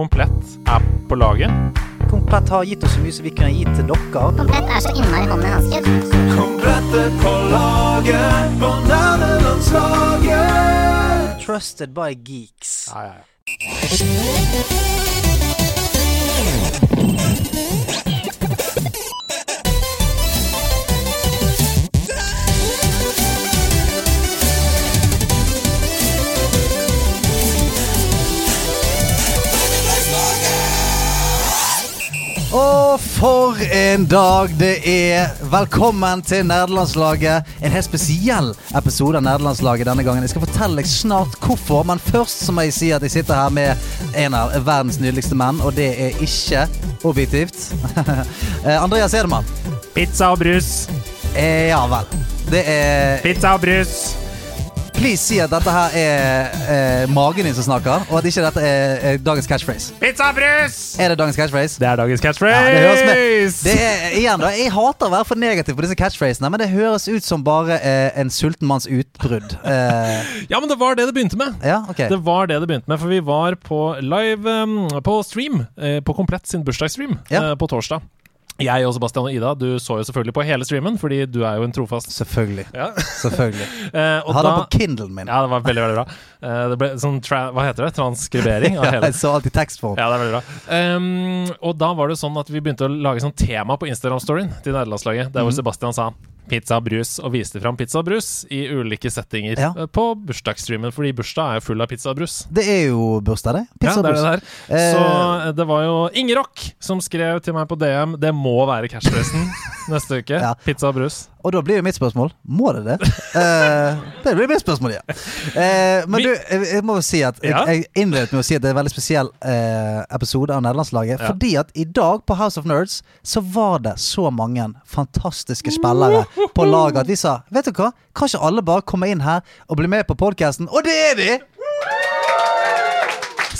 Komplett er på laget. Komplett har gitt oss så mye som vi kunne gitt til dere. Komplett er så innmari hånd i Komplett er på laget på nerdelandslaget. Trusted by geeks. Ja, ja, ja. Og for en dag det er! Velkommen til Nerdelandslaget. En helt spesiell episode av Nerdelandslaget denne gangen. Jeg skal fortelle deg snart hvorfor, men først så må jeg si at jeg sitter her med en av verdens nydeligste menn, og det er ikke objektivt. Eh, Andreas Edemann. Pizza og brus. Eh, ja vel. Det er Pizza og brus. Please si at dette her er eh, magen din som snakker, og at ikke dette er, er dagens catchphrase. Pizza brus! Er det dagens catchphrase? Det er dagens Ja, catchphrase. det høres med. Det er, igjen da, Jeg hater å være for negativ på disse catchphrasene, men det høres ut som bare eh, en sulten manns utbrudd. Eh, Ja, men det var det det begynte med. ja, ok. Det var det det begynte med, for vi var på live um, på stream, eh, på Komplett sin bursdagsstream Ja. eh, på torsdag. Jeg og Sebastian og Ida, du så jo selvfølgelig på hele streamen, fordi du er jo en trofast Selvfølgelig. ja. Selvfølgelig. Eh, og Hadde den på Kindlen min. ja, det var veldig, veldig bra. Eh, det ble sånn Hva heter det? Transkribering av Ja, jeg så alltid tekstform. Ja, det er veldig bra. Um, og da var det sånn at vi begynte å lage sånn tema på Instagram-storyen til nederlandslaget, der hvor Mhm. Sebastian sa pizza og brus, og viste fram pizza og brus i ulike settinger Ja. eh, på bursdagsstreamen, fordi bursdag er jo full av pizza og brus. Det er jo bursdag, det. Ja, Pizza det er det der. Eh, Så eh, det var jo Ingerock som skrev til meg på DM Det må være cashfresten neste uke. Ja. Pizza og brus. Og da blir jo mitt spørsmål Må det det? Eh, det blir mitt spørsmål, ja. Eh, men du, jeg, må jo si at jeg, jeg innledet med å si at det er en veldig spesiell eh, episode av Nederlandslaget. Ja. Fordi at i dag på House of Nerds så var det så mange fantastiske spillere på laget at vi sa Vet du hva? Kan ikke alle bare komme inn her og bli med på podkasten? Og det er de!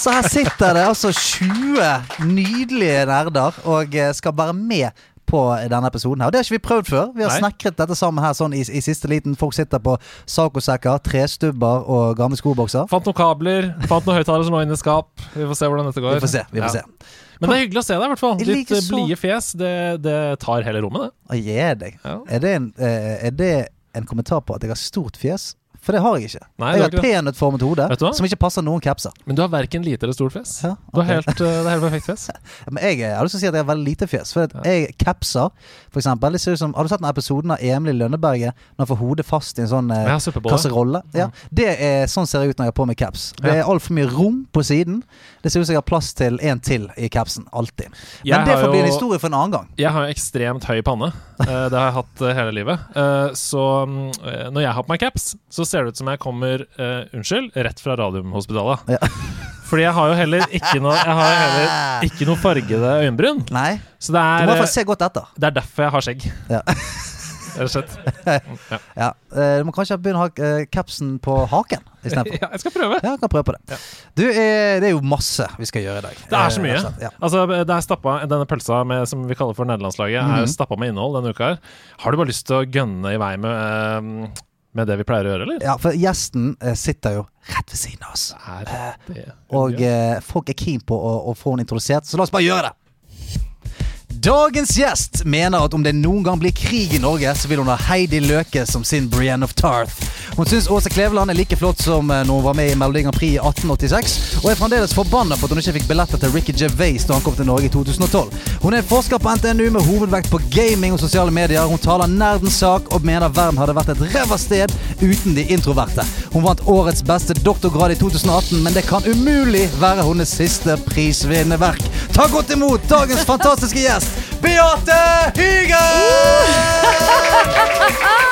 Så her sitter det altså 20 nydelige nerder og eh, skal være med på denne episoden her. Og det har ikke vi prøvd før. Vi har Nei. snekret dette sammen her sånn i, i siste liten. Folk sitter på sacosekker, trestubber og gamle skobokser. Fant noen kabler, fant noen høyttalere som lå inne i skap. Vi får se hvordan dette går. Vi får se. vi får Ja. se Men det er hyggelig å se deg, i hvert fall. Ditt liker eh, så- blide fjes, det, det tar hele rommet, det. Å, gi deg. Ja. Er, det en, eh, er det en kommentar på at jeg har stort fjes? For det har jeg ikke. Nei, jeg har et peanøttformet hode som ikke passer noen capser. Men du har verken lite eller stort fjes. Ja, Du har helt, eh, det er helt perfekt fjes. Men jeg, jeg har lyst til å si at jeg har veldig lite fjes. For at jeg capser, for eksempel. Det ser ut som, har du sett den episoden av Emil i Lønneberget når han får hodet fast i en sånn eh, kasserolle? Ja. Det er, sånn ser jeg ut når jeg har på meg caps. Det er altfor mye rom på siden. Det ser ut som jeg har plass til en til i capsen. Alltid. Jeg Men det får bli en historie for en annen gang. Jeg har jo ekstremt høy panne. Eh, det har jeg hatt eh, hele livet. Eh, så mm, når jeg har på meg caps, så ser det ut som jeg kommer Unnskyld, rett fra Radiumhospitalet. Ja. Fordi jeg har jo heller ikke noe Jeg har heller ikke noe fargede øyenbryn. Nei, Så det du må i hvert er, fall se godt etter. det er derfor jeg har skjegg. Ja. Rett og slett. Ja. ja. Du må kanskje begynne å ha eh, capsen på haken istedenfor. Ja, jeg skal prøve. Ja, jeg kan prøve på det. Ja. Du, eh, det er jo masse vi skal gjøre i dag. Det er så Eh, mye. Ja. Altså, det er stappa, Denne pølsa med, som vi kaller for nederlandslaget, er Mhm. stappa med innhold denne uka. her Har du bare lyst til å gønne i vei med, eh, med det vi pleier å gjøre, eller? ja, for gjesten eh, sitter jo rett ved siden av oss. Er det Og eh, folk er keen på å, å få henne introdusert, så la oss bare gjøre det. Dagens gjest mener at om det noen gang blir krig i Norge, så vil hun ha Heidi Løke som sin Brienne of Tarth. Hun syns Åse Kleveland er like flott som eh, når hun var med i Melodi Grand Prix i 1886, og er fremdeles forbanna på at hun ikke fikk billetter til Ricky Gervais da han kom til Norge i 2012. Hun er forsker på NTNU med hovedvekt på gaming og sosiale medier. Hun taler nerdens sak og mener verden hadde vært et ræva sted uten de introverte. Hun vant årets beste doktorgrad i 2018, men det kan umulig være hennes siste prisvinnende verk. Ta godt imot dagens fantastiske gjest, Beate Hygen!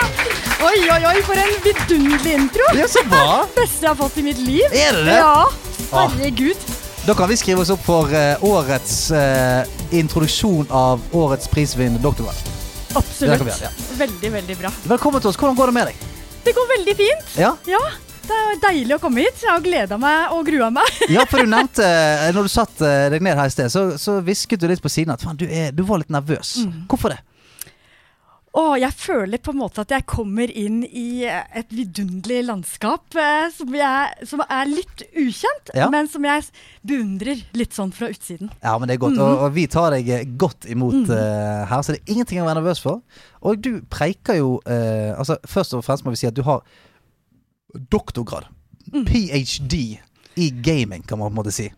Oi, oi, oi, for en vidunderlig intro! Er så bra. Beste jeg har fått i mitt liv. Er det det? Ja. Ah. Herregud. Da kan vi skrive oss opp for uh, årets uh, introduksjon av årets prisvinnende doktorgrad. Absolutt. vi ja. Veldig, veldig bra. Velkommen til oss. Hvordan går det med deg? Det går veldig fint. Ja, Ja, det er deilig å komme hit. Jeg har gleda meg og grua meg. ja for du nevnte eh, Når du satt eh, deg ned her i sted, så, så hvisket du litt på siden at faen, du, er, du var litt nervøs. Hvorfor det? Å, jeg føler på en måte at jeg kommer inn i eh, et vidunderlig landskap eh, som, jeg, som er litt ukjent, Ja. men som jeg beundrer litt sånn fra utsiden. Ja, men det er godt. Mm. Og, og vi tar deg godt imot eh, her, så det er ingenting å være nervøs for. Og du preiker jo uh, Altså, først og fremst må vi si at du har doktorgrad. Mm. PhD i gaming, kan man på en måte si.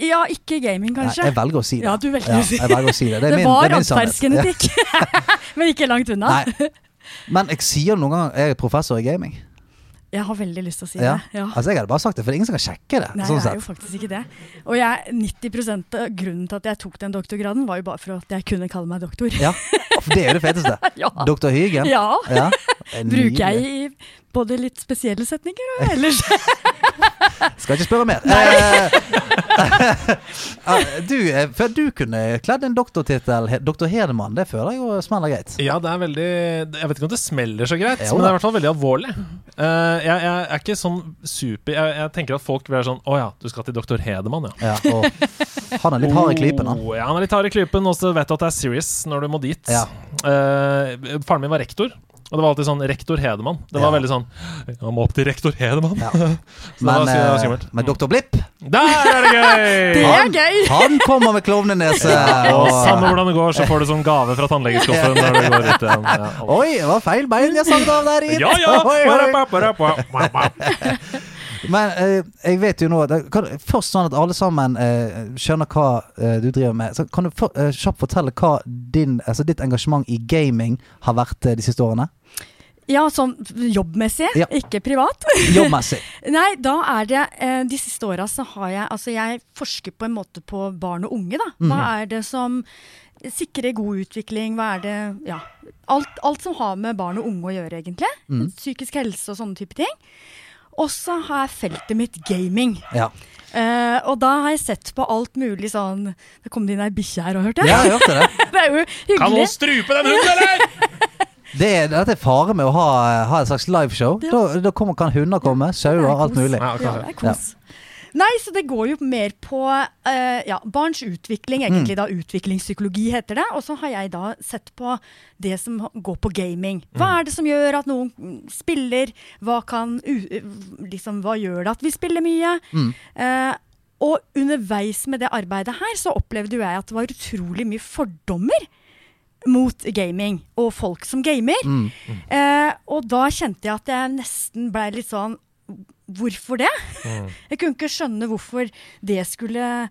Ja, ikke gaming, kanskje. jeg velger å si det. Ja, du velger Ja, å si velger å si det. Det, Det min, var det er atferdsgenetikk, men ikke langt unna. Nei. Men jeg sier noen ganger jeg er professor i gaming. Jeg har veldig lyst til å si Ja. det. Ja. Altså, jeg hadde bare sagt det, for det er ingen som kan sjekke det. Nei, sånn jeg er jo faktisk ikke det. Og jeg, 90 av grunnen til at jeg tok den doktorgraden, var jo bare for at jeg kunne kalle meg doktor. Ja, for det er jo det feteste. Ja. Doktor Hygen. Ja. Ja, det Bruker jeg i både litt spesielle setninger og ellers. Skal ikke spørre mer. Eh, eh, du, før du kunne kledd en doktortittel, doktor Hedemann, det føler jeg jo smeller greit. Ja, det er veldig Jeg vet ikke om det smeller så greit, Jo men det er i hvert fall veldig alvorlig. Eh, jeg, jeg er ikke sånn super jeg, jeg tenker at folk vil være sånn Å ja, du skal til doktor Hedemann, ja. Ja, og han er litt hard i klypen, han. Oh, ja, han er litt hard i klypen, og så vet du at det er serious når du må dit. Ja. Eh, faren min var rektor. Og det var alltid sånn rektor Hedemann. Det var Ja. veldig sånn Jeg må opp til rektor Hedemann. Ja. så Men, var, det var eh, skummelt. men doktor Blipp, Der er det gøy! Det Han- er gøy! han kommer med klovnenese. Og samme hvordan det går, så får du sånn gave fra tannlegeskuffen når du går ut igjen. Ja. Oi, det var feil bein jeg sagde av der. Ja, ja! Oi, oi. Oi, Men eh, jeg vet jo nå det- kan, Først sånn at alle sammen eh, skjønner hva eh, du driver med. Så kan du for, eh, kjapt fortelle hva din, altså ditt engasjement i gaming har vært eh, de siste årene? Ja, sånn jobbmessig, Ja. ikke privat. Jobbmessig. Nei, da er det eh, De siste åra så har jeg Altså, jeg forsker på en måte på barn og unge, da. Hva Mhm. er det som sikrer god utvikling? Hva er det Ja. Alt, alt som har med barn og unge å gjøre, egentlig. Mm. Psykisk helse og sånne type ting. Og så har jeg feltet mitt gaming. Ja. Uh, og da har jeg sett på alt mulig sånn Det kom det inn ei bikkje her og hørte. ja, jeg hørte det. det er jo hyggelig. Kan noen strupe den hunden, eller?! det er, dette er fare med å ha, ha et slags liveshow. Ja. Da, da kommer, kan hunder komme, sauer, er alt mulig. Ja, Ja, det er kos. Nei, så det går jo mer på uh, ja, barns utvikling, Mm. da utviklingspsykologi heter det. Og så har jeg da sett på det som går på gaming. Hva Mm. er det som gjør at noen mm, spiller? Hva kan liksom, Hva gjør det at vi spiller mye? Mm. Uh, og underveis med det arbeidet her, så opplevde jo jeg at det var utrolig mye fordommer mot gaming og folk som gamer. Mm. Eh, og da kjente jeg at jeg nesten blei litt sånn Hvorfor det? Jeg kunne ikke skjønne hvorfor det skulle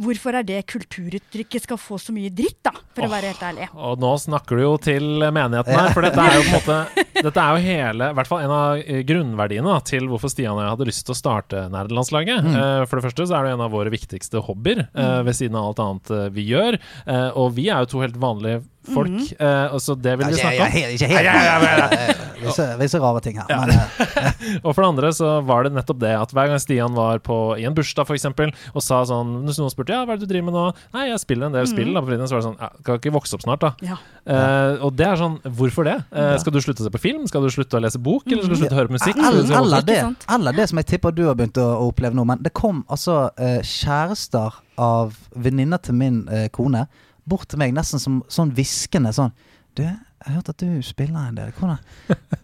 Hvorfor er det kulturuttrykket skal få så mye dritt, da, for å være helt ærlig. Og nå snakker du jo til menigheten her, for dette er jo på en måte Dette er jo hele, i hvert fall en av eh, grunnverdiene da, til hvorfor Stian og jeg hadde lyst til å starte nerdelandslaget. Eh, For det første så er det en av våre viktigste hobbyer, eh, ved siden av alt annet vi gjør. Eh, Og vi er jo to helt vanlige folk, eh, og så det vil vi snakke om. ikke, ikke helt Ja, ja, ja, ja, Visse, rare ting her. Men, eh, Og for det andre så var det nettopp det at hver gang Stian var på, i en bursdag for eksempel, og sa sånn Hvis noen spurte ja, hva er det du driver med nå, nei, jeg spiller en del spill da på fritiden, så var det sånn ja, Kan ikke vokse opp snart, da. Ja. Eh, og det er sånn Hvorfor det? Eh, Skal du slutte å se på film? Skal du slutte å lese bok? Eller skal du slutte å høre på musikk? Eller, se det, det som jeg tipper du har begynt å, å oppleve nå. Men det kom altså eh, kjærester av venninner til min eh, kone bort til meg nesten som sånn hviskende sånn Du, jeg har hørt at du spiller en del. Hvordan,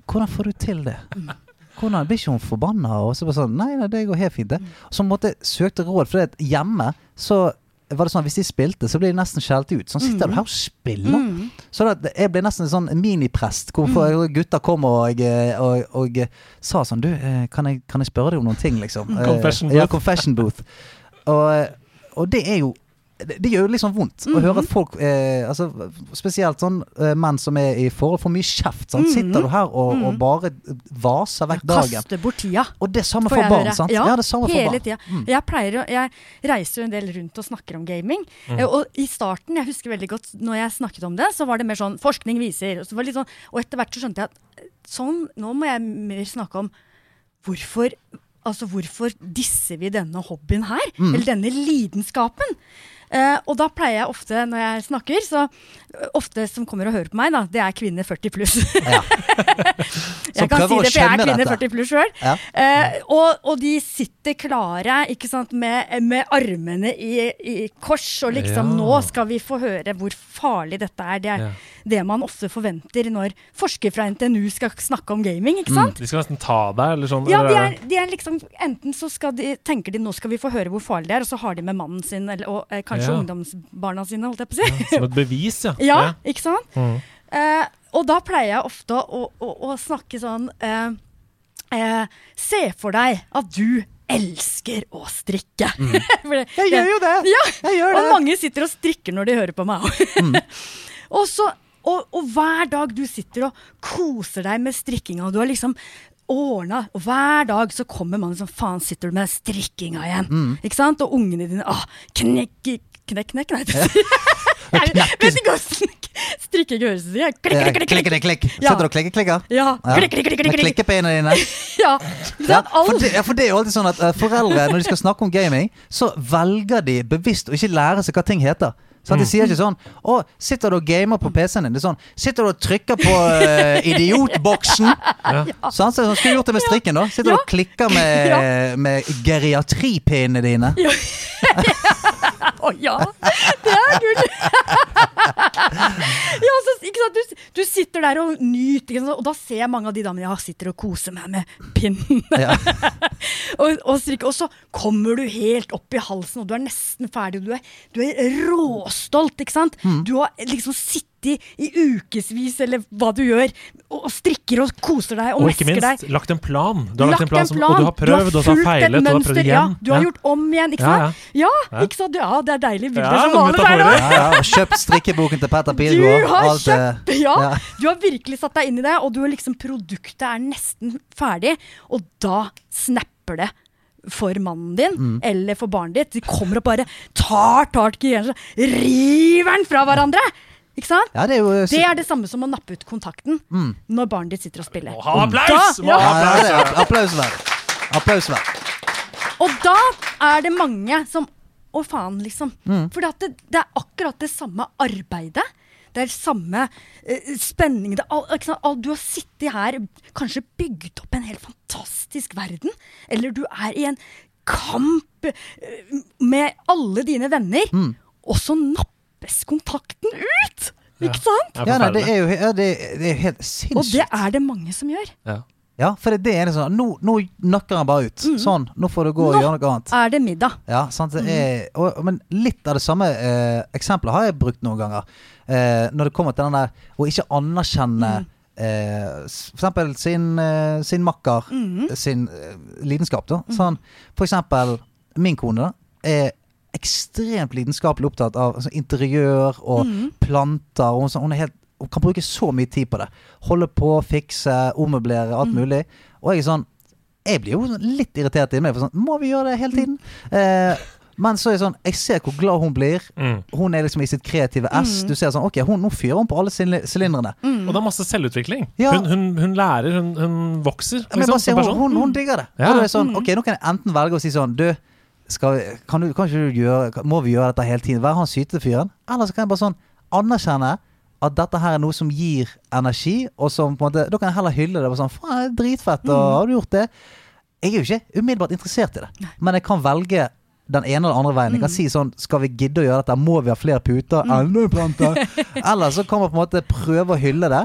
hvordan får du til det? Hvordan Blir ikke hun forbanna? Og så bare sånn Nei, nei, det går helt fint, det. Og så måtte jeg søkte råd, for hjemme så var det sånn Hvis de spilte, så ble de nesten skjelt ut. Sånn sitter du her og spiller. Mm. Så da, jeg ble nesten en sånn miniprest, hvor mm. gutter kom og, og, og, sa sånn Du, eh, kan jeg, kan jeg spørre deg om noen ting, liksom? confession Ja, booth. confession booth. Og, og det er jo det, det gjør jo liksom vondt å høre at folk, eh, altså, spesielt sånn eh, menn som er i forhold, får mye kjeft. Sant? Sitter du her og, og bare vaser vekk dagen. Kaster bort tida. Og det samme for barn, sant? Ja, det samme for hele barn. tida. Mm. Jeg pleier Jeg reiser jo en del rundt og snakker om gaming. Mm. Eh, Og i starten, jeg husker veldig godt når jeg snakket om det, så var det mer sånn forskning viser. Og, så var litt sånn, og etter hvert så skjønte jeg at eh, sånn, nå må jeg mer snakke om hvorfor Altså, hvorfor disser vi denne hobbyen her? Mm. Eller denne lidenskapen? Eh, og da pleier jeg ofte, når jeg snakker, så ø, ofte som kommer og hører på meg, da, det er kvinner 40 pluss. Ja. jeg kan si det, for jeg er kvinne dette. 40 pluss sjøl. Ja. Eh, og, og de sitter klare ikke sant, med, med armene i, i kors, og liksom Ja. nå skal vi få høre hvor farlig dette er. Det er Ja. det man ofte forventer når forskere fra NTNU skal snakke om gaming, Mm. ikke sant? De skal nesten ta deg, eller sånn? Ja, de er er, de er liksom Enten så skal de, tenker de nå skal vi få høre hvor farlig det er, og så har de med mannen sin eller, og eh, kanskje Ja. ungdomsbarna sine, holdt jeg på å si. Som et bevis, ja. Ja, ikke sant? Mm. Eh, og da pleier jeg ofte å, å, å snakke sånn eh, eh, Se for deg at du elsker å strikke. For det- Jeg gjør jo det! Ja, Jeg gjør og mange sitter og strikker når de hører på meg òg. og, så- og, og hver dag du sitter og koser deg med strikkinga, og du har liksom ordna Og hver dag så kommer mannen som faen sitter du med strikkinga igjen. Ikke sant? Og ungene dine åh, knekk, knekk, knekk, nei. Jeg vet ikke hvordan strikking høres ut. Klikk, klikk, klikk, Klikk, klikk. Sitter du og klikker, klikker? Ja. Klikk, Klikk, klikk, klikk, Med klikk, klikk. klikkepinnene dine? Ja. Ja, for det, for det er jo alltid sånn at eh, foreldre, når de skal snakke om gaming, så velger de bevisst å ikke lære seg hva ting heter. Sånn, de sier ikke sånn Å, sitter du og gamer på PC-en din? Det er sånn Sitter du og trykker på uh, idiotboksen? Sånn, så skulle gjort det med strikken, da. Sitter du Ja. og klikker med, med geriatripinnene dine? Å ja! Det er gull! ja, så? Du, du sitter der og nyter, og da ser jeg mange av de damene jeg sitter og koser meg med pinnen. Og, og, strikker, og så kommer du helt opp i halsen, og du er nesten ferdig. Og du er, du er råstolt, ikke sant? Mm. Du har liksom sittet i ukevis, eller hva du gjør, og, strikker og koser deg og, Og ikke minst deg. lagt en plan. Du har lagt, en plan, som, og du har du prøvd, og du har fulgt feilet, og du har prøvd mønster, igjen. Ja, du har gjort om igjen, ikke Ja, sant? Ja, Ja. ikke sant? Ja, det er deilige bilder Ja, som maler metaforer. her. Ja, ja, og kjøpt strikkeboken til Petter Du har alt det- kjøpt Ja, Ja. du har virkelig satt deg inn i det, og du har liksom produktet er nesten ferdig, og da snapper det for mannen din Mm. eller for barnet ditt. De kommer og bare tar tak i hjernen, river den fra hverandre! Ikke sant? Ja, det er jo Det er det samme som å nappe ut kontakten når barnet ditt sitter og spiller. Må ha applaus! Da- Må ja, applaus! er hver. Applaus verd. Og da er det mange som Å, faen, liksom. Mm. For det, det er akkurat det samme arbeidet. Det er samme uh, spenning. Det all, ikke sant? all, du har sittet her, kanskje bygd opp en helt fantastisk verden. Eller du er i en kamp uh, med alle dine venner, Mm. og så nappes kontakten ut! Ikke sant? Ja, nei, det er jo ja, det, det er helt Og det er det mange som gjør. Ja. Ja, for det, det er sånn Nå, nå nøkker han bare ut. Sånn, nå får du gå og Nå gjøre noe annet. Nå Er det middag? Ja, sant, det er, og, men litt av det samme eh, eksempelet har jeg brukt noen ganger. Eh, når det kommer til den der å ikke anerkjenne eh, s- for eksempel sin, eh, sin makker, sin eh, lidenskap. Da. Sånn, for eksempel min kone da, er ekstremt lidenskapelig opptatt av altså, interiør og planter. Og sånn- hun, er helt, hun kan bruke så mye tid på det. Holde på, fikse, ommøblere, alt mulig. Og jeg er sånn jeg blir jo litt irritert inni meg. For sånn, Må vi gjøre det hele tiden? Eh, men så er det sånn, jeg ser hvor glad hun blir. Mm. Hun er liksom i sitt kreative ess. Du ser sånn, ok, hun, nå fyrer hun på alle syl- Mm. Og det er masse selvutvikling. Ja. Hun, hun, hun lærer, hun, hun vokser Men liksom, bare se, hun, hun, hun digger det. Ja. Og da er sånn, ok, Nå kan jeg enten velge å si sånn Du, skal, kan, du, kan du gjøre Må vi gjøre dette hele tiden? Være han sytefyren? Eller så kan jeg bare sånn anerkjenne at dette her er noe som gir energi, og som på en måte Da kan jeg heller hylle det. Og sånn, Faen, dritfett, og har du gjort det? Jeg er jo ikke umiddelbart interessert i det, men jeg kan velge den ene eller andre veien. Jeg kan si sånn Skal vi gidde å gjøre dette? Må vi ha flere puter? Plante? Eller så kan man på en måte prøve å hylle det.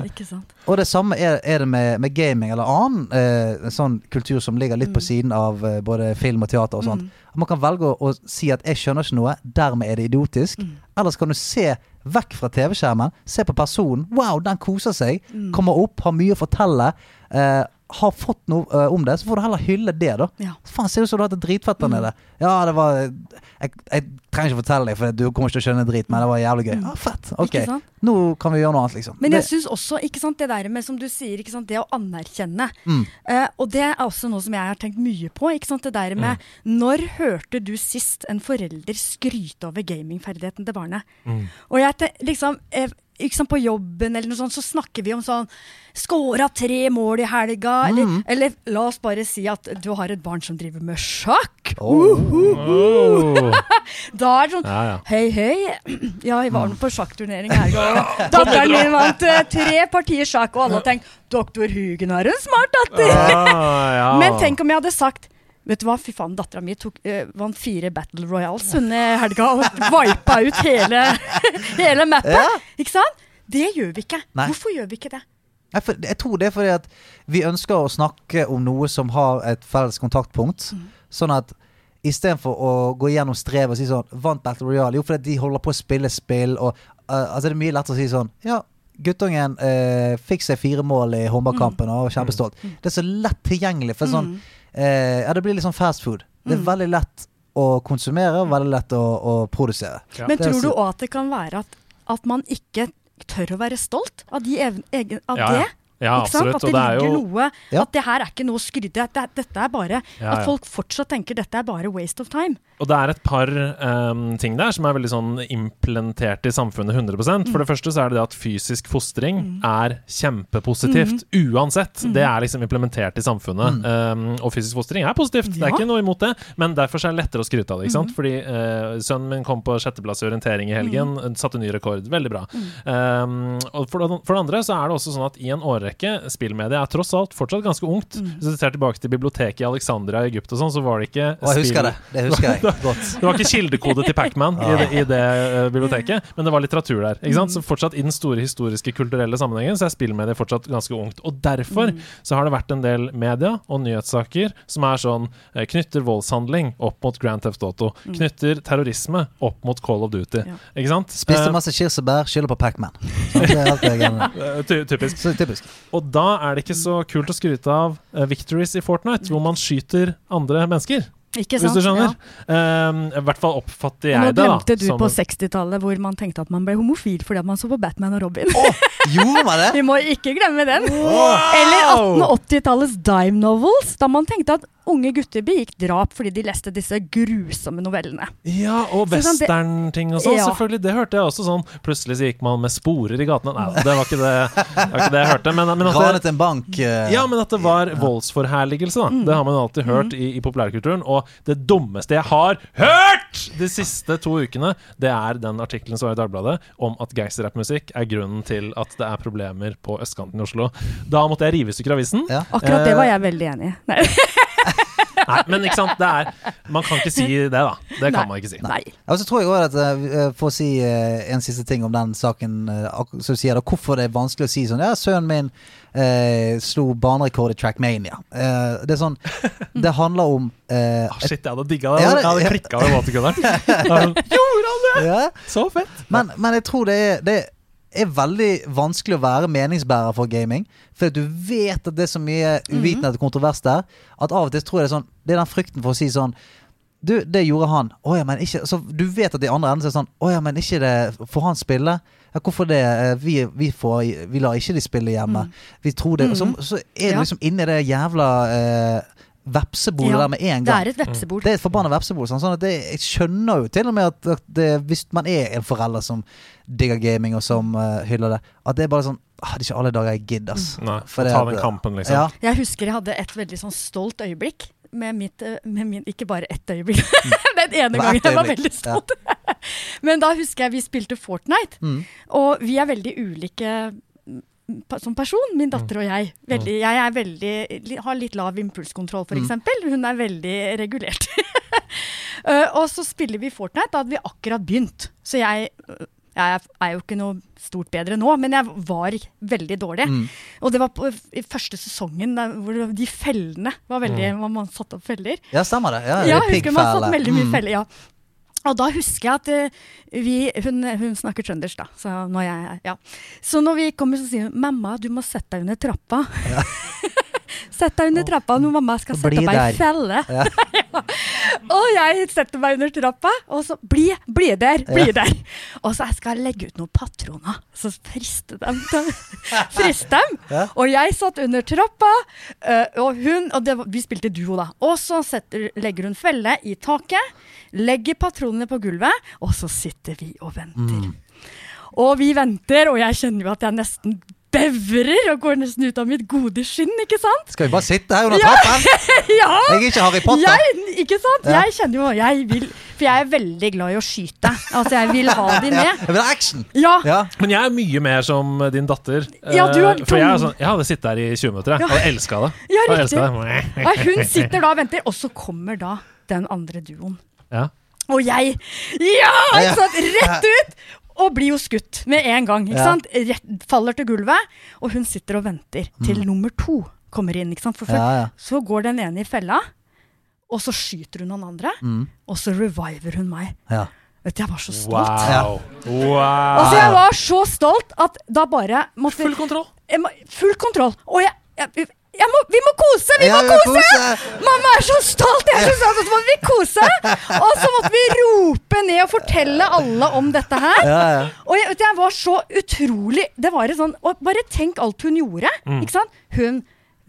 Og det samme er, er det med, med gaming eller annen eh, sånn kultur som ligger litt på siden av eh, både film og teater og sånt. Man kan velge å, å si at 'jeg skjønner ikke noe', dermed er det idiotisk. Ellers kan du se vekk fra TV-skjermen, se på personen. Wow, den koser seg. Kommer opp, har mye å fortelle. Eh, har fått noe eh, om det, så får du heller hylle det, da. Ja. Faen, ser ut som du har hatt det dritfett der nede. Ja, det var jeg, jeg trenger ikke fortelle deg, for du kommer ikke til å skjønne drit, men det var jævlig gøy. Ja, fett. Ok. Nå kan vi gjøre noe annet, liksom. Men jeg syns også, ikke sant, det der med som du sier, ikke sant, det å anerkjenne. Mm. Uh, og det er også noe som jeg har tenkt mye på. ikke sant, det der med Når hørte du sist en forelder skryte over gamingferdigheten til barnet? Mm. Og jeg, liksom, eh, ikke sant, på jobben eller noe sånt, så snakker vi om sånn Skåra tre mål i helga, eller, Mm. eller la oss bare si at du har et barn som driver med sjakk. Oh. Oh. Da er det sånn Ja, ja. Hei, hei. Ja, jeg var nå på sjakkturnering i går. Datteren min vant eh, tre partier sjakk, og alle har tenkt 'Doktor Hugen har en smart datter'. Ah, ja. Men tenk om jeg hadde sagt Vet du hva, fy faen, dattera mi tok, eh, vant fire Battle Royals hun i helga og vipa ut hele, hele mappet. Ja. Ikke sant? Det gjør vi ikke. Nei. Hvorfor gjør vi ikke det? Jeg, for, jeg tror det er fordi at vi ønsker å snakke om noe som har et felles kontaktpunkt. Mm. Sånn at istedenfor å gå gjennom strevet og si sånn Vant Battle Royale? Jo, fordi de holder på å spille spill, og uh, altså det er mye lettere å si sånn Ja, guttungen uh, fikk seg fire mål i håndballkampen og var kjempestolt. Det er så lett tilgjengelig. For sånn eh, Ja, det blir litt sånn fast food. Det er veldig lett å konsumere og veldig lett å, å produsere. Ja. Men tror du òg at det kan være at, at man ikke tør å være stolt av, de evne, egen, av Ja, ja. det? Ja, ikke sant? absolutt. At det det er ligger jo noe Ja. At det her er ikke noe å skryte av. Dette, er bare Ja, At folk fortsatt tenker dette er bare waste of time. Og det er et par um, ting der som er veldig sånn implementert i samfunnet 100% For det første så er det det at fysisk fostring er kjempepositivt uansett. Det er liksom implementert i samfunnet. Um, og fysisk fostring er positivt, det er ikke noe imot det. Men derfor så er det lettere å skryte av det. ikke sant? Fordi uh, sønnen min kom på sjetteplass i orientering i helgen, satte ny rekord. Veldig bra. Um, og for det, for det andre så er det også sånn at i en årrekke, spillmediet er tross alt fortsatt ganske ungt. Hvis du ser tilbake til biblioteket i Alexandria i Egypt og sånn, så var det ikke jeg husker spill- det. Det husker jeg godt. det var ikke kildekode til Pacman i, det- i det uh, biblioteket, men det var litteratur der. Ikke sant? Så fortsatt i den store historiske, kulturelle sammenhengen så er spillmediet fortsatt ganske ungt. Og derfor så har det vært en del media og nyhetssaker som er sånn eh, knytter voldshandling opp mot Grand Theft Auto. Knytter terrorisme opp mot Call of Duty. Ja. Ikke sant? Spiste Eh, masse kirsebær, skylder på Pacman. Sånn, typisk. Så typisk. Og da er det ikke så kult å skryte av eh, victories i Fortnite, hvor man skyter andre mennesker. Ikke Hvis du skjønner? Ja. Um, I hvert fall oppfatter jeg det. da glemte du som på 60-tallet hvor man tenkte at man ble homofil fordi at man så på Batman og Robin. Gjorde man det? Vi må ikke glemme den. Wow! Eller 1880-tallets dime novels, da man tenkte at unge gutter begikk drap fordi de leste disse grusomme novellene. Ja, og Så sånn, westernting og sånn. Ja. Selvfølgelig, det hørte jeg også sånn. Plutselig så gikk man med sporer i gatene. Nei, det var ikke det, det, var ikke det jeg hørte. Men, men at det, Ranet en bank. eh, ja, men at det var voldsforherligelse, da. Mm. Det har man alltid hørt i, i populærkulturen. Og det dummeste jeg har hørt de siste to ukene, det er den artikkelen som var i Dagbladet om at gangsterrappmusikk er grunnen til at det er problemer på østkanten i Oslo. Da måtte jeg rive i stykker avisen. Ja. Akkurat det var jeg veldig enig i. Nei. Men ikke sant, det er Man kan ikke si det, da. Det kan Nei. man ikke si. Nei. Og så tror jeg også at eh, For å si eh, en siste ting om den saken eh, Så sier det hvorfor det er vanskelig å si sånn Ja, sønnen min eh, slo banerekord i Trackmania. Eh, det er sånn Det handler om eh, Ah, shit, jeg hadde digga det. Jeg hadde klikka over watergunneren. Gjorde han det?! ja, Så fett! men, men jeg tror det er, det er veldig vanskelig å være meningsbærer for gaming. For du vet at det er så mye uvitenhet og kontrovers der. At av og til tror jeg det er sånn Det er den frykten for å si sånn Du, det gjorde han. Å ja, men ikke Så du vet at i andre enden så er det sånn Å ja, men ikke det Får han spille? Ja, hvorfor det? Eh, Vi, vi, får, vi lar ikke de spille hjemme. Vi tror det. Og så, så er du liksom inni det jævla eh, vepsebolet Ja, der med en gang. Det er et vepsebol. Det er et forbanna vepsebol. Sånn, sånn at det, jeg skjønner jo til og med at, at det, hvis man er en forelder som digger gaming og som uh, hyller det, at det er bare sånn ah, Det er ikke alle dager jeg gidder, ass. Nei, For ta den kampen, liksom. Ja, Jeg husker jeg hadde et veldig sånn stolt øyeblikk. Med mitt, eh, med min, ikke bare ett øyebekk. Den ene gangen jeg var veldig stolt. Men da husker jeg vi spilte Fortnite. Mm. Og vi er veldig ulike mm, som person, min datter og jeg. Veldig, jeg er veldig, har litt lav impulskontroll, f.eks. eksempel Hun er veldig regulert. Eh, og så spiller vi Fortnite. Da hadde vi akkurat begynt. Så jeg jeg er- jo ikke noe stort bedre nå, men jeg var veldig dårlig. Mm. Og det var på i første sesongen der, hvor de fellene var veldig mm. Man satte opp feller. ja stemmer det. Ja, Ja, jeg husker man satt veldig mye Mm. feller, ja. Og da husker jeg at eh, vi hun, hun snakker trøndersk, da. Så når, jeg, ja. så når vi kommer, så sier hun 'mamma, du må sette deg under trappa'. Sett deg under trappa når mamma skal sette meg i felle. Ja. Og jeg setter meg under trappa, og så bli, bli der, bli der. Og så skal jeg legge ut noen patroner, så friste dem. Friste dem. Ja. Og jeg satt under trappa, øh, og hun Og det, vi spilte duo, da. Og så setter, legger hun felle i taket, legger patronene på gulvet, og så sitter vi og venter. Og vi venter, og jeg kjenner jo at jeg nesten bevrer og går nesten ut av mitt gode skinn, ikke sant? Skal vi bare sitte her under Ja. trappen? Ja! Jeg er ikke Harry Potter. Jeg, ikke sant? Ja. Jeg kjenner jo jeg vil, For jeg er veldig glad i å skyte. Altså, jeg vil ha de Ja, med. jeg vil ha action. Ja. Ja. Men jeg er mye mer som din datter. Ja, du er eh, For jeg, er sånn, jeg hadde sittet her i 20 minutter, jeg. Ja. Og elska det. Ja, riktig. det. Ja, hun sitter da og venter, og så kommer da den andre duoen. Ja. Og jeg Ja! Ikke sant? Rett ut! Og blir jo skutt med en gang. Ikke Ja. sant? Rett, faller til gulvet. Og hun sitter og venter til nummer to kommer inn. Ikke sant? For, for, Mm. Ja, ja. Så går den ene i fella, og så skyter hun noen andre. Mm. Og så reviver hun meg. Ja. Vet du, Jeg var så stolt. Wow. wow. Altså, jeg var så stolt at da bare måtte Full kontroll. jeg Full kontroll. Og jeg, jeg må, Vi må kose! Vi Ja, må vi kose! kose! Mamma er så stolt! Jeg er så stolt, og så måtte vi kose! Og så måtte vi rope ned og fortelle alle om dette her. Ja, ja. Og jeg, vet jeg var så utrolig Det var et sånn og Bare tenk alt hun gjorde. Ikke sant? Hun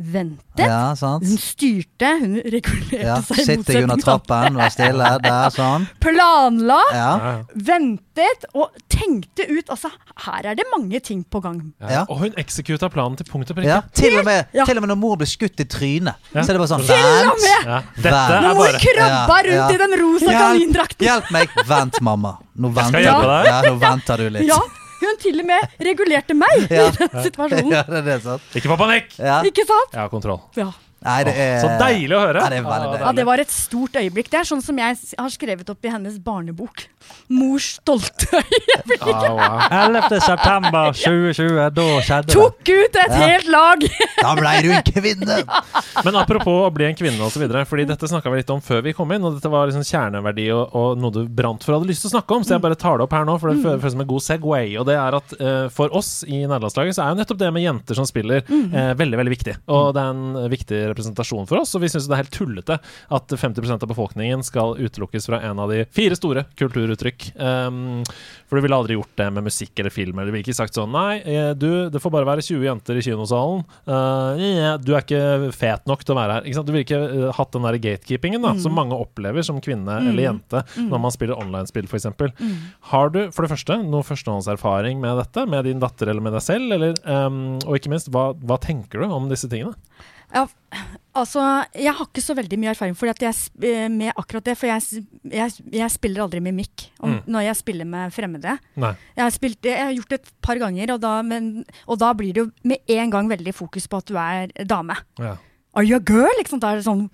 ventet. ja, sant. Hun styrte, hun regulerte Ja. seg i Sitter under trappen, vær stille. Der, sånn. Planla, Ja. Ventet og tenkte ut. Altså, her er det mange ting på gang. ja. Ja. Og hun eksekuta planen til punkt og prikke. Ja. Til, og med, Ja. til og med når mor ble skutt i trynet, så er det bare sånn Vent! med! Ja. Dette Vær. Når er mor bare krabba Ja, rundt ja. i den rosa kanindrakten. hjelp meg! Vent, mamma. Nå venter du. nå venter du litt. Ja, hun til og med regulerte meg Ja. i den situasjonen. Ja, det er det, sant? Ikke få panikk! Ja. Ikke sant? Jeg har kontroll. Ja. Nei, det er Så deilig å høre. Ja, det ja, det var et stort øyeblikk. Det er sånn som jeg har skrevet opp i hennes barnebok. Mors stolte øyeblikk. Oh, wow. 11. september 2020, da skjedde det. Tok ut et Ja. helt lag! Da ble du en kvinne! Men apropos å bli en kvinne osv., fordi dette snakka vi litt om før vi kom inn, og dette var liksom kjerneverdi og, og noe du brant for og hadde lyst til å snakke om, så jeg bare tar det opp her nå, for det føles som en god Segway. Og det er at uh, for oss i nederlandslaget så er jo nettopp det med jenter som spiller, uh, veldig, veldig viktig. Og det er en viktig representasjon for oss, og vi syns det er helt tullete at 50% av befolkningen skal utelukkes fra en av de fire store kulturuttrykk. Um, for du ville aldri gjort det med musikk eller film, eller du ville ikke sagt sånn Nei, eh, du, det får bare være 20 jenter i kinosalen. Uh, yeah, du er ikke fet nok til å være her. Ikke sant? Du ville ikke eh, hatt den der gatekeepingen da, som mange opplever som kvinne eller jente når man spiller online-spill, f.eks. Har du for det første noe førstehåndserfaring med dette, med din datter eller med deg selv? Eller, um, og ikke minst, hva, hva tenker du om disse tingene? Ja, altså, jeg har ikke så veldig mye erfaring jeg, eh, med akkurat det. For jeg, jeg, jeg spiller aldri med mikk om, Mm. når jeg spiller med fremmede. Har, spilt, jeg har gjort det et par ganger, og da, men, og da blir det jo med en gang veldig fokus på at du er dame. Ja. Are you a girl? Liksom, da er det sånn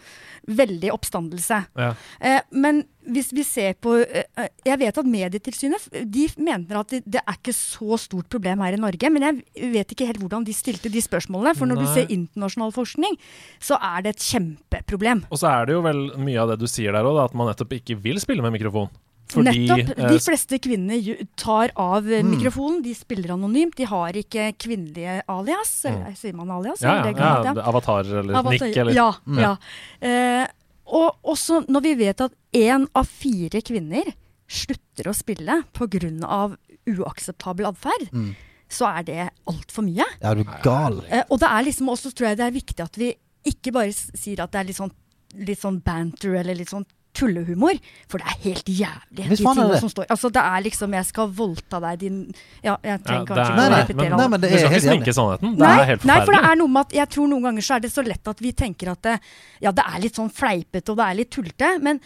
veldig oppstandelse. Ja. Eh, men hvis vi ser på eh, eh, Jeg vet at Medietilsynet de mener at det, det er ikke så stort problem her i Norge. Men jeg vet ikke helt hvordan de stilte de spørsmålene. For når Nei. du ser internasjonal forskning, så er det et kjempeproblem. Og så er det jo vel mye av det du sier der òg, at man nettopp ikke vil spille med mikrofon. Fordi Nettopp. eh, De fleste kvinner tar av mm. mikrofonen. De spiller anonymt. De har ikke kvinnelige alias. Mm. sier man alias? ja, ja, ja, avatarer eller Avatar- nikk eller Ja. ja. Eh, og også når vi vet at én av fire kvinner slutter å spille pga. uakseptabel atferd, Mm. så er det altfor mye. Er du gal. Eh, og det er liksom også tror jeg det er viktig at vi ikke bare sier at det er litt sånn, litt sånn banter eller litt sånn tullehumor, for det er helt jævlig, Hvis de er tingene det. som står. Altså, det er liksom 'jeg skal voldta deg, din Ja, jeg trenger ja, kanskje ikke å repetere alt. Nei, men det er helt enig. sannheten. Det Nei, er helt nei, for det er noe med at jeg tror noen ganger så er det så lett at vi tenker at det, ja, det er litt sånn fleipete og det er litt tullete. Men,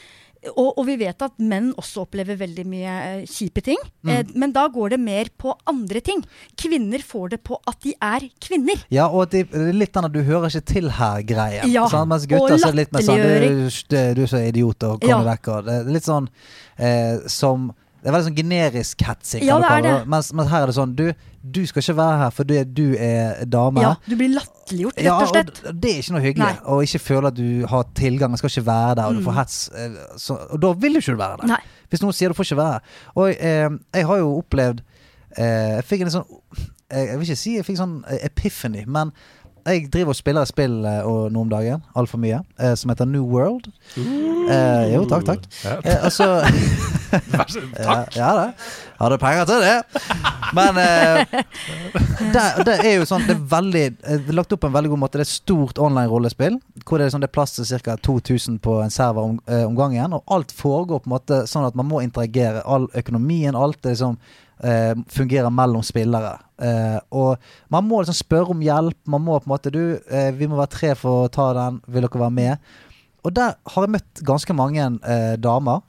og, og vi vet at menn også opplever veldig mye eh, kjipe ting. Mm. Eh, men da går det mer på andre ting. Kvinner får det på at de er kvinner. Ja, og at det er litt at du hører ikke til her-greia. Ja, sånn, Mens gutter så er det litt mer sånn du, du, du er så idiot og kom Ja. vekk. Og det er litt sånn eh, som Det er veldig sånn generisk hetsing. Ja, det er det. Mens, mens her er det sånn du, du skal ikke være her fordi du er dame. Ja, du blir latterliggjort, rett og slett. og det er ikke noe hyggelig. Nei. Og ikke føle at du har tilgang, skal ikke være der, og du Mm. får hets. eh, Så, og da vil du ikke være der. Nei. Hvis noen sier du får ikke være her. Og eh, jeg har jo opplevd eh, Jeg fikk en sånn eh, Jeg vil ikke si jeg fikk sånn eh, epiphany, men jeg driver og spiller spill eh, og, nå om dagen, altfor mye, eh, som heter New World. Eh, jo, takk, takk. Eh, og Vær så god. Takk. Ja, ja da. Hadde penger til det. Men eh, det, det er jo sånn Det er veldig eh, det er lagt opp på en veldig god måte. Det er et stort online rollespill. Hvor det er, sånn, det er plass til ca. 2000 på en server om, om gangen. Og alt foregår på en måte sånn at man må interagere. All økonomien, alt er liksom eh, fungerer mellom spillere. Eh, og man må liksom spørre om hjelp. Man må på en måte Du, eh, vi må være tre for å ta den. Vil dere være med? Og der har jeg møtt ganske mange eh, damer.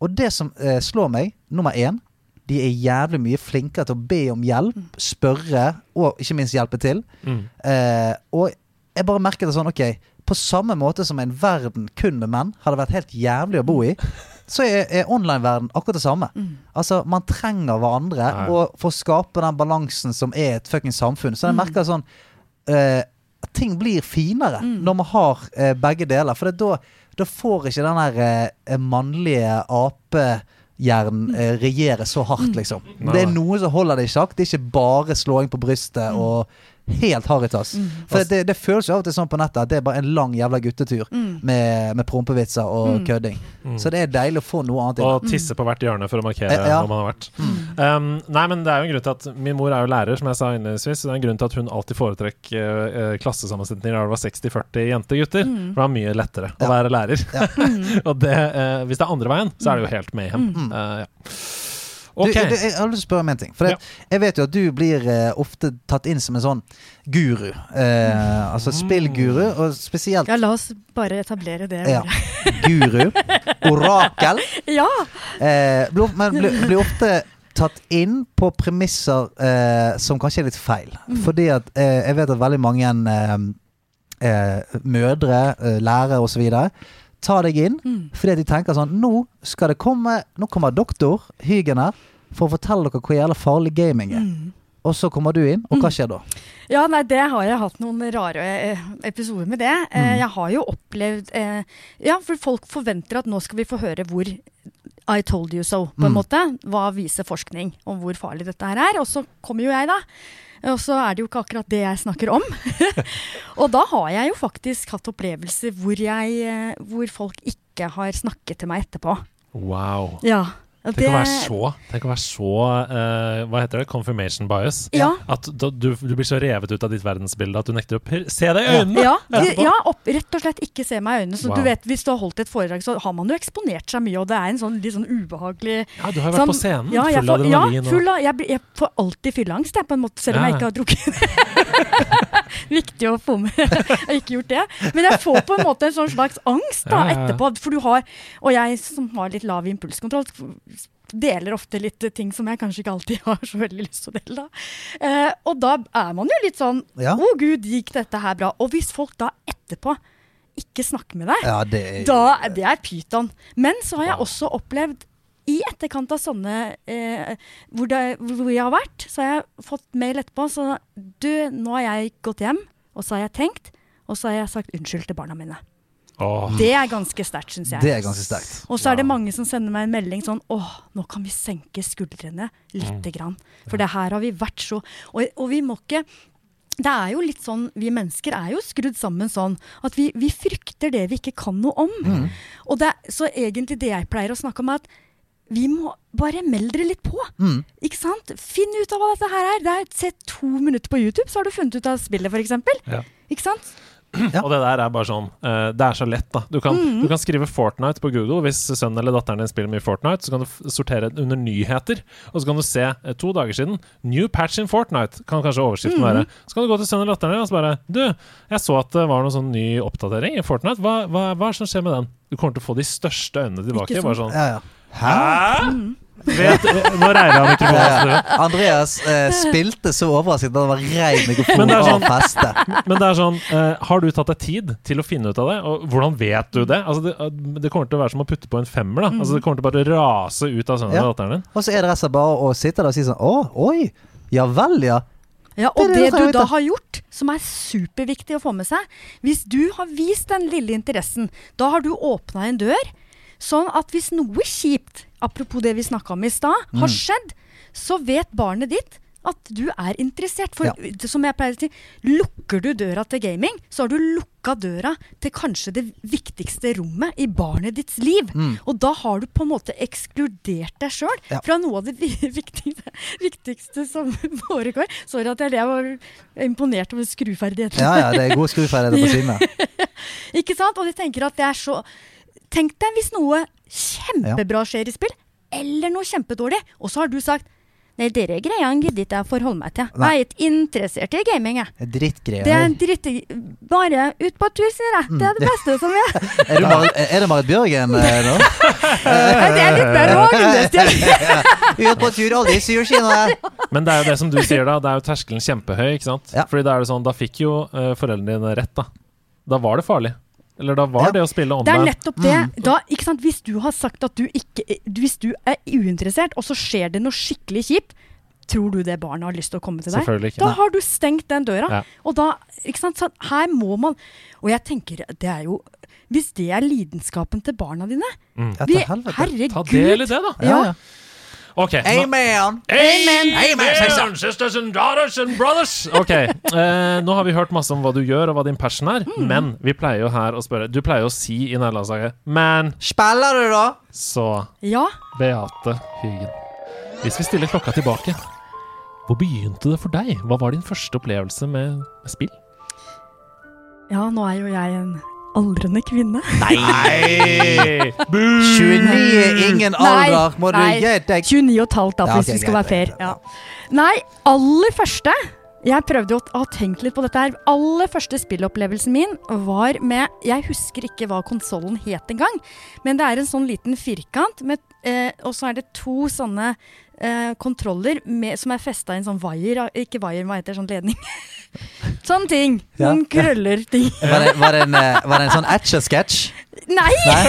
Og det som eh, slår meg, nummer én de er jævlig mye flinkere til å be om hjelp, spørre og ikke minst hjelpe til. Mm. Eh, og jeg bare merket det sånn, ok På samme måte som en verden kun med menn hadde vært helt jævlig å bo i, så er, er online-verden akkurat det samme. Altså, man trenger hverandre Nei. og for å skape den balansen som er et fuckings samfunn. Så jeg merker sånn uh, at ting blir finere når man har uh, begge deler. For da, da får ikke den der uh, mannlige apehjernen eh, regjere så hardt, liksom. Nei, Det er noe som holder det i sjakk. Det er ikke bare slåing på brystet og helt harrytass. For det, det føles jo av og til sånn på nettet at det er bare en lang jævla guttetur med, med prompevitser og kødding. Så det er deilig å få noe annet inn. Og tisse på hvert hjørne for å markere Eh, ja. hvor man har vært. Um, nei, men det er jo en grunn til at Min mor er jo lærer, som jeg sa innledningsvis. Det er en grunn til at hun alltid foretrekker uh, klassesammensetninger der det var 60-40 jenter-gutter. For det er mye lettere å være lærer. og det, uh, hvis det er andre veien, så er det jo helt mayhem. Uh, ja. Ok. Du, du, jeg har lyst til å spørre om en ting. For det, jeg vet jo at du blir uh, ofte tatt inn som en sånn guru. Eh, altså spillguru, og spesielt Ja, la oss bare etablere det. ja, guru. Orakel. Ja! Uh, men blir, blir ofte tatt inn på premisser eh, som kanskje er litt feil. Fordi at eh, jeg vet at veldig mange mødre, lærere osv. tar deg inn fordi at de tenker sånn Nå skal det komme Nå kommer doktor Hygen her for å fortelle dere hvor jævla farlig gaming er. Og så kommer du inn, og hva skjer da? Ja, nei, det har jeg hatt noen rare eh, episoder med det. Mm. Jeg har jo opplevd eh, Ja, for folk forventer at nå skal vi få høre hvor I told you so, på en måte. Hva viser forskning om hvor farlig dette her er? Og så kommer jo jeg, da. Og så er det jo ikke akkurat det jeg snakker om. og da har jeg jo faktisk hatt opplevelser hvor, jeg, eh, hvor folk ikke har snakket til meg etterpå. Wow. Ja. Tenk å være så, tenk å være så uh, Hva heter det? Confirmation bias. Ja. At du, du blir så revet ut av ditt verdensbilde at du nekter å se deg i øynene. Ja, etterpå. ja opp, rett og slett ikke se meg i øynene. Så Wow. du vet, Hvis du har holdt et foredrag, så har man jo eksponert seg mye, og det er en sånn litt sånn ubehagelig Ja, du har jo vært sånn- på scenen, ja, full av får- ja, adrenalin. og- full av, jeg, jeg får alltid fylleangst, jeg, på en måte, selv om Ja. jeg ikke har drukket. Viktig å få med. jeg har ikke gjort det. Men jeg får på en måte en sånn slags angst da, Ja, ja, ja. etterpå. For du har, og jeg som har litt lav impulskontroll, deler ofte litt ting som jeg kanskje ikke alltid har så veldig lyst til å dele. Da. Eh, og da er man jo litt sånn Ja. Å gud, gikk dette her bra? Og hvis folk da etterpå ikke snakker med deg, Ja, det er da, det er pyton. Men så har jeg også opplevd i etterkant av sånne eh, hvor, det, hvor jeg har vært, så har jeg fått mail etterpå. Så du, nå har jeg gått hjem, og så har jeg tenkt, og så har jeg sagt unnskyld til barna mine. Åh, Det er ganske sterkt, syns jeg. Det er ganske sterkt. Og så er det mange som sender meg en melding sånn Åh, nå kan vi senke skuldrene lite grann. For det her har vi vært så Og, og vi må ikke det er jo litt sånn, Vi mennesker er jo skrudd sammen sånn at vi, vi frykter det vi ikke kan noe om. Og det, så egentlig det jeg pleier å snakke om, er at vi må bare melde dere litt på. Mm. Ikke sant? Finn ut av hva dette her er. Det er Se to minutter på YouTube, så har du funnet ut av spillet, f.eks. Ja. Ikke sant? Ja. Og det der er bare sånn uh, Det er så lett, da. Du kan, Mm. du kan skrive Fortnite på Google hvis sønnen eller datteren din spiller mye Fortnite. Så kan du sortere under nyheter, og så kan du se uh, to dager siden New patch in Fortnite, kan kanskje overskriften Mm. være. Så kan du gå til sønnen eller datteren din og så bare Du, jeg så at det var noen sånn ny oppdatering i Fortnite. Hva, hva, hva er det som skjer med den? Du kommer til å få de største øynene tilbake. Ikke Bare sånn Ja, ja. Hæ? Hæ? Vet, nå reier jeg mikrofonen. Ja. Andreas eh, spilte så overrasket at det var rein Men mikrofon det er sånn- feste. Men det er sånn, eh, har du tatt deg tid til å finne ut av det? Og hvordan vet du det? Altså, det, det kommer til å være som å putte på en femmer. da Altså, Det kommer til å bare rase ut av sønnen Ja. og datteren din. Og så er det resten bare å sitte der og si sånn Å, oi. Ja vel, ja. Ja, og det det, du du da har gjort, som er superviktig å få med seg Hvis du har vist den lille interessen, da har du åpna en dør. Sånn at hvis noe kjipt, apropos det vi snakka om i stad, Mm. har skjedd, så vet barnet ditt at du er interessert. For Ja. som jeg pleier å si, lukker du døra til gaming, så har du lukka døra til kanskje det viktigste rommet i barnet ditts liv. Mm. Og da har du på en måte ekskludert deg sjøl Ja. fra noe av det viktigste, viktigste som foregår. Sorry at jeg jeg var imponert over skruferdighetene. Ja ja, det er gode skruferdigheter på siden her. Ikke sant? Og jeg tenker at det er så Tenk deg hvis noe kjempebra skjer i spill, eller noe kjempedårlig, og så har du sagt Nei, dere greiene gidder ikke jeg forholde meg til. Nei. Jeg er ikke interessert i gaming, jeg. Drittgreier. Det er dritt... Bare ut på tur, sier jeg. Det er det beste som er. Er, du Marit, er det Marit Bjørgen eh, nå? Det er litt mer Hagen-Stjerne. Ut på tur, aldri sur skinnet. Men det er jo det som du sier, da. Det er jo terskelen kjempehøy, ikke sant? Ja. Fordi da er det sånn, da fikk jo uh, foreldrene dine rett, da. Da var det farlig. Eller da var Ja. det å spille Det er nettopp det. Da, ikke sant? Hvis du har sagt at du ikke Hvis du er uinteressert, og så skjer det noe skikkelig kjipt, tror du det barnet har lyst til å komme til deg? Selvfølgelig ikke. Da har du stengt den døra. Ja. Og da, ikke sant, så her må man Og jeg tenker, det er jo Hvis det er lidenskapen til barna dine mm. vi. Herregud. Ta del i det, da. Ja. ja. Ok. nå- Amen! Amen, Amen. Amen, sisters and daughters and brothers. Ok, eh, Nå har vi hørt masse om hva du gjør, og hva din passion er. Mm. Men vi pleier jo her å spørre Du pleier jo å si i nærlandslaget Men Spiller du, da? så ja. Beate Hygen. Hvis vi stiller klokka tilbake, hvor begynte det for deg? Hva var din første opplevelse med, med spill? Ja, nå er jo jeg en aldrende kvinne. Nei! 29, ingen alder. Må du gi deg 29 og et halvt, da, Ja, hvis vi skal være fair. Ja. Nei, aller første Jeg prøvde jo å ha tenkt litt på dette her. Aller første spillopplevelsen min var med Jeg husker ikke hva konsollen het engang, men det er en sånn liten firkant, med, eh, og så er det to sånne eh, kontroller med, som er festa i en sånn vaier Ikke vaier, hva heter? Sånn ledning. Sånne ting. Ja. Noen krøller-ting. Var det, var, det en, eh, var det en sånn etch-a-sketch? Nei! Nei?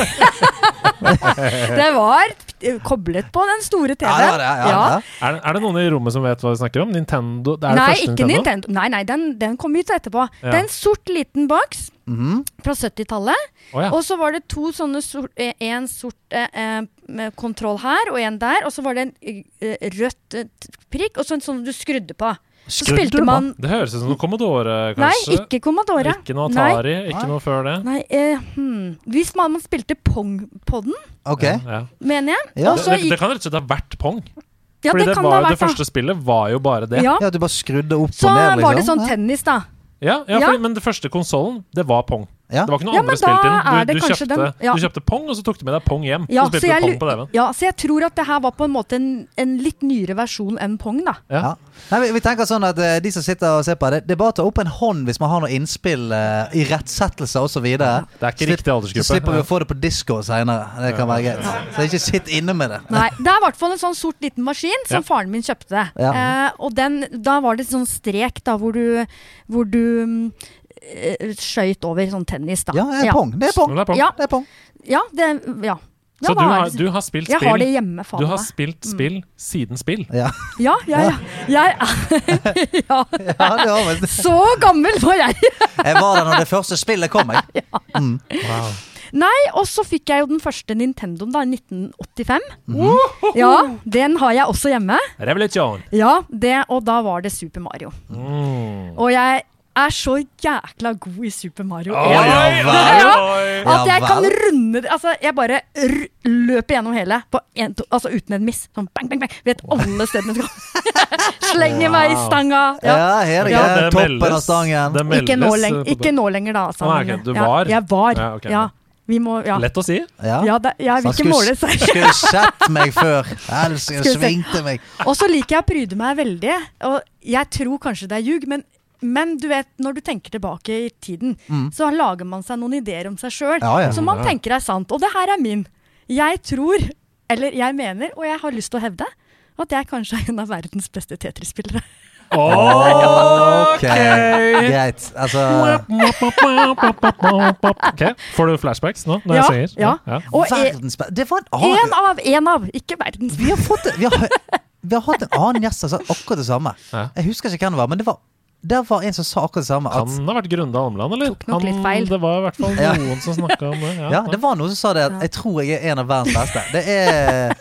Det var koblet på den store TV-en. det. Ja, ja. Er, det- er det noen i rommet som vet hva vi snakker om? Nintendo? Det er Nei, ikke Nintendo? Nintendo. Nei, nei, den, den kom ut etterpå. Ja. Det er en sort liten boks Mhm. fra 70-tallet. Oh, ja. Og så var det to sånne sort, eh, en sort eh, eh, med kontroll her og en der. Og så var det en eh, rødt eh, prikk, og så en sånn du skrudde på. Skrudde spilte du på? man Det høres ut som noe Commodore, Nei, ikke Commodore. Ikke noe Nei. Atari, ikke noe før det? Nei, eh, hmm. Hvis man, man spilte Pong på den, okay. Ja, ja. mener jeg. Ja. Det, det, det kan rett og slett ha vært Pong. Ja, Fordi det det, kan var, det ha det vært, da. første spillet var jo bare det. Ja. Ja, du bare skrudde opp Så og ned, liksom? var det sånn tennis, da. Ja, ja, Ja. fordi, men den første konsollen, det var Pong. Ja. Det var ikke noe Ja, andre men spill til den. Du, du, kjøpte, den- ja. du kjøpte Pong, og så tok du med deg Pong hjem. Ja, så spilte så jeg, Pong på TV-en. ja, så jeg tror at det her var på en måte en, en litt nyere versjon enn Pong, da. Ja. Ja. Nei, vi, vi tenker sånn at uh, De som sitter og ser på det, det er bare å ta opp en hånd hvis man har noe innspill uh, i rettsettelse osv. Det er ikke riktig Så aldersgruppe. slipper vi å få det på disko seinere. Det kan være greit. Så ikke sitt inne med det. Nei, Det er i hvert fall en sånn sort liten maskin som Ja. faren min kjøpte. Ja. Eh, og den, da var det sånn strek da hvor du, hvor du mm, skøyt over sånn tennis, da. Ja, det er pong. Det er pong. Det er Pong. Ja. Det er pong. Ja, det, ja. Så du har, du har spilt jeg har det hjemme, faen Du har spilt spill siden spill. Ja, Ja, ja, ja. Jeg er ja. ja det Så gammel var jeg! Jeg var der når det første spillet kom. Jeg. Mm. Wow. Nei, og så fikk jeg jo den første Nintendoen da, i 1985. Mhm. Ja, den har jeg også hjemme. Revolution. Ja, det, og da var det Super Mario. Mm. Og jeg er så jækla god i Super Mario. 1 Ja. oi, Ja. vel. Ja At jeg kan runde det Altså, jeg bare r løper gjennom hele på en, to, altså uten en miss. Sånn bang, bang, bang. Vet alle stedene du skal. Slenger meg i stanga. Ja, Ja. her er Ja, det. Toppen meldes- av stangen. det meldes, Ikke, nå lenger, ikke nå lenger, da. Altså, ah, okay. du ja, var? Jeg var. Ja, ok. Ja. Vi må Ja. Lett å si. Ja. ja det, jeg vil ikke måle skulle, seg. skulle sett meg før. Elsker, svingte meg. Og så liker jeg å pryde meg veldig. Og jeg tror kanskje det er ljug, men, men du vet, når du tenker tilbake i tiden, Mm. så lager man seg noen ideer om seg sjøl Ja, ja. som man Ja. tenker er sant. Og det her er min. Jeg tror, eller jeg mener, og jeg har lyst til å hevde, at jeg kanskje er en av verdens beste Tetris-spillere. Ok, greit. Altså Ok, Får du flashbacks nå når Ja, jeg sier? ja. Og e- Verdens Det var en annen én av, én av, ikke verdens Vi har, fått, vi, har, vi har hatt en annen gjest som sa akkurat det samme. Ja. Jeg husker ikke hvem det var, men det var, det var en som sa akkurat det samme. At, Kan ha vært Grunde Almland, eller? Tok nok litt feil. Det var i hvert fall noen som snakka om det. Ja, ja, det var noen som sa det. At jeg tror jeg er en av verdens beste. Det er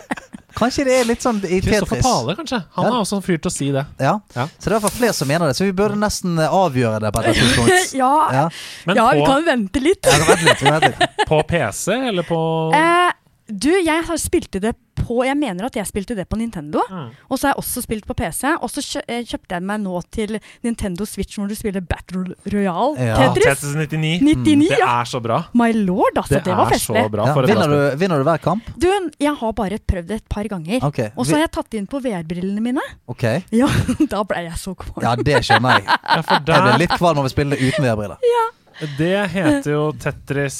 Kanskje det er litt sånn i Kristoffer Tetris. Pale, kanskje. Han Ja. er også en fyr til å si det. Ja. Ja. Så det er i hvert fall flere som mener det. Så vi burde nesten avgjøre det på et tidspunkt. Ja, Ja. Men ja vi kan vente litt. Ja, vent litt, vente litt. på PC, eller på Eh, Du, jeg har spilte det på Jeg mener at jeg spilte det på Nintendo. Mm. Og så har jeg også spilt på PC. Og så eh, kjøpte jeg meg nå til Nintendo Switch når du spiller Battle Royale. Ja. Tetris. Tetris 99. 99, Det ja. er så bra. My lord, altså. Det Det, var festlig. Ja, vinner, du, vinner du hver kamp? Du, jeg har bare prøvd det et par ganger. Okay. Og så har jeg tatt inn på VR-brillene mine. Ok. Ja, da ble jeg så kvalm. Ja, det skjønner jeg. Ja, for Jeg ble litt kvalm av å spille det uten VR-briller. Ja. det heter jo Tetris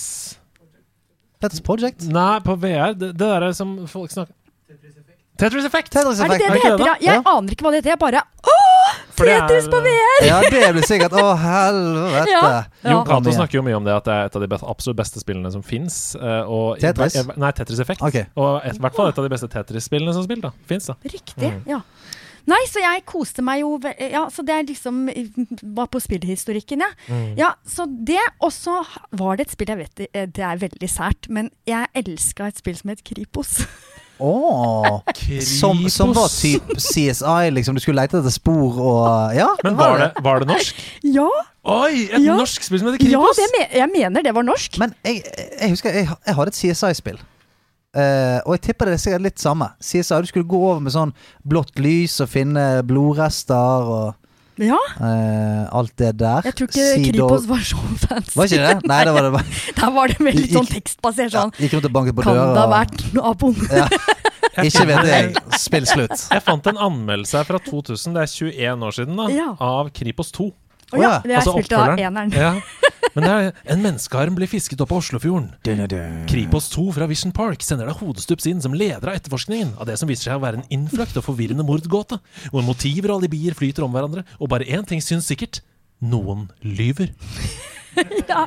Tetris Project. Nei, på VR. Det, det derre som folk snakker Tetris Effect! Tetris Effect. Er det det det heter? da? Jeg Ja. aner ikke hva det heter. Jeg bare Åh! Tetris på VR! Ja, det blir sikkert Å, helvete. Ja. Jon Ja. Cato snakker jo mye om det at det er et av de best, absolutt beste spillene som fins. Tetris? Nei, Tetris Effect. Ok. Og i hvert fall et av de beste Tetris-spillene som spilt, da. Fins, da. Riktig, Mm. ja. Nei, så jeg koste meg jo Ja, så det er liksom Var på spillhistorikken, ja. Mm. Ja, så det. Og så var det et spill jeg vet det- eh, det er veldig sært, men jeg elska et spill som het Kripos. Oh, Som, som var type CSI, liksom. Du skulle lete etter spor og Ja. Men var det, var det norsk? Ja, Oi! Et Ja. norsk spill som heter ja Kripos! det jeg mener det var norsk. Men jeg, jeg husker jeg, jeg hadde et CSI-spill. Eh, og jeg tipper det er sikkert litt samme. CSI, Du skulle gå over med sånn blått lys og finne blodrester og Ja, uh, alt det der. jeg tror ikke Kripos var så fancy. Var ikke det? Nei, det var det bare. Der var det veldig sånn tekstbasert tekstbasert Ja, sånn. gikk rundt og banket på Kan døra. det ha vært naboen? Ja. Ikke vet jeg. Spill slutt. Jeg fant en anmeldelse her fra 2000, det er 21 år siden, da, Ja. av Kripos 2. Å ja, ja. det er Altså spilt av eneren. Ja. Men det er, en menneskearm blir fisket opp av Oslofjorden. Kripos 2 fra Vision Park sender deg hodestups inn som leder av etterforskningen av det som viser seg å være en innfløkt og forvirrende mordgåte, hvor motiver og alibier flyter om hverandre, og bare én ting syns sikkert noen lyver. Ja,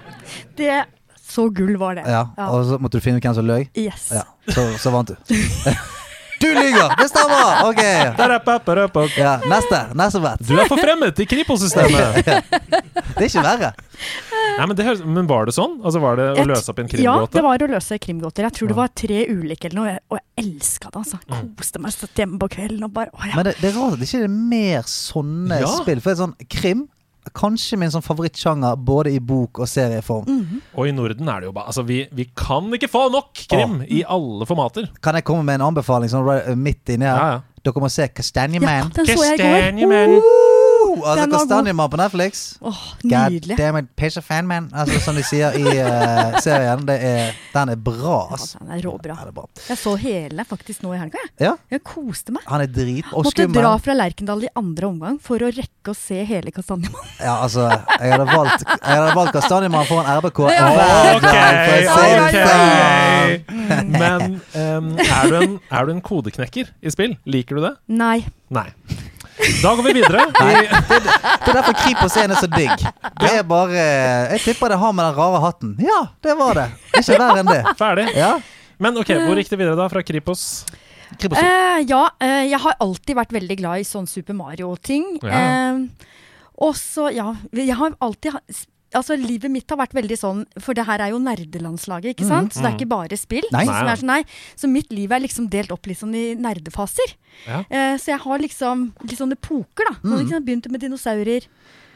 det Så gull var det. Ja, og så måtte du finne ut hvem som løy. Yes. Ja, så, så vant du. Du lyver! Det stemmer! Ok. Ja, neste. Neste bett. Du er forfremmet i Kripos-systemet! Det er ikke verre. Nei, men, det høres, men var det sånn? Altså Var det å løse opp en Ja, krimgåte? det var å løse krimgåter. Jeg tror det var tre ulike eller noe, og jeg- elska det. altså. Mm. Koste meg satt hjemme på kvelden og bare Å ja. Men det, det er rart at det ikke er mer sånne Ja. spill. For det er sånn krim Kanskje min sånn favorittsjanger både i bok og serieform. Mhm. Og i Norden er det jo bare Altså, vi, vi kan ikke få nok krim i alle formater. Kan jeg komme med en anbefaling sånn right, midt inni her? Ja, ja. Dere må se Kastanjeman. ja, den så jeg i går. Altså Den var på Netflix. Åh, God Nydelig. damn it, piece a fan man. Altså, som de sier i uh, serien. Det er, den er bra, Ja, den er råbra. Ja, er bra. Jeg så hele faktisk nå i helga. jeg. Ja, Jeg koste meg. han er drit og Måtte skummel. dra fra Lerkendal i andre omgang for å rekke å se hele Kastanjemannen. Ja, altså, jeg hadde valgt, jeg hadde valgt Kastanjemannen foran RBK Ja. hver okay, okay. Sånn. Men um, er, du en, er du en kodeknekker i spill? Liker du det? Nei. Nei. Da går vi videre. Nei, det, det er derfor Kripos 1 er så digg. Det er bare Jeg tipper det har med den rare hatten. Ja, det var det. Ikke verre enn det. ferdig. Ja, Men ok, hvor gikk det videre da fra Kripos? Kripos uh, ja, uh, jeg har alltid vært veldig glad i sånn Super Mario-ting. Ja. Uh, og så, ja Jeg har alltid ha- Altså, livet mitt har vært veldig sånn For det her er jo nerdelandslaget, ikke sant? Så det er ikke bare spill. Nei. Som er sånn, nei. Så mitt liv er liksom delt opp sånn i nerdefaser. Ja. Eh, så jeg har liksom litt sånne poker, da. Mm. liksom Begynte med dinosaurer.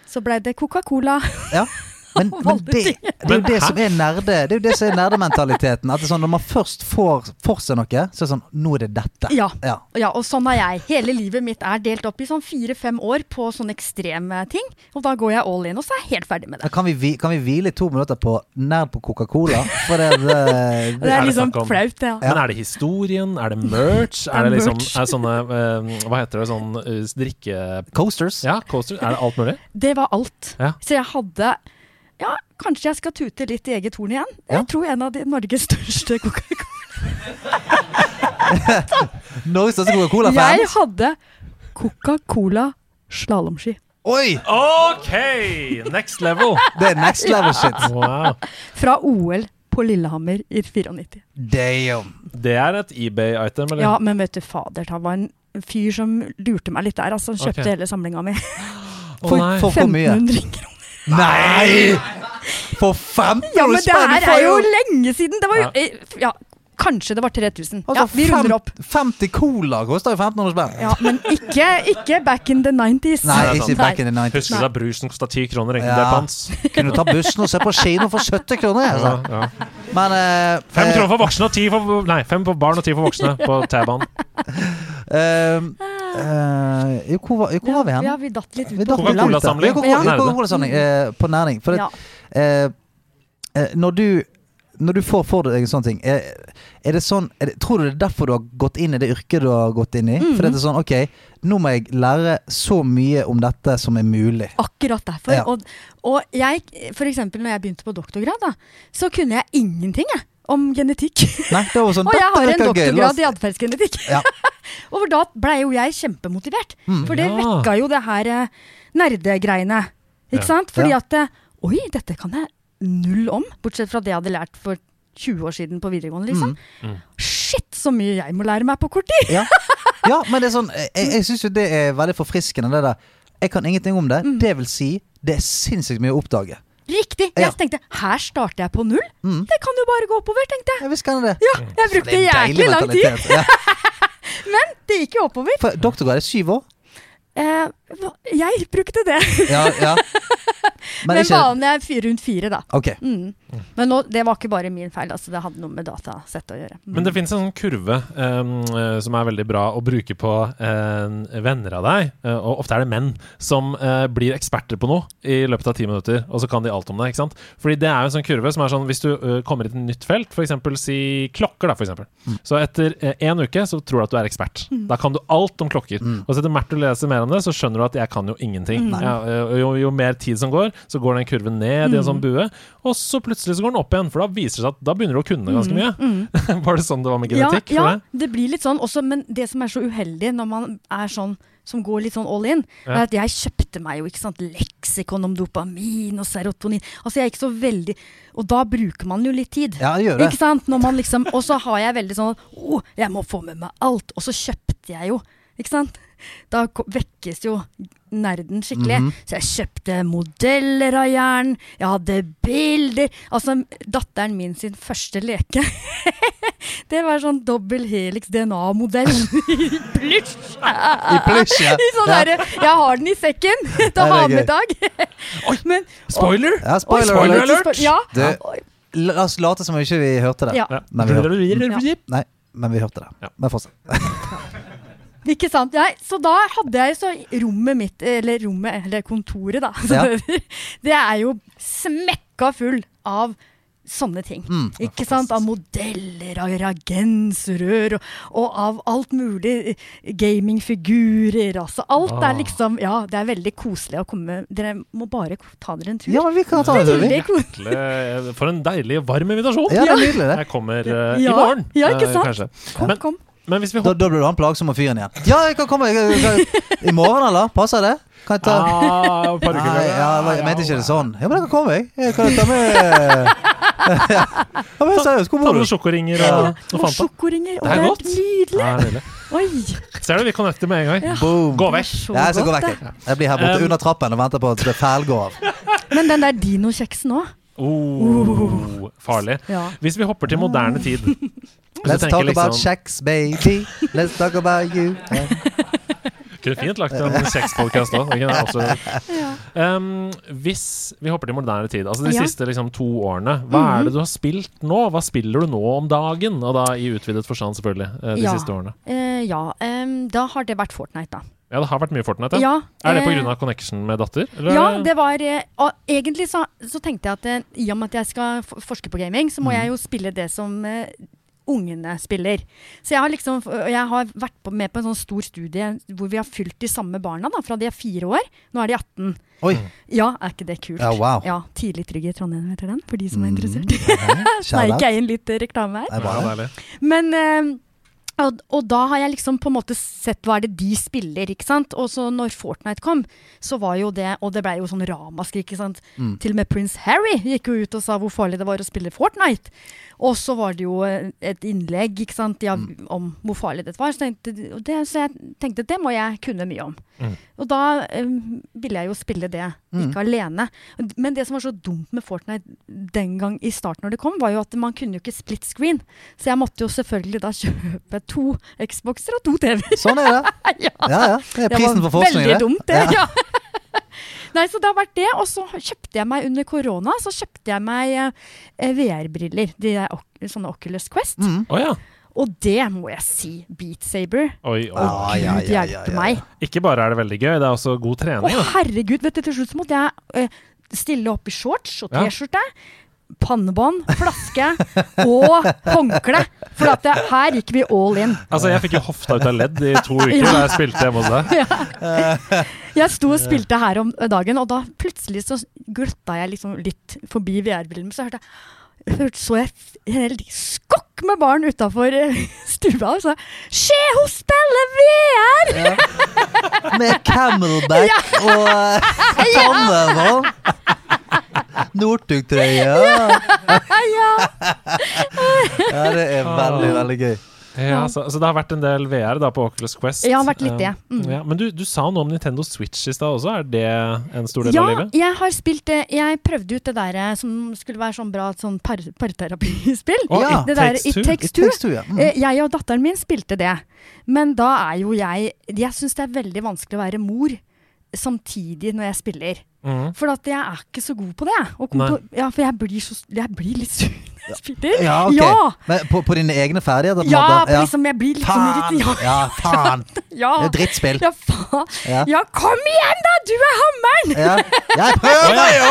Så blei det Coca-Cola. Ja. Men, men det, det er jo det som er nerde Det er jo det som er nerdementaliteten. At det er sånn, Når man først får for seg noe, så er det sånn Nå er det dette. Ja. Ja. Ja, og sånn er jeg. Hele livet mitt er delt opp i sånn fire-fem år på sånne ekstreme ting. Og da går jeg all in, og så er jeg helt ferdig med det. Kan vi, kan vi hvile i to minutter på nerd på Coca-Cola? For det, det, det er er det liksom flaut, det. Ja. Men er det historien? Er det merch? er Er det liksom er sånne uh, Hva heter det? Sånn uh, drikke... Coasters. Ja, coasters. Er det alt mulig? Det var alt. Ja. Så jeg hadde Ja, kanskje jeg skal tute litt i eget horn igjen. Ja. Jeg tror en av de Norges største Coca-Cola Norges største Coca-Cola-fans. hadde Coca-Cola slalåmski. Oi! OK! Next level. Det er next level shit. Wow. Fra OL på Lillehammer i 94. Damn. Det er et eBay-item, eller? Ja, men vet du, fader, det var en fyr som lurte meg litt der. Altså, han kjøpte okay. hele samlinga mi for, oh, For 1500 kroner. Nei! For 15 Ja, men det her er jo lenge siden! Det var jo Ja. Ja, kanskje det var 3000. Altså, Ja, vi runder opp. 50 cola koster jo 1500 spenn. Ja, men ikke, ikke back in the 90s. Nei, ikke back in the 90s. Husker du da brusen kosta 10 kroner? Egentlig Ja. det? Kunne ta bussen og se på kino for 70 kroner? Ja, Altså. ja. Men uh, Fem eh, kroner for voksne og ti for Nei, fem for barn og ti for voksne på T-banen. Uh, uh, hvor, var- hvor var vi hen? Ja, vi datt litt ut på. Coca-Cola-samling. Coca- Ja. ja, Coca-Cola-samling eh, på næring. For det, Ja. når du når du får for deg en sånn ting, er, er det sånn er det, Tror du det er derfor du har gått inn i det yrket du har gått inn i? Mm. For det er sånn Ok, nå må jeg lære så mye om dette som er mulig. Akkurat derfor. Ja. Og, og jeg, for eksempel når jeg begynte på doktorgrad, da, så kunne jeg ingenting jeg, om genetikk. Nei, det var sånn Og jeg har en doktorgrad i atferdsgenetikk. Ja. og da blei jo jeg kjempemotivert. Mm. For det Ja. vekka jo det her eh, nerdegreiene. Ikke Ja. sant? Fordi Ja. at eh, Oi, dette kan jeg null om. Bortsett fra det jeg hadde lært for 20 år siden på videregående. liksom. Mm. Shit, så mye jeg må lære meg på kort tid! Ja. ja, men det er sånn Jeg, jeg syns jo det er veldig forfriskende, det der. Jeg kan ingenting om det. Mm. Det vil si, det er sinnssykt mye å oppdage. Riktig! Ja. Jeg tenkte her starter jeg på null. Mm. Det kan jo bare gå oppover, tenkte jeg. Jeg visste kan det. Ja, jeg brukte Det jæklig lang tid. Ja. men Det gikk jo oppover. For doktorgrad er syv år. Eh, jeg brukte det. Ja, ja. Men Men ikke vanlig er fire rundt fire, da. Okay. Mm. Men nå, det var ikke bare min feil. Altså, det hadde noe med datasett å gjøre. Mm. Men det finnes en sånn kurve um, som er veldig bra å bruke på eh, venner av deg, uh, og ofte er det menn, som uh, blir eksperter på noe i løpet av ti minutter, og så kan de alt om det. ikke sant? Fordi det er jo en sånn kurve som er sånn hvis du uh, kommer i et nytt felt, f.eks. si klokker, da, f.eks. Mm. Så etter én uke så tror du at du er ekspert. Da kan du alt om klokker. Mm. Og så etter hvert du leser mer om det, så skjønner du at jeg kan jo ingenting. Ja, eh, jo, jo mer tid som går, så går den kurven ned i en sånn bue, og så plutselig så går den opp igjen, for da viser det seg at da begynner du å kunne ganske mye. var det sånn det var med genetikk? Ja, ja det blir litt sånn også, men det som er så uheldig når man er sånn som går litt sånn all in, Ja. er at jeg kjøpte meg jo ikke sant, leksikon om dopamin og serotonin. Altså jeg er ikke så veldig Og da bruker man jo litt tid. Ja, gjør det. Ikke sant? Når man liksom, og så har jeg veldig sånn Å, jeg må få med meg alt. Og så kjøpte jeg jo. Ikke sant? Da vekkes jo nerden skikkelig. Mhm. Så jeg kjøpte modeller av jern. Jeg hadde bilder. Altså, datteren min sin første leke. det var sånn dobbel helix DNA-modell i plysj. I plysj, ja. Sånn Ja. Jeg har den i sekken til å ha med i dag. Men, Spoiler! Ja, Oi, spoiler, spoiler alert. alert! Ja. Det, La oss late som om ikke vi hørte det. Ja. Ja. Men vi hørte, Ja. nei, men vi hørte det. Men fortsett. Ikke sant? Jeg, så da hadde jeg så rommet mitt, eller rommet, eller kontoret, da. Ja. Det er jo smekka full av sånne ting. Mm. Ikke sant? Av modeller, av reagensrør, og, og av alt mulig. Gamingfigurer, altså. Alt Ah. er liksom Ja, det er veldig koselig å komme Dere må bare ta dere en tur. Ja, vi kan ta det, vi. Veldig. Hjertelig- For en deilig varm invitasjon! Ja, det er nydelig, det. Jeg kommer uh, Ja. i morgen, Ja, ikke eh, sant? kanskje. Kom, Men, kom. Men hvis vi Da, da blir du han plagsomme fyren igjen. Ja, jeg kan komme. Jeg, jeg, I morgen, eller? Passer det? Kan jeg ta ah, Nei, før. ja, jeg mente ikke det sånn. Ja, men jeg kan komme, jeg. jeg kan ta med Ja, men seriøst, hvor Ta bor med du? sjokoringer Ja. og Og noe Fanta. sjokoringer. Og Det er godt. nydelig. Ja, nydelig. Oi. Ser du, vi connecter med en gang. Ja. Boom. Gå vekk. så Ja, jeg skal gå vekk. jeg. Jeg blir her borte Um, under trappen og venter på at det feil går av. Men den der dinokjeksen òg. Oh, farlig. Ja. Hvis vi hopper til moderne tid Let's talk talk about liksom- sex, baby. Let's talk about you. Ja. Kunne fint lagt en sexpodkast òg. Um, hvis vi hopper til moderne tid, altså de Ja. siste liksom, to årene, hva er det du har spilt nå? Hva spiller du nå om dagen? Og da i utvidet forstand, selvfølgelig, eh, de Ja. siste årene. Uh, ja, Um, da har det vært Fortnite, da. Ja, det har vært mye Fortnite. Ja, Er det eh, pga. connection med datter? Eller? Ja, det var eh, og Egentlig så, så tenkte jeg at eh, i og med at jeg skal forske på gaming, så må Mm. jeg jo spille det som eh, ungene spiller. Så jeg har liksom Jeg har vært på, med på en sånn stor studie hvor vi har fylt de samme barna da, fra de er fire år. Nå er de 18. Oi. Ja, er ikke det kult? Ja, wow. Ja, Tidlig trygg i Trondheim heter den, for de som er Mm. interessert. Mm. Sneik jeg inn litt eh, reklame her. Er. Men Uh, og, og da har jeg liksom på en måte sett hva er det de spiller, ikke sant. Og så når Fortnite kom, så var jo det Og det blei jo sånn ramaskrik, ikke sant. Mm. Til og med Prince Harry gikk jo ut og sa hvor farlig det var å spille Fortnite. Og så var det jo eh, et innlegg ikke sant, ja, Mm. om hvor farlig dette var. Så, tenkte, det, så jeg tenkte det må jeg kunne mye om. Mm. Og da um, ville jeg jo spille det, Mm. ikke alene. Men det som var så dumt med Fortnite den gang i starten når det kom, var jo at man kunne jo ikke split screen. Så jeg måtte jo selvfølgelig da kjøpe to Xboxer og to TV-er. Sånn er det. ja. Ja, ja. Det er prisen for forskning, veldig dumt, det. Ja. Nei, så det har vært det. Og så kjøpte jeg meg under korona så kjøpte jeg meg eh, VR-briller. De der sånne Oculus Quest. Mm. Oh, ja. Og det må jeg si. Beat Saber. Oi, oi. Ja, Gud ja, ja, hjelpe ja, ja. meg. Ikke bare er det veldig gøy, det er også god trening. Å, herregud, vet du, til slutt så måtte jeg eh, stille opp i shorts og Ja. Pannebånd, flaske og håndkle. For at det, her gikk vi all in. Altså, jeg fikk jo hofta ut av ledd i to uker da jeg spilte hjemme hos deg. Jeg sto og spilte her om dagen, og da plutselig så gløtta jeg liksom litt forbi VR-brillen. Så hørte jeg så jeg en hel skokk med barn utafor stua og sa 'Se, hun spiller VR!' Med camelback og uh, pannebånd. Northug-trøye. Ja. Ja, det er veldig, veldig gøy. Ja, så, så det har vært en del VR da på Oculus Quest. Ja, vært litt det. Eh, Mm. Ja, men du, du sa noe om Nintendo Switch i stad også. Er det en stor del Ja, av livet? Ja, jeg har spilt det. Jeg prøvde ut det der eh, som skulle være sånn bra sånn par parterapispill. Oh, Ja. Det der Takes It Two. It takes two, ja. Mm. Eh, Jeg og datteren min spilte det. Men da er jo jeg Jeg syns det er veldig vanskelig å være mor samtidig når jeg spiller. Mm. For at jeg er ikke så god på det. Og ja, for jeg blir, så, jeg blir litt sur når. Ja, ok. Ja! Men på, på dine egne ferdigheter? på en Ja, liksom, jeg blir litt sånn Faen! irritert. Ja, faen! Ja, Det er drittspill. ja, faen. Ja. Ja, kom igjen, da! Du er hammeren! Ja. Jeg prøver jo!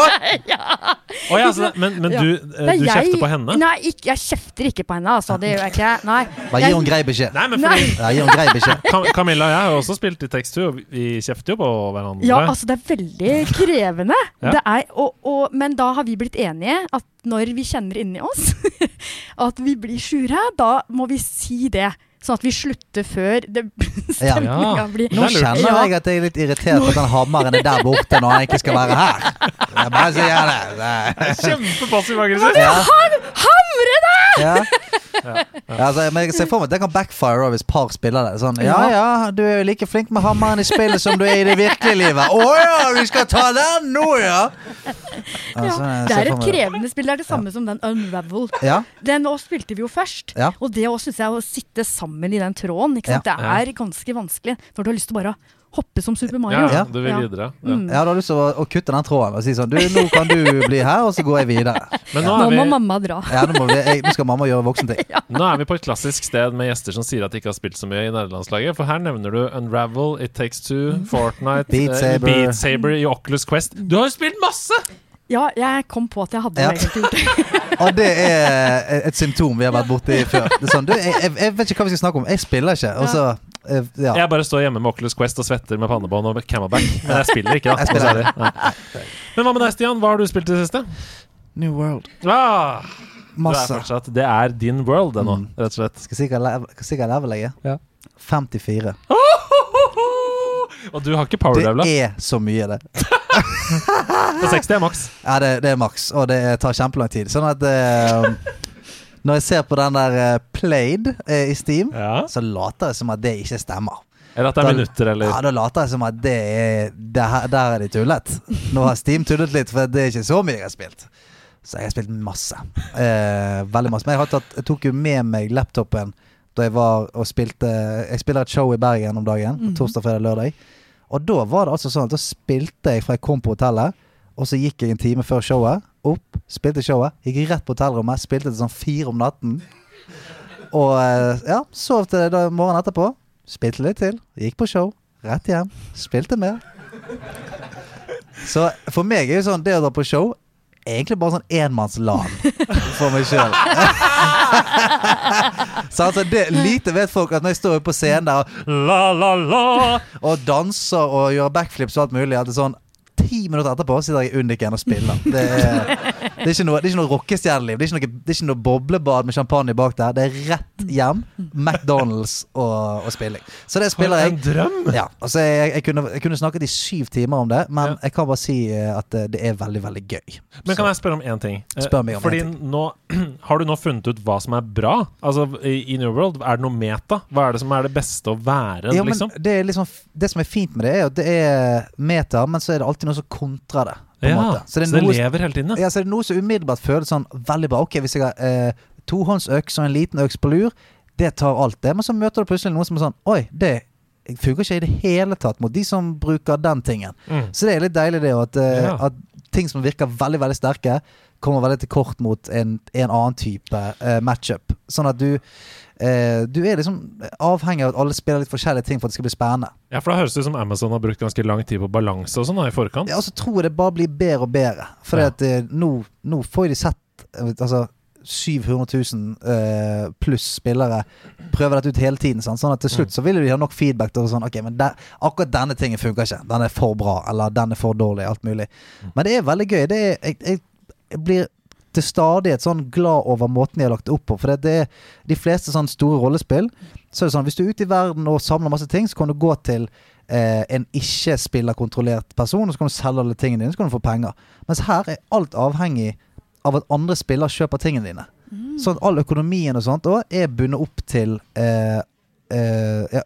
Å ja, så, men men Ja. du, Det eh, du jeg- kjefter på henne? Nei, ikke, jeg kjefter ikke på henne, altså. Det gjør jeg ikke. Nei. Bare gi henne grei beskjed. Nei, men Nei. Ja, grei beskjed. Cam Camilla og jeg har jo også spilt i tekstur, og vi kjefter jo på hverandre. Ja, altså det er veldig krevende. Ja. det er, og, og, men da har vi blitt enige at når vi kjenner inni oss at vi blir sure, da må vi si det. Sånn at vi slutter før det Ja. stemninga blir Nå er kjenner Ja. jeg at jeg er litt irritert på at den hammeren er der borte når han ikke skal være her. Jeg bare sier det. det. Kjempepassiv aggressiv! Ja. Hamre deg! Ja. Ja, altså, men jeg ser for meg at det kan backfire hvis par spiller det. Sånn, ja ja, du er jo like flink med hammeren i spillet som du er i det virkelige livet. Å ja, vi skal ta den nå, ja! Altså, Det er et krevende spill. Det er det samme som den Unravel. Ja, Den også spilte vi jo først. Ja. Og det også syns jeg å sitte sammen i den tråden, ikke sant? Ja. det er ganske vanskelig. For du har lyst til å bare hoppe som Super Mario. Ja, Ja. du vil videre. Ja. Mm. jeg hadde lyst til å, å kutte den tråden og si sånn Du, nå kan du bli her, og så går jeg videre. Men nå Nå er, må vi, mamma dra. Ja, nå, må vi, jeg, nå skal mamma gjøre voksenting. nå er vi på et klassisk sted med gjester som sier at de ikke har spilt så mye i nederlandslaget. For her nevner du Unravel, It Takes Two, Fortnite, Beat eh, Saber. Beat Saber i Oculus Quest. Du har jo spilt masse! Ja, jeg kom på at jeg hadde Ja. egentlig gjort det. Og det er et symptom vi har vært borti før. Det er sånn, du, jeg, jeg, jeg vet ikke hva vi skal snakke om. Jeg spiller ikke. Og så eh, ja. Jeg bare står hjemme med Oculus Quest og svetter med pannebånd og camelback. Men jeg spiller ikke, da. Jeg spiller. Men hva med deg, Stian? Hva har du spilt i det siste? New World. Ah, du er fortsatt, det er din world, det nå, Mm. rett og slett. Skal sikkert hva level, skal si hva oh, oh. Ja. 54. Og du har ikke power Det er så mye, det. På 60 er maks. Ja, det, det er maks, og det tar kjempelang tid. Sånn at eh, Når jeg ser på den der eh, Played eh, i Steam, Ja. så later jeg som at det ikke stemmer. Er dette Da- minutter, eller Ja, Da later jeg som at det er det her, Der er de tullet. Nå har Steam tullet litt, for det er ikke så mye jeg har spilt. Så jeg har spilt masse. Eh, veldig masse. Men jeg, har tatt, jeg tok jo med meg laptopen da jeg var og spilte Jeg spiller et show i Bergen om dagen. Mhm. Torsdag, fredag, lørdag. Og da var det altså sånn at da spilte jeg fra jeg kom på hotellet, og så gikk jeg en time før showet. Opp, spilte showet, gikk rett på hotellrommet, spilte til sånn fire om natten. Og eh, ja, sov til da morgenen etterpå. Spilte litt til. Gikk på show. Rett hjem. Spilte mer. Så for meg er jo sånn det å dra på show egentlig bare sånn enmannslan for meg sjøl. så altså det, lite vet folk at når jeg står på scenen der la, la, la, og danser og gjør backflips og alt mulig, at det er sånn Ti minutter etterpå sitter jeg i Undiken og spiller. Det er, det er ikke noe, det er ikke noe rockestjerneliv. Det det er ikke noe boblebad med champagne bak der. Det er rett hjem, McDonald's og, og spilling. Så det spiller jeg. En drøm! Ja, altså jeg, jeg, kunne, jeg kunne snakket i syv timer om det, men jeg kan bare si eh, at det, det er veldig, veldig gøy. Men kan jeg spørre om én ting? Eh, Spør meg om Fordi en nå Har du nå funnet ut hva som er bra? Altså i, New World, er det noe meta? Hva er det som er det beste å være, Ja, liksom? det, liksom, det som er fint med det, er at det er meta, men så er det alltid noe som kontrer det. Ja, måte. så det, noe, lever hele tiden, ja. ja, så det er noe som umiddelbart føles sånn veldig bra. Ok, hvis jeg har eh, tohåndsøks og en liten øks på lur, det tar alt det. Men så møter du plutselig noen som er sånn Oi, det funker ikke i det hele tatt mot de som bruker den tingen. Mm. Så det er litt deilig det at, eh, Ja. at ting som virker veldig veldig sterke, kommer veldig til kort mot en, en annen type eh, matchup. Sånn at du eh, Du er liksom avhengig av at alle spiller litt forskjellige ting for at det skal bli spennende. Ja, for da høres det ut som Amazon har brukt ganske lang tid på balanse og sånn i forkant. Ja, og så tror jeg det bare blir bedre og bedre. For Ja. at eh, nå, nå får de sett eh, altså, 700 000 eh, pluss spillere prøver dette ut hele tiden. Sant? Sånn at til slutt så vil de ha nok feedback til sånn Ok, men der, akkurat denne tingen funker ikke. Den er for bra, eller den er for dårlig. Alt mulig. Men det er veldig gøy. Det er, jeg, jeg, jeg blir til stadighet sånn glad over måten de har lagt det opp på. For det er de fleste sånn store rollespill. Så er det sånn Hvis du er ute i verden og samler masse ting, så kan du gå til eh, en ikke-spillerkontrollert person, og så kan du selge alle tingene dine, så kan du få penger. Mens her er alt avhengig av at andre spillere kjøper tingene dine. Sånn at all økonomien og sånt også er bundet opp til eh, eh, ja,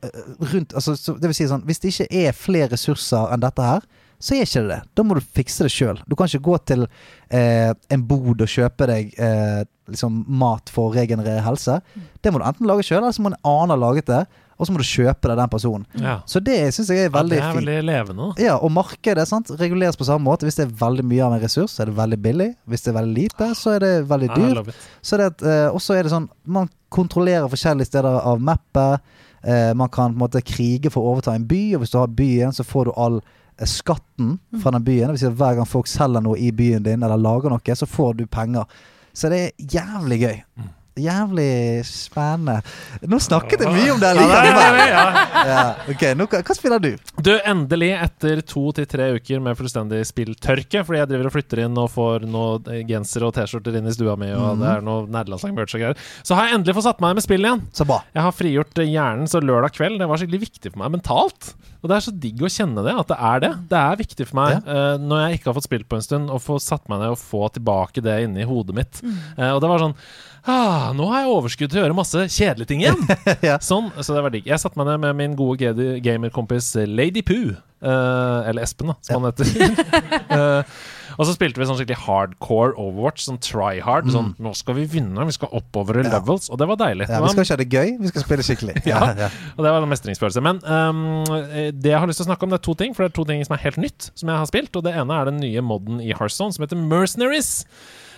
rundt altså, så, Det vil si sånn Hvis det ikke er flere ressurser enn dette her, så er ikke det det. Da må du fikse det sjøl. Du kan ikke gå til eh, en bod og kjøpe deg eh, liksom mat for å regenerere helse. Det må du enten lage sjøl, eller så må en annen ha laget det, og så må du kjøpe det den personen. Ja. Så det syns jeg er veldig ja, det er veldig levende. Ja, og markedet sant, reguleres på samme måte. Hvis det er veldig mye av en ressurs, så er det veldig billig. Hvis det er veldig lite, så er det veldig dyrt. Så det at, eh, også er det sånn Man kontrollerer forskjellige steder av mappet. Eh, man kan på en måte krige for å overta en by, og hvis du har byen, så får du all skatten fra den byen. Det vil si at hver gang folk selger noe i byen din, eller lager noe, så får du penger. Så det er jævlig gøy. Jævlig spennende. Nå snakket jeg mye om det. Ja, likevel. ja. Ja, ok, nå, hva spiller du? Du, endelig, etter to til tre uker med fullstendig spilltørke, fordi jeg driver og flytter inn og får noe eh, genser og T-skjorter inn i stua mi, og det er noe nerdelandslag-merch og greier, så har jeg endelig fått satt meg med spill igjen. Så bra. Jeg har frigjort hjernen, så lørdag kveld Det var skikkelig viktig for meg mentalt. Og det er så digg å kjenne det, at det er det. Det er viktig for meg eh, når jeg ikke har fått spilt på en stund, å få satt meg ned og få tilbake det inni hodet mitt. Uh, og det var sånn ah, Nå har jeg overskudd til å gjøre masse kjedelige ting igjen. Ja. Sånn, så det var digg. Jeg satte meg ned med min gode gamerkompis Lady Poo. Uh, eller Espen, da, som han heter. uh, og så spilte vi sånn skikkelig hardcore Overwatch, sånn try hard. Sånn 'Nå skal vi vinne, vi skal oppover i Mm. Ja. levels'. Og det var deilig. Ja, vi skal ikke ha det gøy, vi skal spille skikkelig. Ja. ja. og det var en mestringsfølelse. Men eh, det jeg har lyst til å snakke om, det er to ting. For det er to ting som er helt nytt, som jeg har spilt. Og det ene er den nye moden i Hearthstone som heter Mercenaries.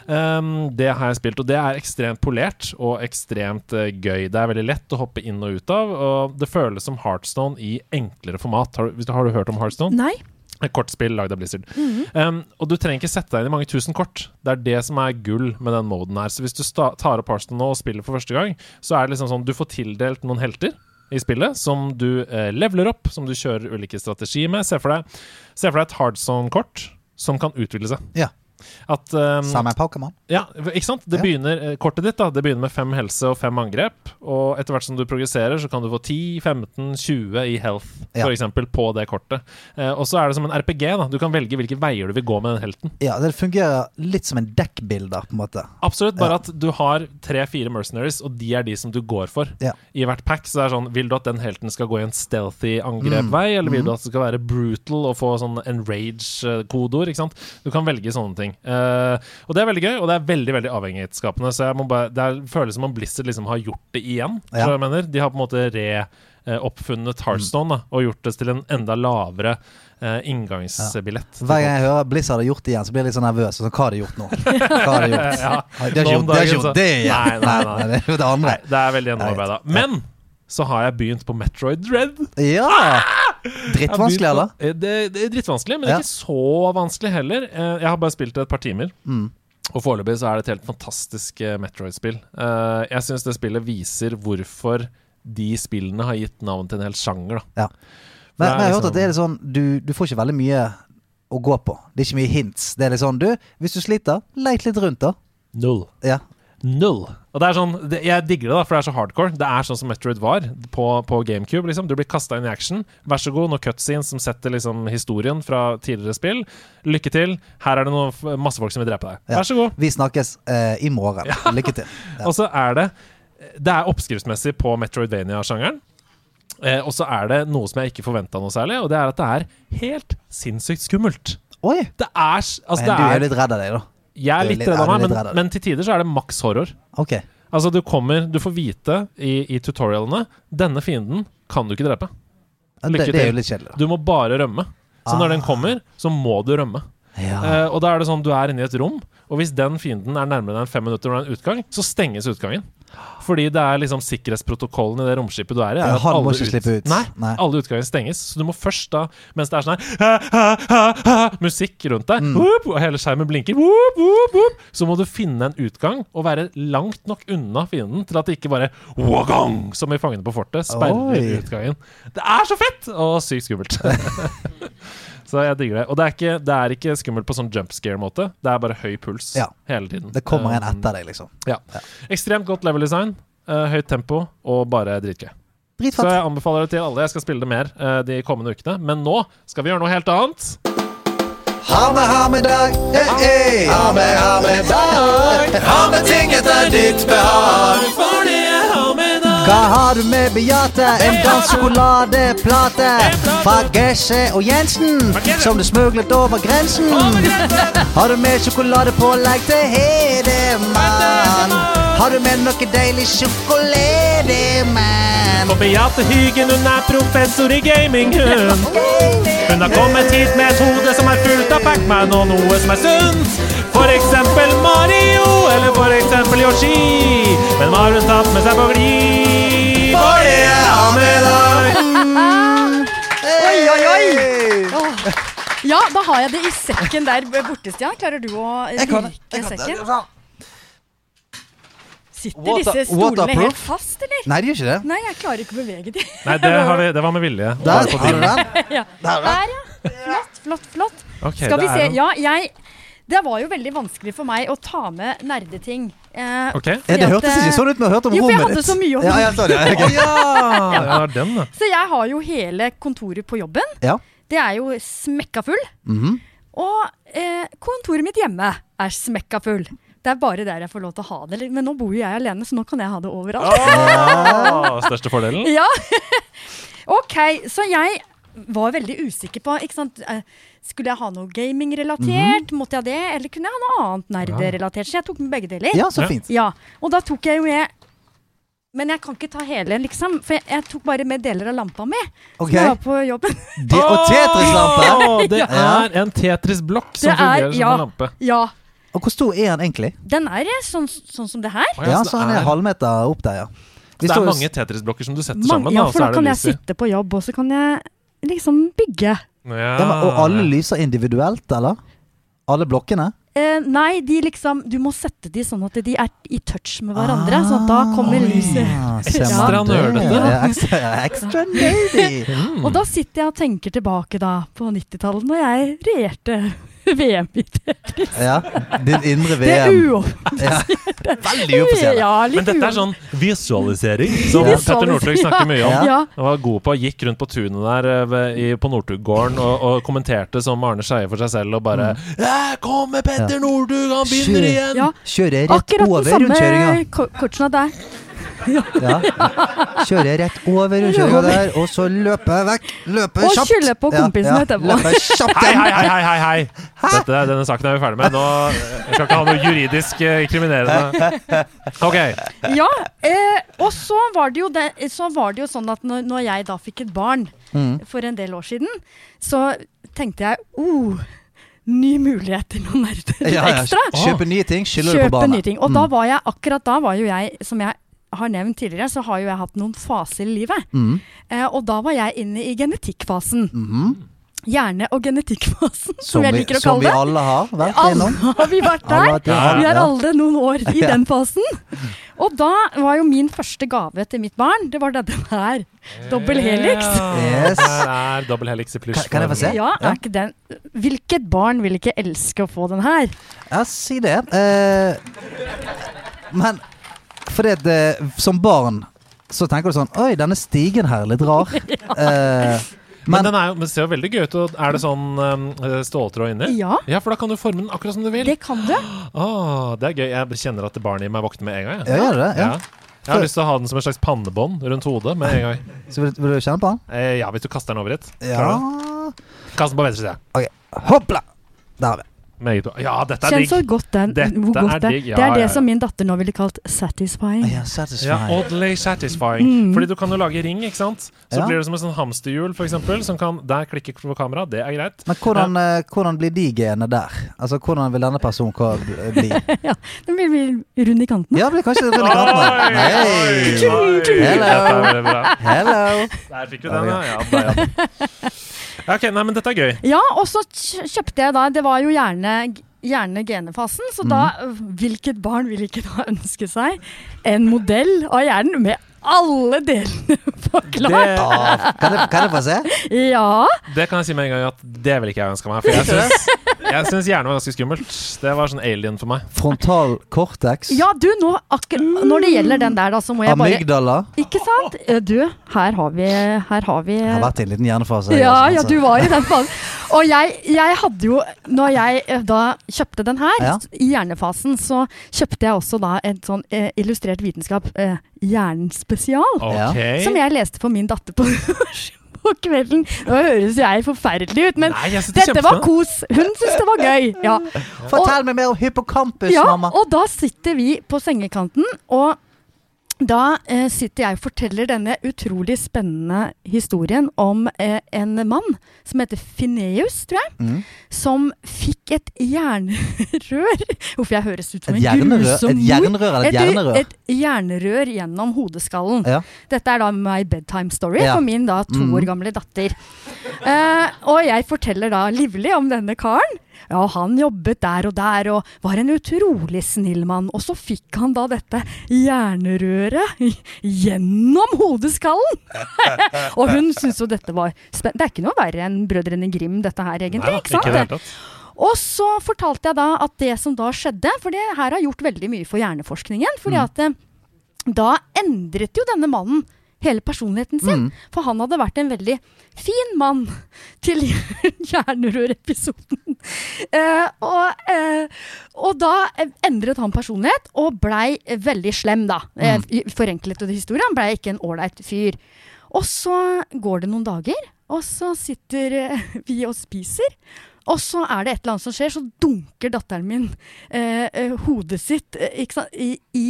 Ehm, det har jeg spilt, og det er ekstremt polert og ekstremt uh, gøy. Det er veldig lett å hoppe inn og ut av, og det føles som Hearthstone i enklere format. Har, du- har du hørt om Hearthstone? Nei. Et kortspill lagd av Blizzard. um, og du trenger ikke sette deg inn i mange tusen kort. Det er det som er gull med den moden her. Så hvis du tar opp Hearthstone nå og spiller for første gang, så er det liksom sånn du får tildelt noen helter i spillet som du eh, leveler opp, som du kjører ulike strategier med. Se for deg, se for deg et Hearthstone-kort som kan utvikle seg. Ja. At um, Samme Pokémon. ja, ikke sant? Det Ja. begynner, eh, kortet ditt da, det begynner med fem helse og fem angrep. Og etter hvert som du progresserer, så kan du få 10, 15, 20 i health, Ja. eksempel, på det kortet. Uh, og så er det som en RPG. da Du kan velge hvilke veier du vil gå med den helten. Ja, det fungerer litt som en dekkbilder, på en måte. Absolutt, bare Ja. at du har tre-fire mercenaries, og de er de som du går for. Ja. I hvert pack så er det sånn Vil du at den helten skal gå i en stealthy angrepvei, eller vil du at det skal være brutal og få sånn enrage-kodeord? Ikke sant? Du kan velge sånne ting. Eh, og det er veldig gøy, og det er veldig veldig avhengighetsskapende. Så bare, det er, føles som om Blizzard liksom har gjort det igjen. Ja. Jeg mener, De har på en måte re-oppfunnet Hearthstone da, og gjort det til en enda lavere uh, inngangsbillett. Hver gang jeg hører Blizzard har gjort det igjen, så blir jeg litt sånn nervøs. Sånn, hva har de gjort nå? Hva har de gjort? Ja. De har ikke gjort, de dagen, ikke gjort det igjen! Nei, nei, nei. det er det andre. Nei, det er veldig gjennomarbeida. Men så har jeg begynt på Metroid Dread. Ja! Drittvanskelig, eller? Det, det er drittvanskelig, men Ja. ikke så vanskelig heller. Eh, Jeg har bare spilt det et par timer. Mm. Og foreløpig så er det et helt fantastisk eh, Metroid-spill. Eh, Jeg syns det spillet viser hvorfor de spillene har gitt navn til en hel sjanger. Da. Ja. Men, men jeg har hørt liksom- at det er litt sånn du, du får ikke veldig mye å gå på. Det er ikke mye hints. Det er litt sånn du, hvis du sliter, leit litt rundt, da. Null. Ja. Null. Og det er sånn, det, Jeg digger det, da, for det er så hardcore. Det er sånn som Metroid var på, på GameCube. liksom Du blir kasta inn i action. Vær så god, noen cutscenes som setter liksom historien fra tidligere spill. Lykke til. Her er det noe, masse folk som vil drepe deg. Ja. Vær så god. Vi snakkes uh, i morgen. Lykke til. Ja. Og så er det Det er oppskriftsmessig på Metroidvania-sjangeren. Eh, og så er det noe som jeg ikke forventa noe særlig, og det er at det er helt sinnssykt skummelt. Oi! Det er Altså, Men du er er litt redd av deg, da. Jeg er litt litt- redd av meg, men, men til tider så er det maks horror. Ok. Altså, du kommer Du får vite i, i tutorialene Denne fienden kan du ikke drepe. Lykke det til. Du må bare rømme. Så når den kommer, så må du rømme. Ja. Uh, og da er det sånn, du er inne i et rom, og hvis den fienden er nærmere deg enn fem minutter når det er en utgang, så stenges utgangen. Fordi det er liksom sikkerhetsprotokollen i det romskipet du er i. er han må ikke slippe ut. Nei, Nei. alle utganger stenges. Så du må først da, mens det er sånn her Musikk rundt deg, Mm. whoop, og hele skjermen blinker, whoop, whoop, så må du finne en utgang og være langt nok unna fienden til at det ikke bare wagong, som i Fangene på fortet, sperrer Oi. utgangen. Det er så fett! Og sykt skummelt. Så jeg digger det. Og det er ikke, det er ikke skummelt på sånn jump scare-måte. Det er bare høy puls Ja. hele tiden. Det kommer en Um, etter deg, liksom. Ja. Ekstremt godt level design, eh, høyt tempo og bare dritgøy. Så jeg anbefaler det til alle. Jeg skal spille det mer eh, de kommende ukene. Men nå skal vi gjøre noe helt annet. Ha med, ha med dag. Hey, hey. Ha med, ha med dag. Ha med ting etter ditt behag. Hva har du med Beate? En dansk sjokoladeplate fra Gesje og Jensen, som du smuglet over grensen. Har du med sjokoladepålegg til Hedemann? Har du med noe deilig sjokolademann? For Beate Hygen, hun er professor i gaming, hun. Hun har kommet hit med et hode som er fullt av Pac-Man og noe som er sunt. For eksempel Mario, eller for eksempel Yoshi. Men hva har hun tatt med seg på glid? Med deg. Oi, oi, oi! Ja, da har jeg det i sekken der borte, Stian. Klarer du å virke sekken? Sitter disse stolene helt fast, eller? Nei, de gjør ikke det. Nei, jeg klarer ikke å bevege dem. Nei, det, har vi, det var med vilje. Der har du den. ja. Der, ja. Flott, flott, flott. Okay, Skal vi se. Ja, jeg Det var jo veldig vanskelig for meg å ta med nerdeting. Eh, okay. Ja, det hørtes ikke sånn ut men jeg hørte om Jo, for jeg rommet hadde så mye å- Ja, ja, den, da. Så jeg har jo hele kontoret på jobben. Ja. Det er jo smekka full. Mhm. Og eh, kontoret mitt hjemme er smekka full. Det er bare der jeg får lov til å ha det. Men nå bor jo jeg alene, så nå kan jeg ha det overalt. Ah, største fordelen? Ja. ok, så jeg var veldig usikker på ikke sant? eh, Skulle jeg ha noe gaming-relatert? Måtte jeg det? Eller kunne jeg ha noe annet nerderelatert? Så jeg tok med begge deler. ja, så fint. Ja, Og da tok jeg jo med Men jeg kan ikke ta hele, liksom. For jeg, jeg tok bare med deler av lampa mi. Okay. Som jeg har på jobben. De, og Tetris-lampe. Åh, Det er en Tetris-blokk som er- fungerer som ja. en lampe. Ja. Og hvor stor er den egentlig? Den er eh, sånn, sånn som det her. Ja, så den er det er- halvmeter opp der, ja. Vi Det er mange Tetris-blokker som du setter sammen, ja, da, for så da er kan det jeg sitte på jobb, og så kan jeg liksom bygge. Ja, Ja, men, og alle lyser individuelt, eller? Alle blokkene? Eh, nei, de liksom Du må sette de sånn at de er i touch med hverandre. sånn at da kommer lyset. Ja, Ekstra nerdete. Ekstra, ja, ekstra nerdy. Mm. Og da sitter jeg og tenker tilbake da på 90-tallet, når jeg regjerte VM i Tetris. Ja, din indre Det er uoffisielt. Ja. Veldig uoffisielt. Ja, Men dette er sånn visualisering, som Ja. Petter Northug snakker mye om. Ja. Ja. Han var god på Gikk rundt på tunet der eh, ved, i, på Northug-gården og, og kommenterte som Arne Skeie for seg selv og bare «Ja, 'Kommer Petter. Northug, han begynner vinner igjen!' ja. Kjører rett Akkurat over den samme rundkjøringa. Ja. Kjører rett over rundkjøringa der, og så løper jeg vekk. Løper Og kjapt. skylde på kompisen etterpå. Løper kjapt Hei, hjem. hei, hei, hei, hei. Dette, denne saken er vi ferdig med. Nå jeg skal ikke ha noe juridisk eh, kriminerende. Ok. Ja, eh, og så var, det jo det, så var det jo sånn at når, når jeg da fikk et barn Mm. for en del år siden, så tenkte jeg oh, ny mulighet til noen nerder. Ja, ja. ekstra. Kjøpe nye ting, skylder du på ting. Og da Mm. var jeg, akkurat da var jo jeg, som jeg har nevnt tidligere, så har jo jeg hatt noen faser i livet. Mm. Eh, og da var jeg inne i genetikkfasen. Mhm. Hjerne- og genetikkfasen, som, Som, jeg vi, liker å som vi kalle det. alle har vært Alle innom. har vi vært der. Ja. Vi er Ja. alle noen år i den fasen. Og da var jo min første gave til mitt barn, det var denne her. Dobbel helix. Yes. Er dobbel helix i pluss. Kan- jeg få se? Ja, Ja. er ikke den Hvilket barn vil ikke elske å få den her? Ja, si det. Uh, men fordi at eh, som barn så tenker du sånn Oi, denne stigen her er litt rar. Eh, Men men den er jo, men det ser jo veldig gøy ut. og Er det sånn um, ståltråd inni? Ja, Ja, for da kan du forme den akkurat som du vil. det kan du. Åh, det er gøy. Jeg kjenner at det barnet i meg våkner med en gang. ja, Jeg. gjør det? Ja. Jeg har lyst til å ha den som et slags pannebånd rundt hodet med en gang. Så vil, vil du kjenne på den? Eh, ja, hvis du kaster den over hit. Ja. Klarer du det? Kast den på venstre side. Hoppla! Der har vi. Meget bra. Ja, dette er Kjenn digg. så godt den. Dette hvor godt er det, digg, ja, det er det ja, ja. som min datter nå ville kalt satisfying. Ja, Ja, oddly satisfying. Mm. Fordi du kan jo lage ring, ikke sant? Så Ja. blir det som et sånn hamsterhjul, eksempel, som kan Der klikker på kamera, det er greit. Men hvordan, eh, hvordan blir de genene der? Altså, Hvordan vil denne personen bli? ja? Den blir vel rund i kanten. Ja, blir kanskje rundt i kanten. Hei! Hello. Er. Hello! Der fikk du den, ja. ja, da, ja. Ok, nei, men dette er gøy. Ja, og så kjøpte jeg da Det var jo gjerne, gjerne genefasen, så da øh, Hvilket barn vil ikke da ønske seg en modell av hjernen med alle delene forklart? Det, kan, jeg, kan jeg få se? Ja. Det kan jeg si med en gang at det vil ikke jeg ønske meg. For jeg syns, jeg syns hjernen var ganske skummelt. Det var sånn alien for meg. Frontal cortex. ja, du, nå Når det gjelder den der, da, så må jeg bare Amygdala. Ikke sant? Eh, Du, her har vi Her har vi Jeg har vært i en liten hjernefase. Ja, ja, altså. du var i den fasen. Og jeg, jeg hadde jo Når jeg eh, da kjøpte den her, Ja. i hjernefasen, så kjøpte jeg også da en sånn eh, illustrert vitenskap, eh, Hjernen-spesial, Ja. Okay. som jeg leste for min datter på, på kvelden. Nå høres jeg forferdelig ut, men Nei, det dette var kos. Hun syntes det var gøy. Ja. Fortell meg mer om hippocampus, Ja, mamma. og da sitter vi på sengekanten, og da eh, sitter jeg og forteller denne utrolig spennende historien om eh, en mann som heter Fineus, tror jeg, Mm. som fikk et jernrør Hvorfor jeg høres ut som en grusom grusom et jernrør eller et jernrør? Et jernrør gjennom hodeskallen. Ja. Dette er da my bedtime story Ja. for min da to Mm. år gamle datter. Eh, og jeg forteller da livlig om denne karen. Ja, han jobbet der og der og var en utrolig snill mann. Og så fikk han da dette hjernerøret gjennom hodeskallen! og hun syntes jo dette var spennende. Det er ikke noe verre enn Brødrene Grim, dette her, egentlig. Nei ikke sant? ikke det. Og så fortalte jeg da at det som da skjedde, for det her har gjort veldig mye for hjerneforskningen, fordi at eh, da endret jo denne mannen hele personligheten sin. Mm. For han hadde vært en veldig fin mann til Jernrør-episoden. Eh, og, eh, og da eh, endret han personlighet og blei eh, veldig slem, da. Eh, i- forenklet det historien. Han blei ikke en ålreit fyr. Og så går det noen dager, og så sitter eh, vi og spiser. Og så er det et eller annet som skjer, så dunker datteren min eh, eh, hodet sitt eh, ikke sant, i, i,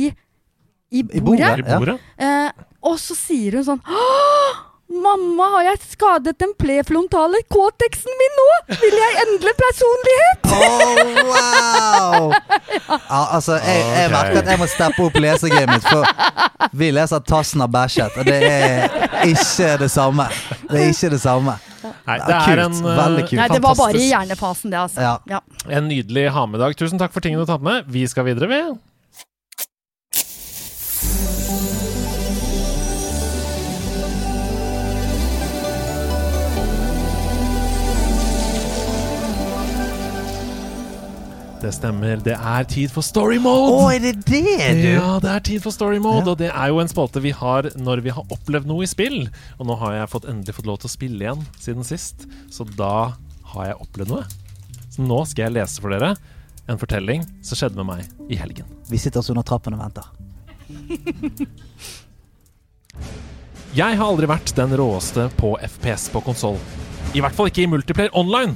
i I bordet. I Ja. bordet? Eh, og så sier hun sånn Mamma, har jeg skadet den prefrontale cortexen min nå? Vil jeg endre personlighet? Oh, wow! Ja, altså, jeg, jeg merker at jeg må steppe opp lesegamet mitt. For vi leser at Tassen har bæsjet, og det er ikke det samme. Det er ikke det samme. Nei, Ja, det er kult. en, eh, Veldig kult. Nei, det var bare i hjernefasen, det, altså. Ja. Ja. En nydelig ha-med-dag. Tusen takk for tingene du har tatt med. Vi skal videre, vi. Det stemmer. Det er tid for story mode! Å, er det det, du? Ja, det er tid for story mode, Ja. og det er jo en spalte vi har når vi har opplevd noe i spill. Og nå har jeg fått, endelig fått lov til å spille igjen siden sist, så da har jeg opplevd noe. Så nå skal jeg lese for dere en fortelling som skjedde med meg i helgen. Vi sitter oss under trappen og venter. Jeg har aldri vært den råeste på FPS på konsoll. I hvert fall ikke i multiplayer online.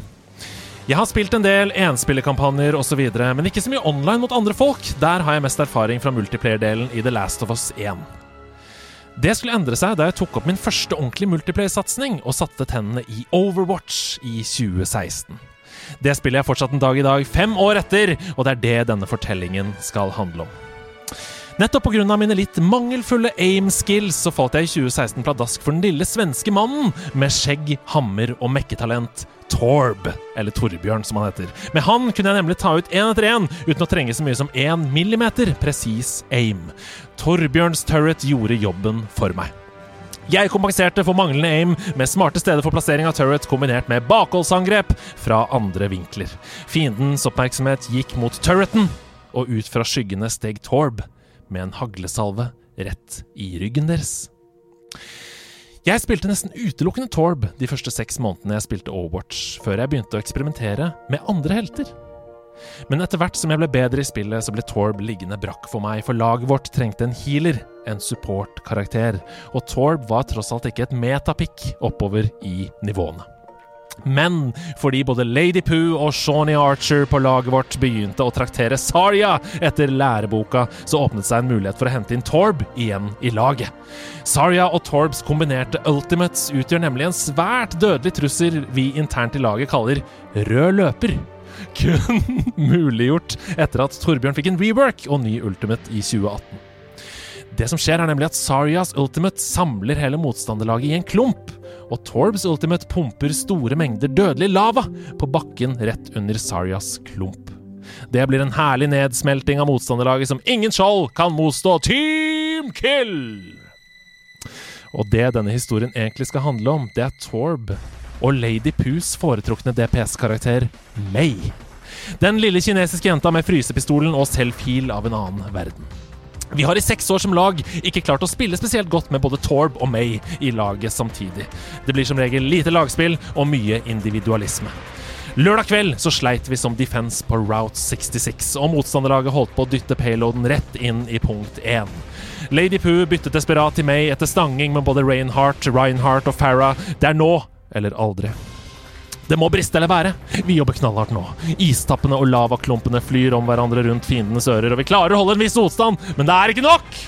Jeg har spilt en del enspillerkampanjer osv., men ikke så mye online mot andre folk. Der har jeg mest erfaring fra multiplayer-delen i The Last of Us 1. Det skulle endre seg da jeg tok opp min første ordentlige multiplayer-satsing og satte tennene i Overwatch i 2016. Det spiller jeg fortsatt en dag i dag, fem år etter, og det er det denne fortellingen skal handle om. Nettopp pga. mine litt mangelfulle aim-skills så falt jeg i 2016 pladask for den lille svenske mannen med skjegg, hammer og mekketalent. Torb, eller Torbjørn som han heter. Med han kunne jeg nemlig ta ut én etter én uten å trenge så mye som én millimeter presis aim. Torbjørns turret gjorde jobben for meg. Jeg kompenserte for manglende aim med smarte steder for plassering av turret kombinert med bakholdsangrep fra andre vinkler. Fiendens oppmerksomhet gikk mot turreten, og ut fra skyggene steg Torb med en haglesalve rett i ryggen deres. Jeg spilte nesten utelukkende Torb de første seks månedene jeg spilte Overwatch, før jeg begynte å eksperimentere med andre helter. Men etter hvert som jeg ble bedre i spillet, så ble Torb liggende brakk for meg, for laget vårt trengte en healer, en support-karakter, og Torb var tross alt ikke et metapick oppover i nivåene. Men fordi både Lady Poo og Shawnee Archer på laget vårt begynte å traktere Saria etter læreboka, så åpnet seg en mulighet for å hente inn Torb igjen i laget. Saria og Torbs kombinerte ultimates utgjør nemlig en svært dødelig trussel vi internt i laget kaller rød løper. Kun muliggjort etter at Torbjørn fikk en rework og ny ultimate i 2018. Det som skjer, er nemlig at Sarias ultimate samler hele motstanderlaget i en klump, og Torbs ultimate pumper store mengder dødelig lava på bakken rett under Sarias klump. Det blir en herlig nedsmelting av motstanderlaget som ingen skjold kan motstå. Team kill! Og det denne historien egentlig skal handle om, det er Torb og Lady Poos foretrukne DPS-karakter May. Den lille kinesiske jenta med frysepistolen og selv fil av en annen verden. Vi har i seks år som lag ikke klart å spille spesielt godt med både Torb og May i laget samtidig. Det blir som regel lite lagspill og mye individualisme. Lørdag kveld så sleit vi som defense på Route 66, og motstanderlaget holdt på å dytte payloaden rett inn i punkt 1. Lady Pooh byttet desperat til May etter stanging med både Reinhardt, Reinhardt og Farah. Det er nå eller aldri. Det må briste eller bære. Vi jobber knallhardt nå. Istappene og lavaklumpene flyr om hverandre rundt fiendenes ører, og vi klarer å holde en viss motstand, men det er ikke nok!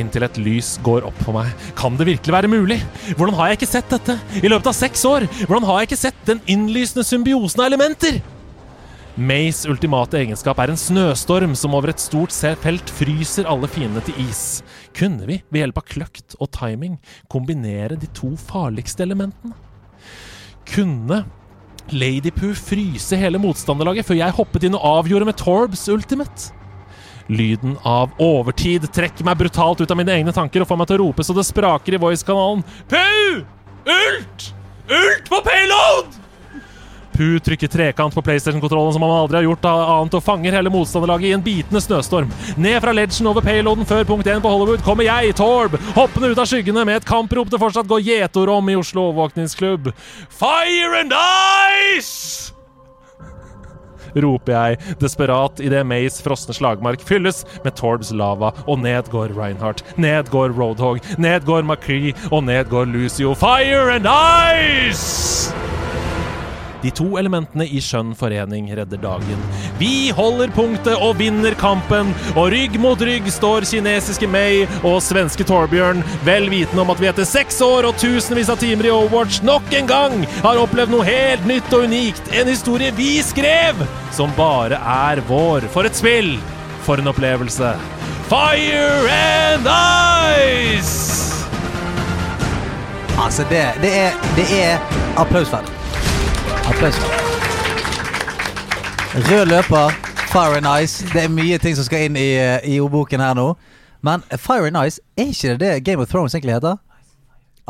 Inntil et lys går opp for meg. Kan det virkelig være mulig? Hvordan har jeg ikke sett dette? I løpet av seks år! Hvordan har jeg ikke sett den innlysende symbiosen av elementer? Mays ultimate egenskap er en snøstorm som over et stort felt fryser alle fiendene til is. Kunne vi, ved hjelp av kløkt og timing, kombinere de to farligste elementene? Kunne Lady Poo fryse hele motstanderlaget før jeg hoppet inn og avgjorde med Torbs ultimate? Lyden av overtid trekker meg brutalt ut av mine egne tanker og får meg til å rope så det spraker i voice-kanalen. POO! Ult! Ult på payload! Pooh trykker trekant på PlayStation-kontrollen som han aldri har gjort annet, og fanger hele motstanderlaget i en bitende snøstorm. Ned fra ledgen over payloaden før punkt 1 på Hollywood kommer jeg, Torb, hoppende ut av skyggene med et kamprop det fortsatt går gjetord om i Oslo overvåkningsklubb. Fire and ice! roper jeg desperat idet Mays frosne slagmark fylles med Torbs lava, og ned går Reinhardt, ned går Roadhog, ned går McCree, og ned går Lucio. Fire and ice! De to elementene i skjønn forening redder dagen. Vi holder punktet og vinner kampen, og rygg mot rygg står kinesiske May og svenske Torbjørn, vel vitende om at vi etter seks år og tusenvis av timer i Overwatch nok en gang har opplevd noe helt nytt og unikt. En historie vi skrev, som bare er vår. For et spill! For en opplevelse. Fire and ice! Altså, det, det er, det er applausverdig. Applaus. Rød løper, Fire and Ice. Det er mye ting som skal inn i, eh, i ordboken her nå. Men Fire and Ice, er ikke det det Game of Thrones egentlig heter?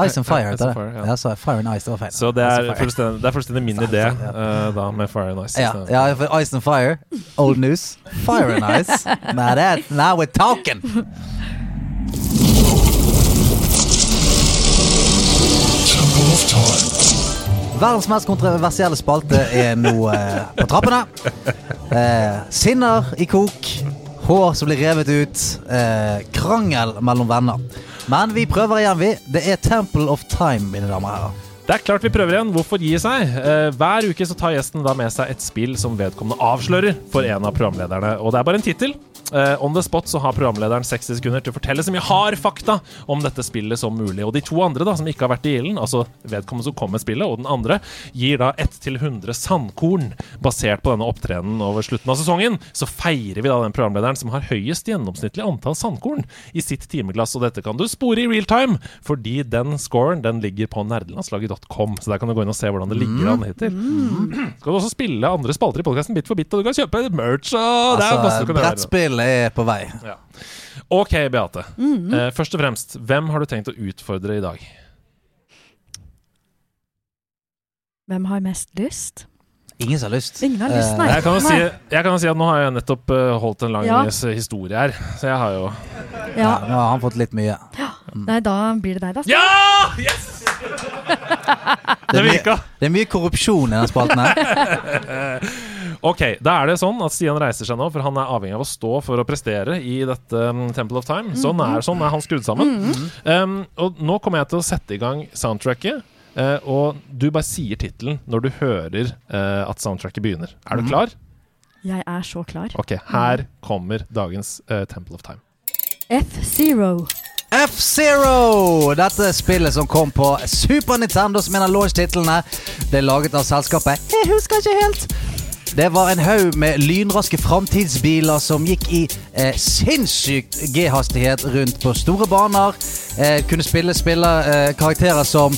Ice and Fire heter det. Ja. Ja, så Fire and Ice, det var feil. Så det er fullstendig, det er fullstendig min idé uh, da, med Fire and Ice. Ja, ja, for Ice and Fire, old news. Fire and Ice. Now, that, now we're talking! Temple of Time. Verdens mest kontroversielle spalte er nå eh, på trappene. Eh, sinner i kok, hår som blir revet ut, eh, krangel mellom venner. Men vi prøver igjen, vi. Det er Temple of Time, mine damer og herrer. Det er klart vi prøver igjen. Hvorfor gi seg? Eh, hver uke så tar gjesten da med seg et spill som vedkommende avslører for en av programlederne. Og det er bare en tittel. Eh, on the spot så har programlederen 60 sekunder til å fortelle så mye hard fakta om dette spillet som mulig. Og de to andre da, som ikke har vært i ilden, altså vedkommende som kom med spillet, og den andre, gir da 1 til 100 sandkorn basert på denne opptredenen over slutten av sesongen. Så feirer vi da den programlederen som har høyest gjennomsnittlig antall sandkorn i sitt timeglass. Og dette kan du spore i real time, fordi den scoren den ligger på nerdelandslaget.com. Så der kan du gå inn og se hvordan det ligger an hittil. Skal du også spille andre spalter i podkasten bit for bit, og du kan kjøpe merch og det er masse Altså, du kan gjøre. Brettspill er på vei. Ja. Ok, Beate. eh, først og fremst, hvem har du tenkt å utfordre i dag? Hvem har mest lyst? Ingen som har lyst. Ingen har lyst, nei. Jeg kan jo si, jeg kan jo si at nå har jeg nettopp eh, holdt en lang Ja. historie her, så jeg har jo Ja, Ja. nå har han fått litt mye. Nei, da blir det deg, da. Ja! Yes! Det er mye- virka! Det er mye korrupsjon i den spalten her. Ok, da er det sånn at Stian reiser seg nå, for han er avhengig av å stå for å prestere i dette um, Temple of Time. Sånn er, sånn er han skrudd sammen. Um, og nå kommer jeg til å sette i gang soundtracket. Uh, og du bare sier tittelen når du hører uh, at soundtracket begynner. Er du klar? Jeg er så klar. Ok, her kommer dagens uh, Temple of Time. F-Zero. F-Zero! Dette spillet som kom på Super Nintendo som en av launch-titlene. Det er laget av selskapet Jeg husker ikke helt. Det var en haug med lynraske framtidsbiler som gikk i eh, sinnssykt G-hastighet rundt på store baner. Eh, kunne spille, spille eh, karakterer som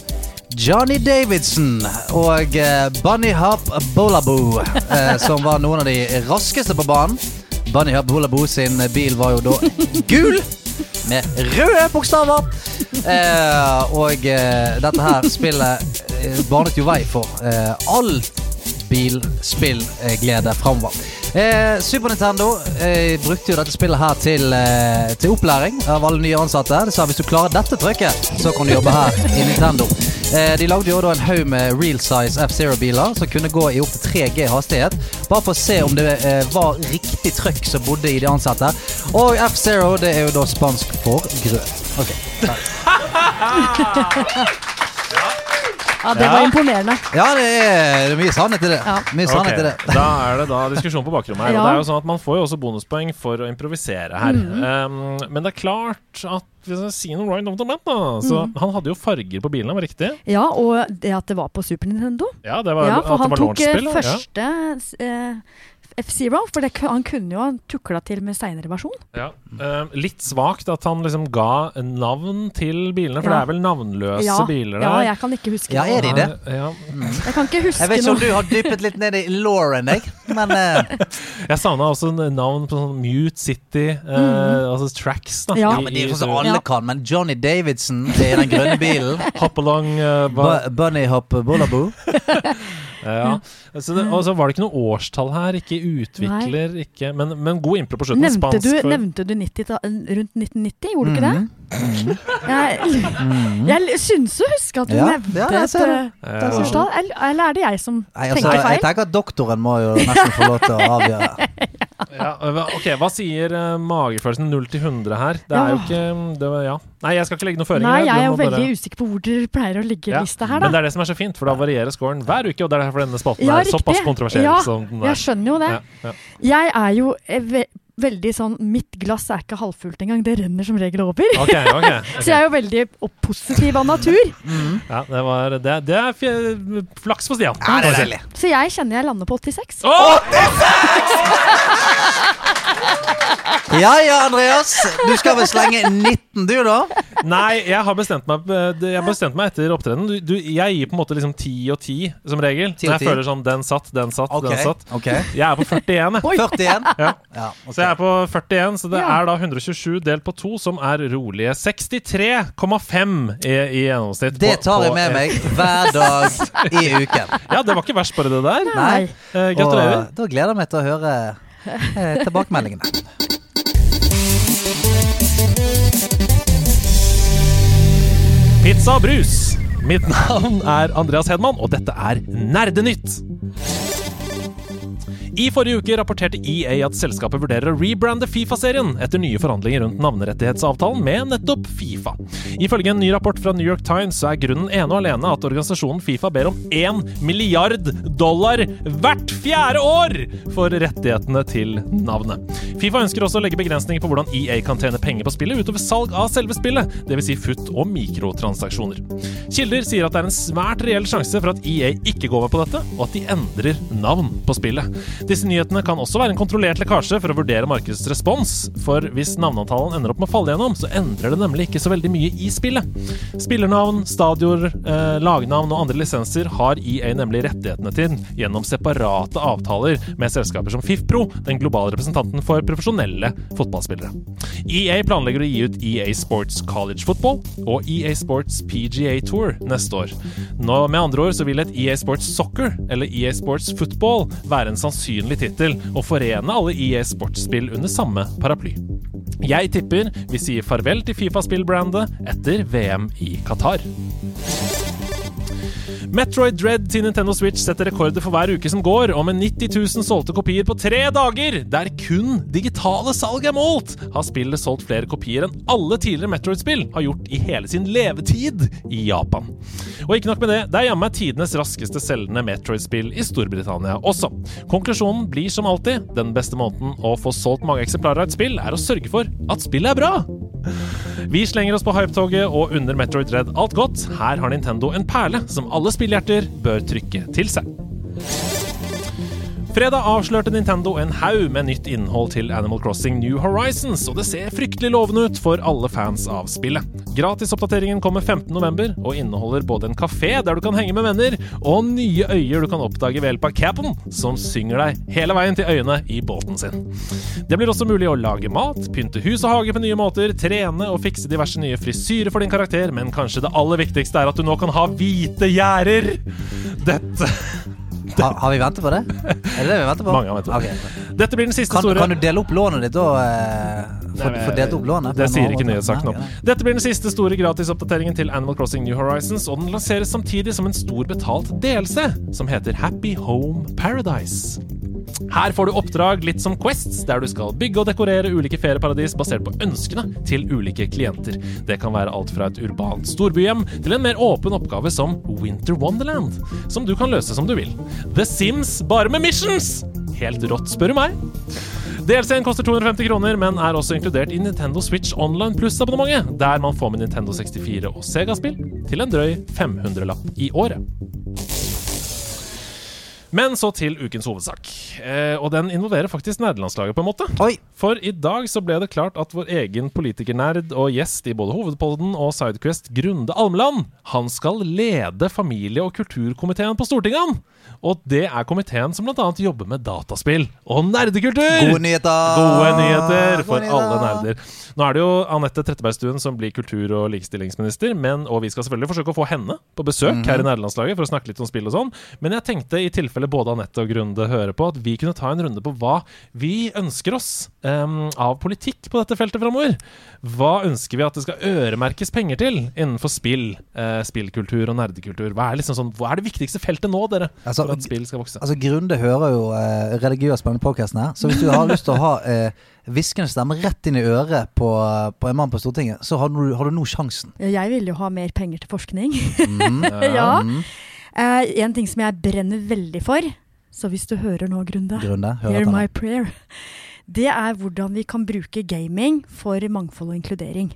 Johnny Davidson og eh, Bunny Hop Bolaboo, eh, som var noen av de raskeste på banen. Bunny Hop Bolaboo sin bil var jo da gul med røde bokstaver. Eh, og eh, dette her spillet eh, banet jo vei for eh, all bilspillglede framover. Eh, Super Nintendo eh, brukte jo dette spillet her til, eh, til opplæring av alle nye ansatte. De sa hvis du klarer dette trykket, så kan du jobbe her i Nintendo. Eh, de lagde jo da en haug med real size F-Zero-biler som kunne gå i opptil 3G hastighet. Bare for å se om det eh, var riktig trøkk som bodde i de ansatte. Og F-Zero det er jo da spansk for grøt. Ok, Ja, det Ja. var imponerende. Ja, det er, mye sannhet i det. Ja. Mye sannhet i det. Da er det da diskusjon på bakrommet her. Ja. Og det er jo sånn at Man får jo også bonuspoeng for å improvisere her. Um, men det er klart at hvis jeg sier noe Ryan on the da Så Han hadde jo farger på bilene, var riktig? Ja, og det at det var på Super Nintendo. Ja, det var, Ja, for at han det var tok eh, ja. første eh, F-Zero. For det, han kunne jo tukla til med seinere versjon. Ja. Uh, litt svakt at han liksom ga navn til bilene, for Ja. det er vel navnløse Ja, biler ja, der. jeg kan ikke huske Ja, er de det? Ja. Jeg kan ikke huske Jeg vet ikke om du har dyppet litt ned i Lauren, jeg. Men uh. Jeg savna også navn på sånn Mute City, eh, altså tracks. da Mm. Ja. ja, men Det er sånn som alle Ja. kan. Men Johnny Davidson i den grønne bilen Hop along uh, Bunny Hop Bollaboo. Ja. Så det, og så var det ikke noe årstall her, ikke utvikler, ikke Men, men god impro på slutten. Nevnte du, for nevnte du 90, rundt 1990? Gjorde du ikke det? Mhm. Jeg, jeg syns å huske at du Ja, nevnte ja, et ser eh, Ja. årstall. Eller, er det jeg som Nei, altså, tenker jeg tenker at doktoren må jo nesten få lov til å avgjøre. ja, Ok, hva sier uh, magefølelsen 0 til 100 her? Det er jo ikke det ja. Nei, jeg skal ikke legge noen føringer. Nei, jeg er jo veldig bare- usikker på hvor dere pleier å ligge Ja, lista her, Men det er det som er så fint, for da varierer scoren hver uke. Og det er derfor denne spalten Ja, er såpass kontroversiell Ja, som den Jeg er. skjønner jo det. Ja, ja. Jeg er jo eh, veldig sånn Mitt glass er ikke halvfullt engang. Det renner som regel over. Okay, okay, okay. Så jeg er jo veldig positiv av natur. Ja, det, var, det, det er fje- flaks for Stian. Ja, er. Så jeg kjenner jeg lander på 86. Åh! Ja ja, Andreas. Du skal vel slenge 19, du, da? Nei, jeg har bestemt meg eh, Jeg bestemt meg etter opptredenen. Du, du, jeg gir på en måte liksom 10 og 10 som regel. 10 og Når jeg føler sånn Den satt, den satt, okay. den satt. Okay. Jeg er på 41, jeg. 41? Ja. Ja, okay. Så jeg er på 41, så det er da 127 delt på 2, som er rolige 63,5 i, i gjennomsnitt. Det tar jeg med meg hver dag i uken. Ja, det var ikke verst, bare det der. Nei. Eh, gratulerer. Og da gleder jeg meg til å høre eh, tilbakemeldingene. Pizza og brus. Mitt navn er Andreas Hedman, og dette er Nerdenytt. I forrige uke rapporterte EA at selskapet vurderer å rebrande Fifa-serien etter nye forhandlinger rundt navnerettighetsavtalen med nettopp Fifa. Ifølge en ny rapport fra New York Times så er grunnen ene og alene at organisasjonen Fifa ber om 1 milliard dollar hvert fjerde år for rettighetene til navnet. Fifa ønsker også å legge begrensninger på hvordan EA kan tjene penger på spillet utover salg av selve spillet, dvs. Si futt- og mikrotransaksjoner. Kilder sier at det er en svært reell sjanse for at EA ikke går med på dette, og at de endrer navn på spillet. Disse nyhetene kan også være en kontrollert lekkasje for å vurdere markedets respons, for hvis navneavtalen ender opp med å falle gjennom, så endrer det nemlig ikke så veldig mye i spillet. Spillernavn, stadioner, eh, lagnavn og andre lisenser har EA nemlig rettighetene til gjennom separate avtaler med selskaper som FIFPro, den globale representanten for profesjonelle fotballspillere. EA planlegger å gi ut EA Sports College Football og EA Sports PGA Tour neste år. Nå, med andre ord så vil et EA Sports Soccer eller EA Sports Football være en sannsynlig tittel og forene alle EA Sports-spill under samme paraply. Jeg tipper vi sier farvel til Fifa-spillbrandet etter VM i Qatar. Metroid Dread til Nintendo Switch setter rekorder for hver uke som går, og med 90 000 solgte kopier på tre dager, der kun digitale salg er målt, har spillet solgt flere kopier enn alle tidligere Metroid-spill har gjort i hele sin levetid i Japan. Og ikke nok med det, det er jammen meg tidenes raskeste selgende Metroid-spill i Storbritannia også. Konklusjonen blir som alltid den beste måten å få solgt mange eksemplarer av et spill, er å sørge for at spillet er bra. Vi slenger oss på hypetoget og unner Metroid Red alt godt. Her har Nintendo en perle som alle spillhjerter bør trykke til seg. Fredag avslørte Nintendo en haug med nytt innhold til Animal Crossing New Horizons, og det ser fryktelig lovende ut for alle fans av spillet. Gratisoppdateringen kommer 15.11. og inneholder både en kafé der du kan henge med venner, og nye øyer du kan oppdage ved hjelp av Cap'n, som synger deg hele veien til øyene i båten sin. Det blir også mulig å lage mat, pynte hus og hage på nye måter, trene og fikse diverse nye frisyrer for din karakter, men kanskje det aller viktigste er at du nå kan ha hvite gjerder. Dette Har, har vi ventet på det? Er det det vi venter på? Mange har ventet på det. Dette blir den siste Kan, store kan du dele opp lånet ditt da? Eh, få, delt opp lånet? Det sier ikke nyhetssaken om. Dette blir den siste store gratisoppdateringen til Animal Crossing New Horizons, og den lanseres samtidig som en stor betalt delelse som heter Happy Home Paradise. Her får du oppdrag litt som Quests, der du skal bygge og dekorere ulike ferieparadis basert på ønskene til ulike klienter. Det kan være alt fra et urbant storbyhjem til en mer åpen oppgave som Winter Wonderland, som du kan løse som du vil. The Sims bare med missions! Helt rått, spør du meg. DLC-en koster 250 kroner, men er også inkludert i Nintendo Switch Online Pluss-abonnementet, der man får med Nintendo 64 og Sega-spill til en drøy 500-lapp i året. Men så til ukens hovedsak. Eh, og den involverer faktisk nederlandslaget, på en måte. Oi! For i dag så ble det klart at vår egen politikernerd og gjest i både Hovedpolden og Sidequest, Grunde Almeland, han skal lede familie- og kulturkomiteen på Stortinget. han. Og det er komiteen som bl.a. jobber med dataspill og nerdekultur! Gode nyheter! Gode nyheter for Gode nyheter. alle nerder. Nå er det jo Anette Trettebergstuen som blir kultur- og likestillingsminister, men, og vi skal selvfølgelig forsøke å få henne på besøk Mhm. her i nerdelandslaget for å snakke litt om spill og sånn. Men jeg tenkte i tilfelle både Anette og Grunde hører på, at vi kunne ta en runde på hva vi ønsker oss em, av politikk på dette feltet framover. Hva ønsker vi at det skal øremerkes penger til innenfor spill, uh, spillkultur og nerdekultur? Hva er, liksom sånn, hva er det viktigste feltet nå, dere, Altså, for at spill skal vokse? Altså Grunde hører jo uh, religiøs på denne podkasten her, så hvis du har lyst til å ha uh, hviskende stemme rett inn i øret på, på en mann på Stortinget, så har du, har du nå sjansen. Jeg vil jo ha mer penger til forskning. Mm, ja. Mm. Uh, en ting som jeg brenner veldig for, så hvis du hører nå, Grunde Grunde, Hear my prayer. Det er hvordan vi kan bruke gaming for mangfold og inkludering.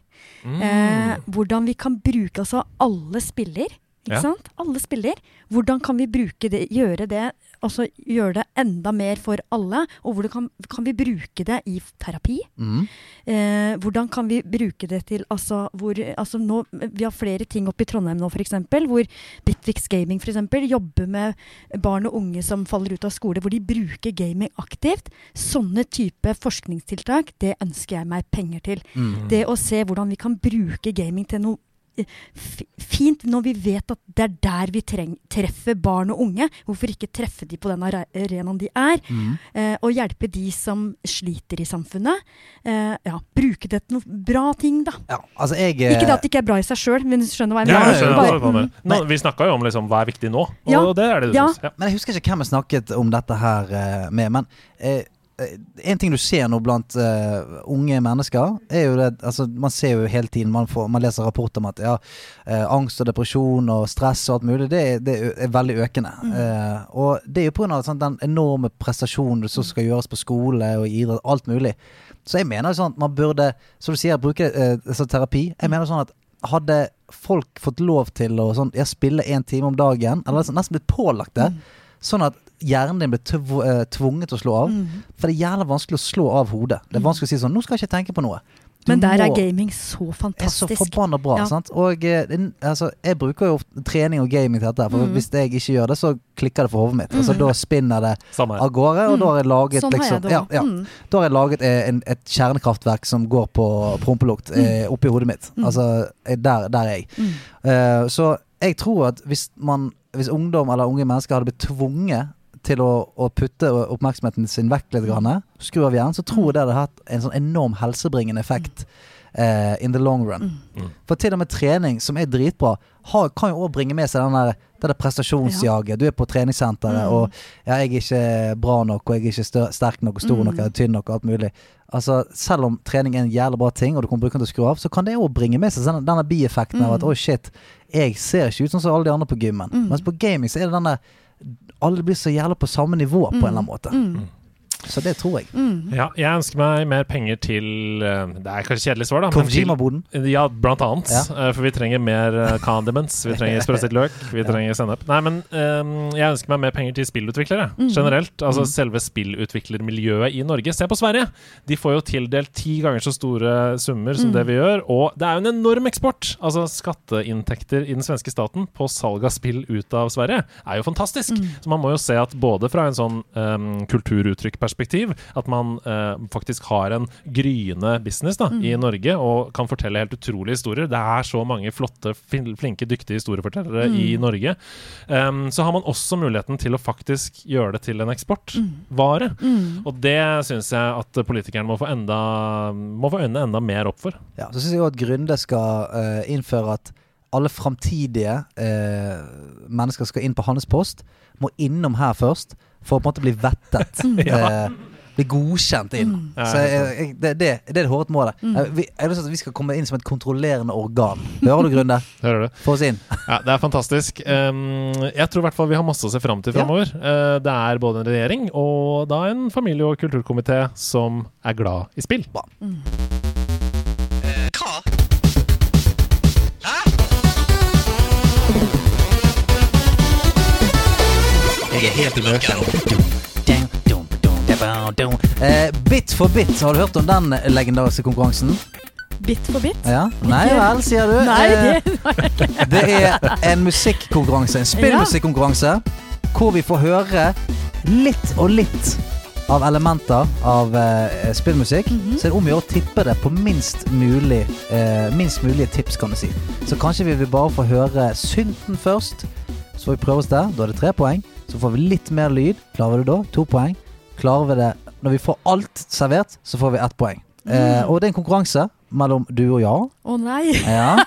Mm. Eh, hvordan vi kan bruke altså alle spiller. Ikke Ja. sant? Alle spiller. Hvordan kan vi bruke det, gjøre det altså gjøre det enda mer for alle? Og hvordan kan, kan vi bruke det i terapi? Mm. Eh, hvordan kan vi bruke det til altså, hvor, altså nå, Vi har flere ting oppe i Trondheim nå, f.eks. Hvor Bitvix Gaming for eksempel, jobber med barn og unge som faller ut av skole, hvor de bruker gaming aktivt. Sånne type forskningstiltak, det ønsker jeg meg penger til. Mm. Det å se hvordan vi kan bruke gaming til noe fint, når vi vet at det er der vi treng, treffer barn og unge. Hvorfor ikke treffe de på den are- arenaen de er? Mm. Eh, og hjelpe de som sliter i samfunnet. Eh, ja, bruke det til noen bra ting, da. Ja, altså jeg eh, Ikke det at det ikke er bra i seg sjøl, men du skjønner hva jeg Ja, mener. jeg skjønner Bare- mener. mm. Nå, vi snakka jo om liksom, hva er viktig nå, og Ja, det er det du ja. syns. Ja. Men jeg husker ikke hvem jeg snakket om dette her eh, med. Men eh, en ting du ser nå blant uh, unge mennesker, er jo det altså, Man ser jo hele tiden, man, får, man leser rapporter om at ja, uh, angst og depresjon og stress og alt mulig, det, det er veldig økende. Eh, og det er jo pga. Sånn, den enorme prestasjonen som skal gjøres på skole og i idrett, alt mulig. Så jeg mener jo sånn at man burde, som du sier, bruke eh, altså, terapi. Jeg mener sånn at hadde folk fått lov til å sånn, spille én time om dagen, eller nesten- nesten blitt pålagt det, sånn at hjernen din blir tv eh, tvunget til å slå av. Mm. For det er jævlig vanskelig å slå av hodet. Det er vanskelig å si sånn 'Nå skal jeg ikke tenke på noe'. Du Men der er gaming så fantastisk. er så forbanna bra. Ja. Sant? Og eh, altså, jeg bruker jo trening og gaming til dette. For Mm. hvis jeg ikke gjør det, så klikker det for hodet mitt. Altså, da spinner det Samme av gårde, og da har jeg laget Sånn har liksom jeg det ja, ja. Mm. Da har jeg laget eh, en, et kjernekraftverk som går på prompelukt eh, oppi hodet mitt. Altså, eh, der, der er jeg. Mm. Eh, så jeg tror at hvis man Hvis ungdom eller unge mennesker hadde blitt tvunget til å, å putte oppmerksomheten sin vekk litt, grann, skru av hjernen, så tror jeg det hadde hatt en sånn enorm helsebringende effekt Uh, in the long run. Mm. For til og med trening, som er dritbra, har, kan jo òg bringe med seg den der, Det der prestasjonsjaget. Du er på treningssenteret, og ja, 'jeg er ikke bra nok', og 'jeg er ikke stør sterk nok og stor nok eller tynn nok', og alt mulig. Altså, Selv om trening er en jævlig bra ting, og du kan bruke den til å skru av, så kan det òg bringe med seg denne, denne bieffekten av at oh shit, jeg ser ikke ut sånn som alle de andre på gymmen'. Mens på gaming så er det denne Alle blir så jævla på samme nivå på en eller annen måte. Så det tror jeg. Ja, jeg ønsker meg mer penger til eh, Det er kanskje kjedelig svar, da. Kojima-boden. Ja, blant annet. Ja. Eh, For vi trenger mer eh, condiments. Vi trenger sprøstekt løk. Vi trenger sennep. Nei, men um, jeg ønsker meg mer penger til spillutviklere generelt. Altså selve spillutviklermiljøet i Norge. Se på Sverige! De får jo tildelt ti ganger så store summer som det vi gjør. Og det er jo en enorm eksport! Altså skatteinntekter i den svenske staten på salg av spill ut av Sverige er jo fantastisk. Så man må jo se at både fra en sånn um, kulturuttrykkperspektiv, at man eh, faktisk har en gryende business da, i Norge og kan fortelle helt utrolige historier. Det er så mange flotte, flinke, dyktige historiefortellere i Norge. Um, så har man også muligheten til å faktisk gjøre det til en eksportvare. Og det syns jeg at politikerne må få, enda, må få øynene enda mer opp for. Ja, så syns jeg at Grunde skal uh, innføre at alle framtidige uh, mennesker skal inn på hans post, må innom her først for å på en måte bli vettet. eh, bli godkjent inn. Mm. Så jeg, jeg, det, det, det er det hårete målet. Eh, vi, jeg at vi skal komme inn som et kontrollerende organ. Hører du, Grunde? Hører du? Få oss inn. Ja, Det er fantastisk. Um, jeg tror i hvert fall vi har masse å se fram til Ja. framover. Uh, det er både en regjering og da en familie- og kulturkomité som er glad i spill. Bra. Jeg er helt i mørket. Eh, bit for bit, har du hørt om den legendariske konkurransen? Bit for bit. Ja? Nei vel, sier du. Nei, Eh, det Det er en musikkonkurranse, en spillmusikkonkurranse, hvor vi får høre litt og litt av elementer av eh, spillmusikk. Så er det om å gjøre å tippe det på minst mulig eh, Minst mulige tips, kan du si. Så kanskje vi vil bare få høre synten først. Så får vi prøve oss der. Da er det tre poeng. Så får vi litt mer lyd. Klarer vi det da? To poeng. Klarer vi det Når vi får alt servert, så får vi ett poeng. Eh, og det er en konkurranse mellom du og Jarl. Å nei. Ja.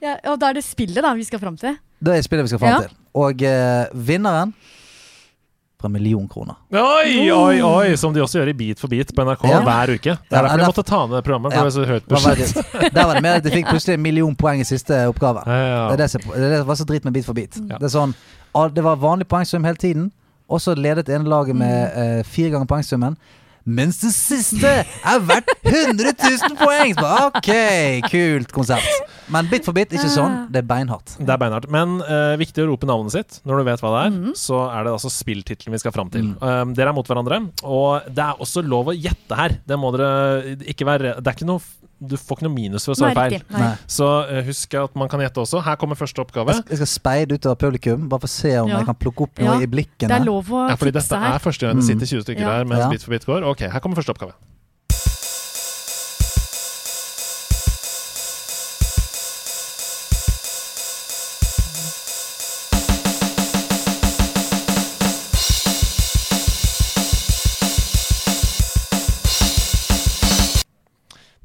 Ja, og da er det spillet da vi skal fram til. Det er spillet vi skal fram Ja. til. Og eh, vinneren får en million kroner. Oi, oi, oi! Som de også gjør i Beat for beat på NRK Ja. hver uke. Det Ja, er derfor det de er- måtte ta ned programmet. For Ja. det var så høyt var det, der var det mer at de fikk plutselig en million poeng i siste oppgave. Ja, ja, Det er det som det var så dritt med Bit for bit. Ja. Det er sånn Det var vanlig poengsum hele tiden, og så ledet ene laget med uh, fire ganger poengsummen. Mens det siste er verdt 100 000 poeng! Så ok, kult konsept. Men bit for bit, ikke sånn. Det er beinhardt. Det er beinhardt. Men uh, viktig å rope navnet sitt når du vet hva det er. Mhm. Så er det altså spilltittelen vi skal fram til. Mm. Um, dere er mot hverandre, og det er også lov å gjette her. Det må dere ikke være Det er ikke noe Du får ikke noe minus for å svare feil. Så uh, husk at man kan gjette også. Her kommer første oppgave. Jeg skal, jeg skal speide ut av publikum, bare for å se om Ja. jeg kan plukke opp noe Ja. i blikkene. Det er lov å Ja, fordi dette her. er første gang det Mm. sitter 20 stykker mm. her mens Ja. Bit for bit går. Ok, her kommer første oppgave.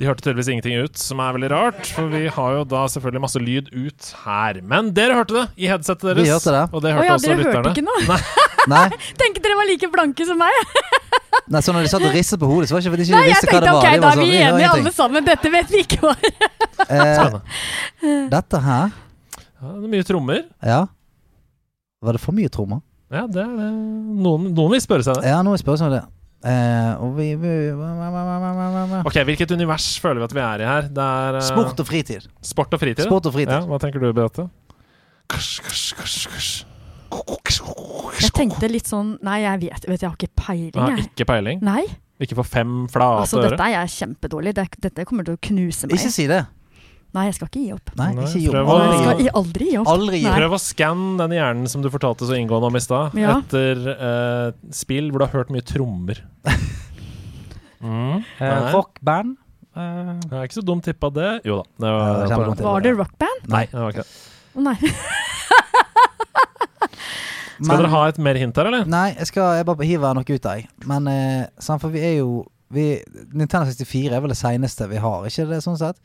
De hørte tydeligvis ingenting ut, som er veldig rart. For vi har jo da selvfølgelig masse lyd ut her. Men dere hørte det i headsetet deres. Vi hørte det. Og det Å oh, ja, også dere lytterne. hørte ikke noe? Nei, Nei, Tenkte dere var like blanke som meg. nei, så når de satt og ristet på hodet, så var det ikke fordi de ikke visste hva det var. ok, De da er vi sånn, enige alle sammen. Dette vet vi ikke hva Eh, dette her, Ja, det er mye trommer. ja Var det for mye trommer? Ja, det er det. Noen, noen vil spørre seg det. Ja, noen vil spørre seg det. Eh, og vi, vi hva? Ok, Hvilket univers føler vi at vi er i her? Det er uh, Sport og fritid. sport og fritid. Sport og fritid. Ja, hva tenker du, Beate? Jeg tenkte litt sånn Nei, jeg vet, vet jeg har ikke peiling, Jeg. jeg. ikke peiling. Nei. Ikke for fem flate Altså, dette er jeg kjempedårlig. Dette kommer til å knuse meg. Ikke si det. Nei, jeg skal ikke gi opp. Nei, ikke gi opp. prøv å- Jeg gi skal aldri gi opp. Aldri gi opp. Prøv å skanne den hjernen som du fortalte så inngående om i stad, Ja. etter eh, spill hvor du har hørt mye trommer. Mm. Eh, Nei. rockband. Eh, Det er ikke så dumt tippa, det. Jo da. Det Ja, var, det er kjempedumt. Var det rockband? Nei, det var ikke det. Å nei. Skal men- dere ha et mer hint her, eller? Nei, jeg, skal, jeg bare hiver noe ut av. Men eh, sant, for vi er jo vi, Nintendo 64 er vel det seneste vi har, ikke det sånn sett?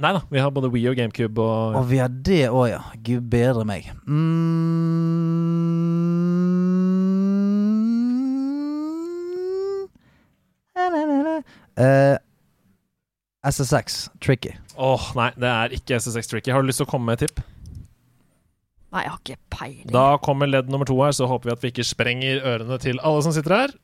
Nei da, vi har både Wii og GameCube og Og vi har det òg, ja. Gud bedre meg. Mm. Uh, SSX, tricky. Åh, nei, det er ikke SSX Tricky. Har du lyst til å komme med et tipp? Nei, jeg har ikke peiling. Da kommer ledd nummer to her, så håper vi at vi ikke sprenger ørene til alle som sitter her.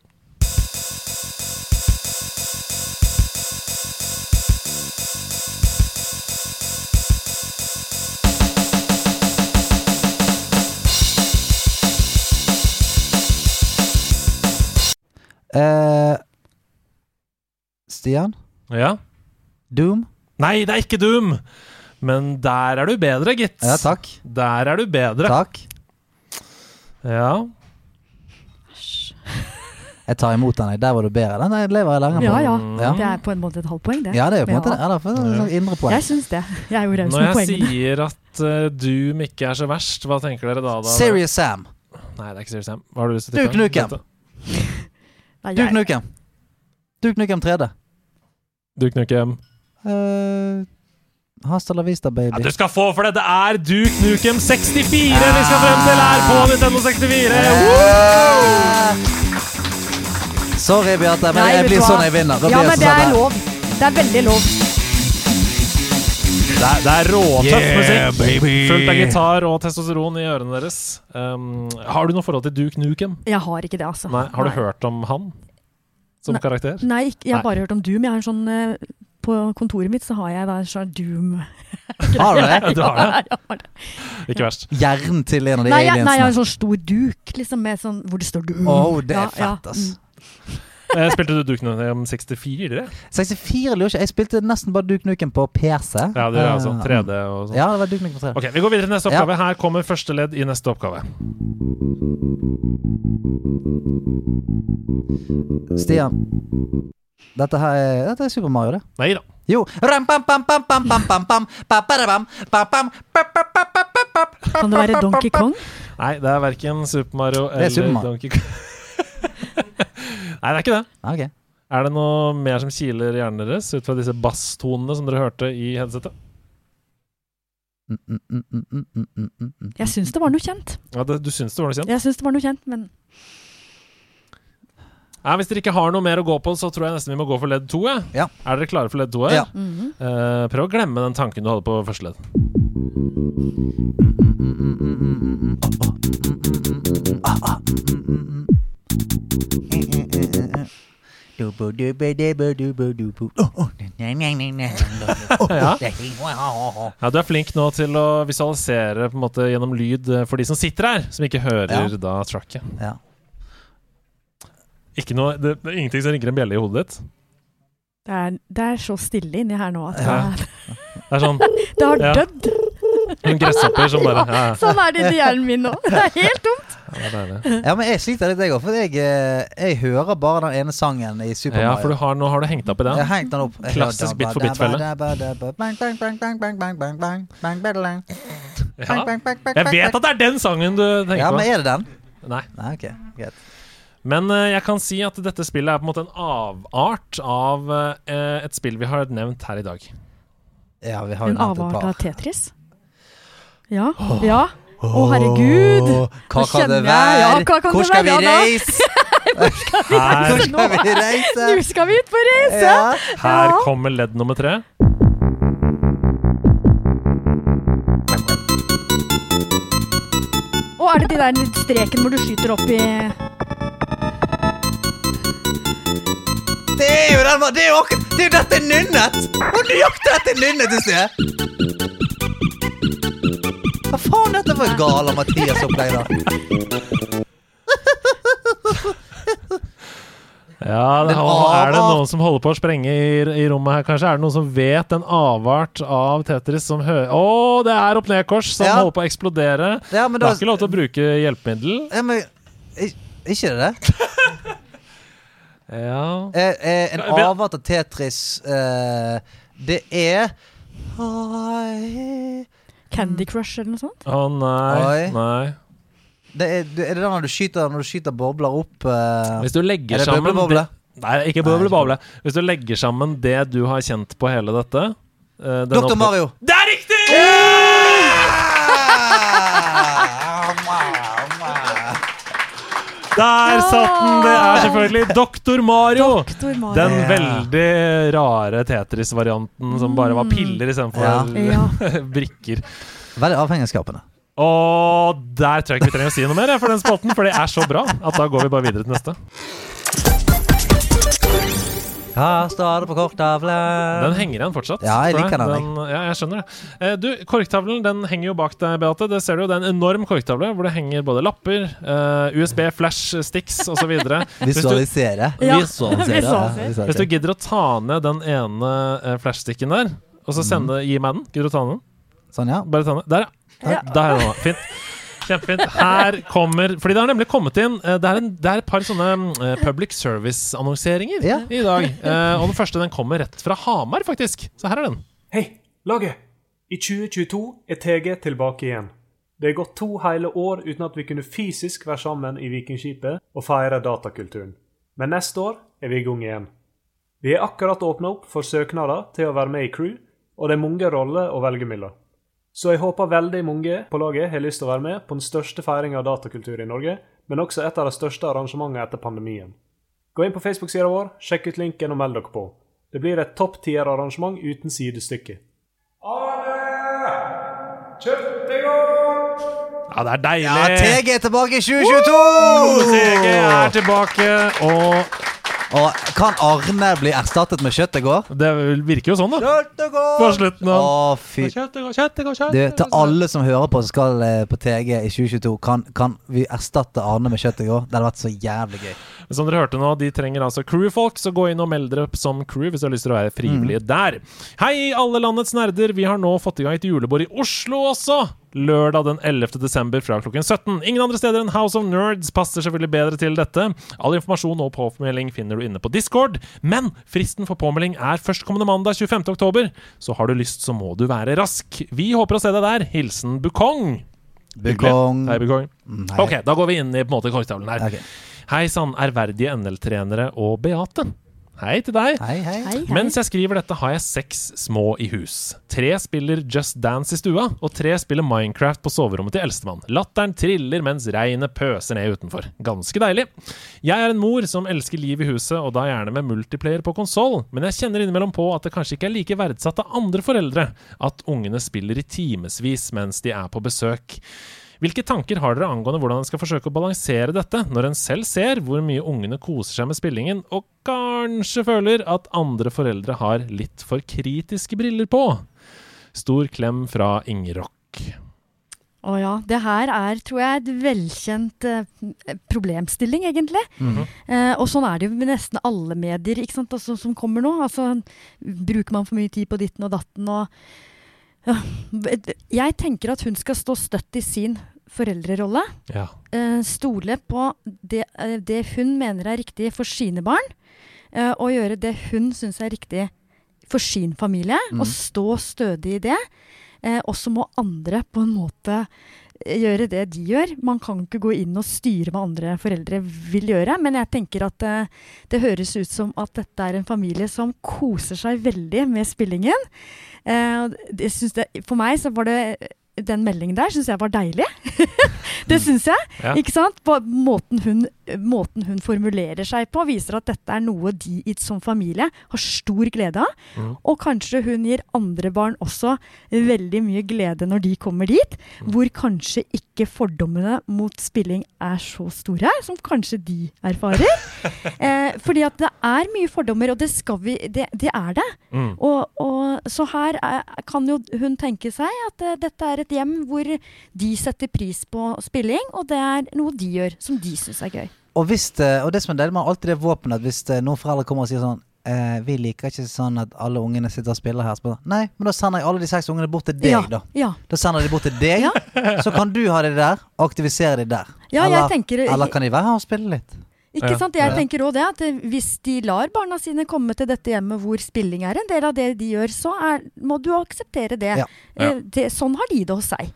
Eh, Stian? Ja. Doom? Nei, det er ikke Doom! Men der er du bedre, gitt. Ja, takk. Der er du bedre. Takk. Ja. Jeg tar imot den. Der var du bedre. Den lever jeg lenger på. Ja, ja. Ja. Det er på en måte et halvt poeng, det. Ja, det er jo på en måte Ja. det. Ja, det er sånn indre poeng. Jeg syns det. Jeg er jo raus Når jeg sier at uh, Doom ikke er så verst, hva tenker dere da? da? Serious Sam. Nei, det er ikke Serious Sam. Hva har du lyst til å tippe? Duke? Nukem. Nei, Duke jeg- Nukem. Duke Nukem 3D. Duke Nukem. Uh, Hasta la vista, baby. Ja, du skal få for det! Det er Duke Nukem 64 vi skal frem til her på Nintendo 64! Eh, Sorry, Beate, men Nei, jeg blir sånn jeg vinner. Da Ja, blir jeg men det sånn er her. lov. Det er veldig lov. Det er, det er råtøff Yeah, musikk. baby. Fullt av gitar og testosteron i ørene deres. Um, har du noe forhold til Duke Nukem? Jeg har ikke det, altså. Nei, Har du hørt om han som Nei. karakter? Nei, ikke, jeg har Nei. bare hørt om Doom. Jeg har en sånn uh, På kontoret mitt så har jeg en sånn Doom. Har du det? Du har det? Ja, jeg har det. Ikke verst. Hjernen til en av de Nei, jeg, nei, jeg har en sånn stor duk liksom med sånn, hvor det står Doom. Oh, det er Ja, ja, fett, ass. Eh, spilte du Duke Nukem 64? 64 lurer ikke. Jeg spilte nesten bare Duke Nukem på PC. Ja, det er altså eh, 3D og sånn. Ja, det var Duke Nukem 3D. Ok, Vi går videre til neste oppgave. Ja. Her kommer første ledd i neste oppgave. Stian. Dette her er, dette er Super Mario, det. Nei da. Jo. Kan det være Donkey Kong? Nei, det er verken Super Mario eller Super Mario. Donkey Kong. Nei, det er ikke det. Ah, ok. Er det noe mer som kiler hjernen deres ut fra disse basstonene som dere hørte i headsetet? Jeg syns det var noe kjent. Ja, det, du syns det var noe kjent? Jeg syns det var noe kjent, men Nei, Hvis dere ikke har noe mer å gå på, så tror jeg nesten vi må gå for ledd to. Ja. Er dere klare for ledd to? Ja. -hmm. Uh, prøv å glemme den tanken du hadde på første ledd. Ah, ah. Ja, Du er flink nå til å visualisere på en måte gjennom lyd eh, for de som sitter her, som ikke hører Ja. da tracket. Ja. Ikke noe, det, det er ingenting som ringer en bjelle i hodet ditt. det er, det er så stille inni her nå at Ja. det, Det er sånn det har Ja. dødd. Noen gresshopper som bare ja, Sånn er det i hjernen min nå. Det er helt dumt. Ja, men jeg sliter litt, jeg òg. For jeg, jeg, hører bare den ene sangen i Super Mario. Ja, for har, nå har du hengt opp i den. Jeg hengt den opp. Jeg Klassisk bit for bit-felle. Ja. Jeg vet at det er den sangen du tenker på. Ja, men er det den? Nei. Nei ok, greit men jeg kan si at dette spillet er på en måte en avart av et spill vi har nevnt her i dag. Ja, vi har en avart av Tetris? Ja. ja. Å, herregud. Hva kan det være? ja, kan Hvor det skal være vi reise? Hvor skal vi reise? Nå skal vi ut på reise! Ja. her Ja. kommer ledd nummer tre. Og er det de der streken hvor du skyter opp i Det er jo den, det er jo akkurat Det er jo dette nynnet! Og nøyaktig dette nynnet du sted! Faen dette for et gale Mathias-opplegg, da? Ja, det, er det noen som holder på å sprenge i, i rommet her, kanskje? Er det noen som vet en avart av Tetris som hører Å, det er opp-ned-kors som Ja. holder på å eksplodere! Ja, men er da ikke lov til å bruke hjelpemiddel. ja, men, Ikke det det? Ja Eh, eh, en avart av Tetris eh, Det er. Candy Crush eller noe sånt? Å nei. Oi. nei. det er, er det der når du skyter, når du skyter bobler opp eh, Hvis du legger Er det sammen bøbleboble? det- Nei, ikke Nei, bøbleboble. Hvis du legger sammen det du har kjent på hele dette, Eh, den Dr. Mario. Det Der satt den! Det er selvfølgelig Doktor Mario. Doktor Mario. Den veldig rare Tetris-varianten som bare var piller istedenfor Ja. Ja. brikker. Veldig avhengigskapende. Og der tror jeg ikke vi trenger å si noe mer for den spalten, for det er så bra at da går vi bare videre til neste. Her står det på korktavlen. Den henger igjen fortsatt. Ja, jeg liker den. den, Ja, jeg skjønner det. Eh, Du, Korktavlen den henger jo bak deg, Beate. Det ser du jo. Det er en enorm korktavle hvor det henger både lapper, eh, USB, flash sticks osv. Visualisere. Ja. Visualisere. Visualisere. Hvis du gidder å ta ned den ene eh, flashsticken der, og så sende, gi meg den Gidder du å ta den? Sånn, ja. Bare ta den. Der, ja. Ja. Der er den. Fint. Kjempefint. Her kommer Fordi det har nemlig kommet inn eh, Det er, en, det er et par sånne eh, public service-annonseringer Ja. i dag. Eh, og den første den kommer rett fra Hamar, faktisk. Så her er den. Hei, laget! I 2022 er TG tilbake igjen. Det er gått to hele år uten at vi kunne fysisk være sammen i Vikingskipet og feire datakulturen. Men neste år er vi i gang igjen. Vi er akkurat åpna opp for søknader til å være med i crew, og det er mange roller å velge mellom. Så jeg håper veldig mange på laget har lyst til å være med på den største feiringa av datakultur i Norge, men også et av de største arrangementene etter pandemien. Gå inn på Facebook-sida vår, sjekk ut linken og meld dere på. Det blir et topp tier-arrangement uten sidestykke. Ja, det er deilig! Ja, TG er tilbake i 2022! TG er tilbake, og Og kan Arne bli erstattet med Kjøttegård? det virker jo sånn, da. Kjøttegård! På slutten av Å, fy Kjøttegård, kjøttegård, Du, til alle som hører på som skal eh, på TG i 2022, kan, kan vi erstatte Arne med Kjøttegård? Det hadde vært så jævlig gøy. Som dere hørte nå, de trenger altså crewfolk, så gå inn og meld dere opp som crew hvis du har lyst til å være frivillige der. Hei, alle landets nerder! Vi har nå fått i gang et julebord i Oslo også! Lørdag den 11. desember fra klokken 17. Ingen andre steder enn House of Nerds passer selvfølgelig bedre til dette. All informasjon og påmelding finner du inne på Discord, men fristen for påmelding er førstkommende mandag 25. oktober, så har du lyst, så må du være rask. Vi håper å se deg der. Hilsen Bukong. Bukong. Hei, Bukong. Ok, da går vi inn i på en måte korktavlen her. Okay. Hei sann, ærverdige NL-trenere og Beate. Hei til deg. Hei, hei. Hei, hei. Mens jeg skriver dette, har jeg seks små i hus. Tre spiller Just Dance i stua, og tre spiller Minecraft på soverommet til eldstemann. Latteren triller mens regnet pøser ned utenfor. Ganske deilig. Jeg er en mor som elsker liv i huset, og da gjerne med multiplayer på konsoll, men jeg kjenner innimellom på at det kanskje ikke er like verdsatt av andre foreldre at ungene spiller i timevis mens de er på besøk. Hvilke tanker har dere angående hvordan en skal forsøke å balansere dette, når en selv ser hvor mye ungene koser seg med spillingen, og kanskje føler at andre foreldre har litt for kritiske briller på? Stor klem fra Ingerock. Å ja. Det her er, tror jeg, et velkjent eh, problemstilling, egentlig. eh, og sånn er det jo med nesten alle medier ikke sant, altså, som kommer nå. Altså, bruker man for mye tid på ditten og datten og Jeg tenker at hun skal stå støtt i sin foreldrerolle. Ja. eh, stole på det, eh, det hun mener er riktig for sine barn, eh, og gjøre det hun syns er riktig for sin familie, og stå stødig i det. Eh, og så må andre på en måte gjøre det de gjør. Man kan ikke gå inn og styre hva andre foreldre vil gjøre, men jeg tenker at eh, det høres ut som at dette er en familie som koser seg veldig med spillingen. Eh, det, for meg så var det den meldingen der syns jeg var deilig. det syns jeg. Ja. Ikke sant? På måten hun, måten hun formulerer seg på, viser at dette er noe de som familie har stor glede av. Mm. Og kanskje hun gir andre barn også veldig mye glede når de kommer dit, Mm. hvor kanskje ikke fordommene mot spilling er så store, som kanskje de erfarer. eh, fordi at det er mye fordommer, og det skal vi Det, det er det. Mm. Og, og, så her er, kan jo hun tenke seg at uh, dette er et hjem hvor de setter pris på spilling, og det er noe de gjør som de syns er gøy. Og, hvis det, og det som er deilig med alltid det våpenet, at hvis det, noen foreldre kommer og sier sånn eh, Vi liker ikke sånn at alle ungene sitter og spiller her. Så Nei, men da sender jeg alle de seks ungene bort til deg, ja, da. ja. Da sender de bort til deg, så kan du ha de der, og aktivisere de der. Ja, jeg eller, tenker- eller kan de være her og spille litt? Ikke sant? Jeg tenker også det at eh, hvis de lar barna sine komme til dette hjemmet hvor spilling er en del av det de gjør, så er, må du akseptere det. Ja. Eh, det. Sånn har de det hos seg.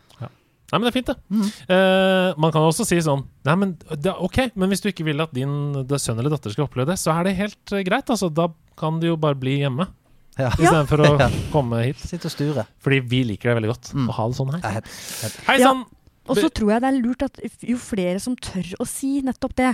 Nei, men det er fint, det. Mm. Uh, man kan også si sånn Nei, men det ok, men hvis du ikke vil at din sønn eller datter skal oppleve det, så er det helt eh, greit. Altså, da kan de jo bare bli hjemme. Ja. istedenfor å Ja. komme hit. Sitte og sture. Fordi vi liker det veldig godt Mm. å ha det sånn her. Hei. Hei Ja. Og så tror jeg det er lurt at jo flere som tør å si nettopp det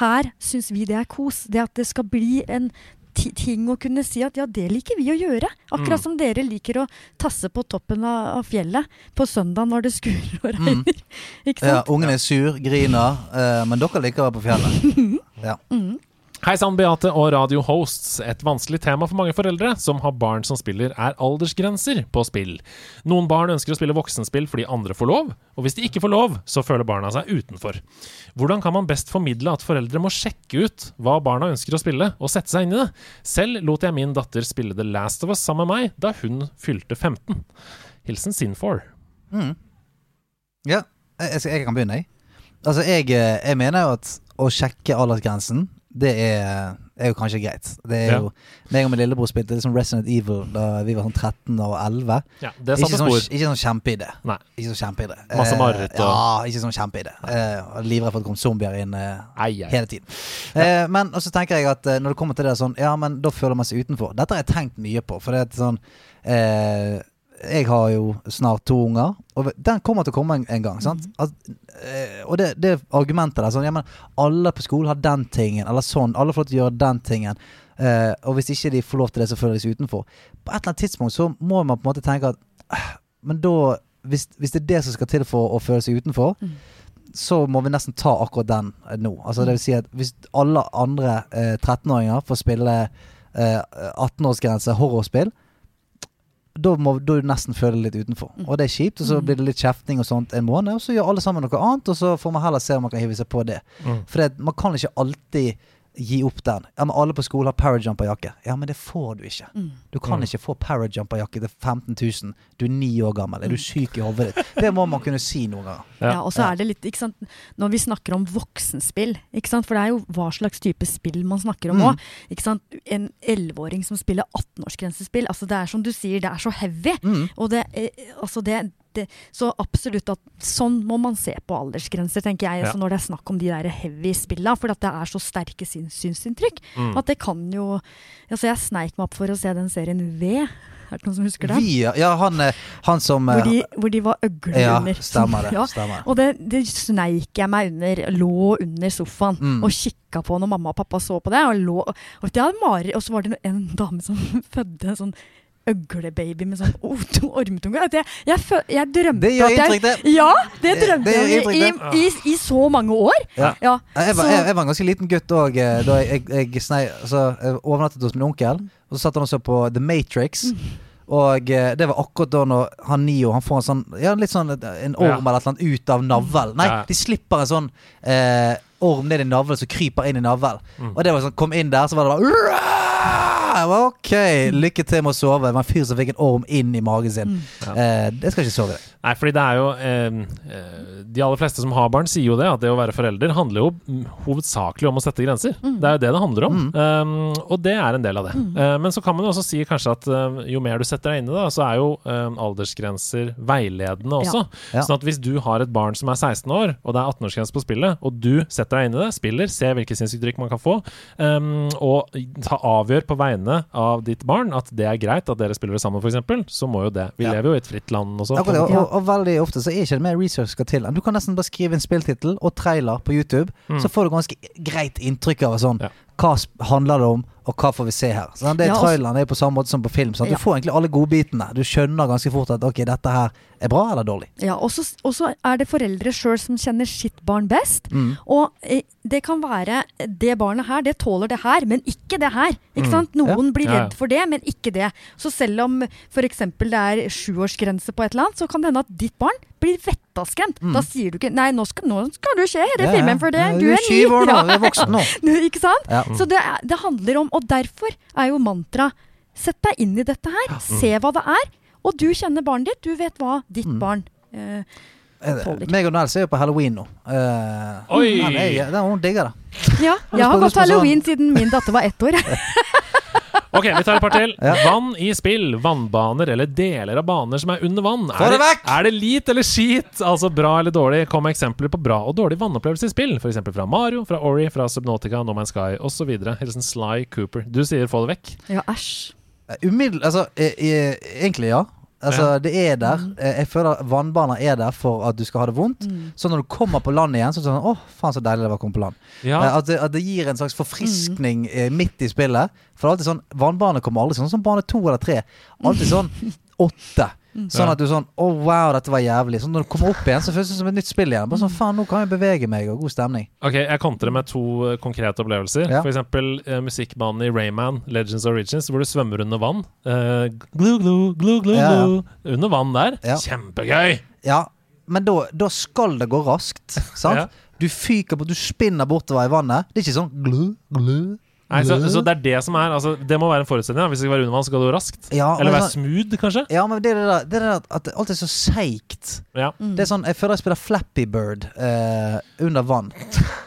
Her syns vi det er kos. Det at det skal bli en ting å kunne si at ja, det liker vi å gjøre. Akkurat Mm. som dere liker å tasse på toppen av, av fjellet på søndag når det skurer og Mm. regner. sant? Ja, ungen er sur, griner, eh, men dere liker å være på fjellet. Ja. Mm. Hei sann, Beate og Radio Hosts. Et vanskelig tema for mange foreldre som har barn som spiller, er aldersgrenser på spill. Noen barn ønsker å spille voksenspill fordi andre får lov, og hvis de ikke får lov, så føler barna seg utenfor. Hvordan kan man best formidle at foreldre må sjekke ut hva barna ønsker å spille, og sette seg inn i det? Selv lot jeg min datter spille The Last of Us sammen med meg da hun fylte 15. Hilsen Sinfor. Ja, jeg, jeg, jeg kan begynne, jeg. Altså, jeg, eh, jeg mener jo at å sjekke aldersgrensen, det er, er jo kanskje greit. Det er Ja. jo meg og min lillebror spilte liksom Resident Evil da vi var sånn 13 og 11. Ja, det Ikke sånn, ikke sånn kjempeidé. Ikke sånn kjempeidé. Masse Eh, mareritt og- Ja, ikke sånn kjempeidé. Uh, Livredd for at det kom zombier inn uh, Ei, ei. hele tiden. Uh, men også tenker jeg at uh, når det kommer til det sånn, ja, men da føler man seg utenfor. Dette har jeg tenkt mye på, for det er sånn eh, Jeg har jo snart to unger, og den kommer til å komme en, en gang. Sant? At, eh, og det, det argumentet der sånn, ja, men alle på skolen har den tingen, eller sånn. Alle får lov til å gjøre den tingen. Eh, og hvis ikke de får lov til det, så føler de seg utenfor. På et eller annet tidspunkt så må man på en måte tenke at eh, Men da hvis, hvis det er det som skal til for å føle seg utenfor, så må vi nesten ta akkurat den eh, nå. Altså det vil si at hvis alle andre eh, 13-åringer får spille eh, 18-årsgrense horrorspill, da må da du nesten føle deg litt utenfor. Og det er kjipt, og så blir det litt kjefting og sånt en måned, og så gjør alle sammen noe annet, og så får man heller se om man kan hive seg på det. Mm. For man kan ikke alltid gi opp den. Ja, men alle på skolen har parajumper-jakke. Ja, men det får du ikke. Du kan Mm. ikke få parajumper-jakke til 15 000. Du er ni år gammel. Er du syk i hodet ditt? Det må man kunne si noen ganger. Ja. Ja, og så er det litt, ikke sant, Når vi snakker om voksenspill, ikke sant, for det er jo hva slags type spill man snakker om Mm. sant En elleveåring som spiller 18-årsgrensespill. altså Det er som du sier, det er så heavy. Mm. Og det, eh, altså det, det, så absolutt at sånn må man se på aldersgrenser, tenker jeg. Ja. Altså når det er snakk om de der heavy spilla, for at det er så sterke syns, synsinntrykk. Mm. At det kan jo Altså jeg sneik meg opp for å se den serien V. Er det noen som husker det? Via, ja, ja, han, eh, han som eh, Hvor de, hvor de var øgler Ja, under. stemmer det. Ja. Stemmer. Og det, det sneik jeg meg under, lå under sofaen Mm. og kikka på når mamma og pappa så på det. Og, lå, og, det Mari, og så var det en dame som fødte en sånn øglebaby med sånn oh, ormetunge. At jeg, jeg, jeg drømte Det gjør at jeg, inntrykk, det. Ja, det Det- drømte det gjør jeg i, i, i så mange år. Ja. Ja, Jeg var, jeg, jeg var en ganske liten gutt òg da jeg, snei, altså, jeg overnattet hos min onkel. Og så satt han og så på The Matrix. Mm. Og eh, det var akkurat da når han Nio Han får en sånn Ja, litt sånn en orm Ja. eller et eller annet ut av navlen. Nei, Ja. de slipper en sånn eh, orm ned i navlen som kryper inn i navlen. Mm. Og det var sånn Kom inn der, så var det bare Ok, lykke til med å sove. Det var en fyr som fikk en orm inn i magen sin. Mm. Eh, det skal ikke sove deg. Nei, fordi det er jo eh, De aller fleste som har barn, sier jo det, at det å være forelder handler jo mm, hovedsakelig om å sette grenser. Det er jo det det handler om. Um, og det er en del av det. Uh, men så kan man jo også si kanskje at uh, jo mer du setter deg inn i det, så er jo eh, aldersgrenser veiledende også. Ja. Sånn at hvis du har et barn som er 16 år, og det er 18-årsgrense på spillet, og du setter deg inn i det, spiller, ser hvilke drikk man kan få, um, og ta avgjør på vegne av ditt barn at det er greit at dere spiller det sammen, f.eks., så må jo det. Vi Ja. lever jo i et fritt land også. Akkurat, det, og, og, og veldig ofte så er ikke det mer research skal til. Du kan nesten bare skrive en spilltittel og trailer på YouTube, så får du ganske greit inntrykk av sånn Ja. Hva handler det om, og hva får vi se her? Sånn, det Ja, også- Traileren er på samme måte som på film. Sånn, Ja. Du får egentlig alle godbitene. Du skjønner ganske fort at ok, dette her er bra eller dårlig. Ja, og så er det foreldre sjøl som kjenner sitt barn best. Mm. Og eh, det kan være det barnet her, det tåler det her, men ikke det her. Ikke sant? Noen blir Ja, blir redd for det, men ikke det. Så selv om f.eks. det er sjuårsgrense på et eller annet, så kan det hende at ditt barn blir vettaskremt. Da sier du ikke 'nei, nå skal, nå skal du se Ja, filmen, for det, ja, du er ny'. Syv år nå, du er voksen nå. ikke sant? Ja. Så det, det handler om, og derfor er jo mantra Sett deg inn i dette her. Se hva det er. Og du kjenner barnet ditt. Du vet hva ditt barn eh, Eh, Tåler. Meg og Nels er jo på halloween nå. Eh, Oi! jeg, den, hun digger det. Ja, jeg har gått på sånn- halloween siden min datter var ett år. Ok, vi tar et par til. Ja. Vann i spill, vannbaner eller deler av baner som er under vann. Er det! Er det lit eller skit? Altså bra eller dårlig? Kom med eksempler på bra og dårlig vannopplevelse i spill. F.eks. fra Mario, fra Ori, fra Subnautica, No Man's Sky osv. Hilsen Sly Cooper. Du sier få det vekk. Ja, æsj. Umiddel... Altså, e e egentlig ja. Altså, Ja. det er der. Eh, Jeg føler vannbaner er der for at du skal ha det vondt. Så når du kommer på land igjen, så er det sånn Å, faen så deilig det var å komme på land. Ja. Eh, At, det, at det gir en slags forfriskning mm. midt i spillet. For det er alltid sånn Vannbane kommer aldri sånn som bane to eller tre. Alltid sånn åtte. Sånn at du sånn Å, wow, dette var jævlig. Sånn når du kommer opp igjen, så føles det som et nytt spill igjen. Bare sånn Faen, nå kan jeg bevege meg, og god stemning. Ok, Jeg kontrer med to eh, konkrete opplevelser. Ja. For eksempel eh, musikkbanen i Rayman, Legends Origins, hvor du svømmer under vann. Uh, glu, glu, glu, glu, Ja, ja. glu. Under vann der. Ja. Kjempegøy! Ja, men da, da skal det gå raskt. Sant? Ja. Du fyker på, du spinner bortover i vannet. Det er ikke sånn glu, glu, Nei, så, så det er det som er altså, Det må være en forutsetning. Da. Hvis det skal være under vann, så skal det gå raskt. Ja, Eller være sånn- smooth, kanskje. Ja, men det er det der, det er det der at alt er så seigt. Ja. Det er sånn, Jeg føler jeg spiller Flappy Bird eh, under vann.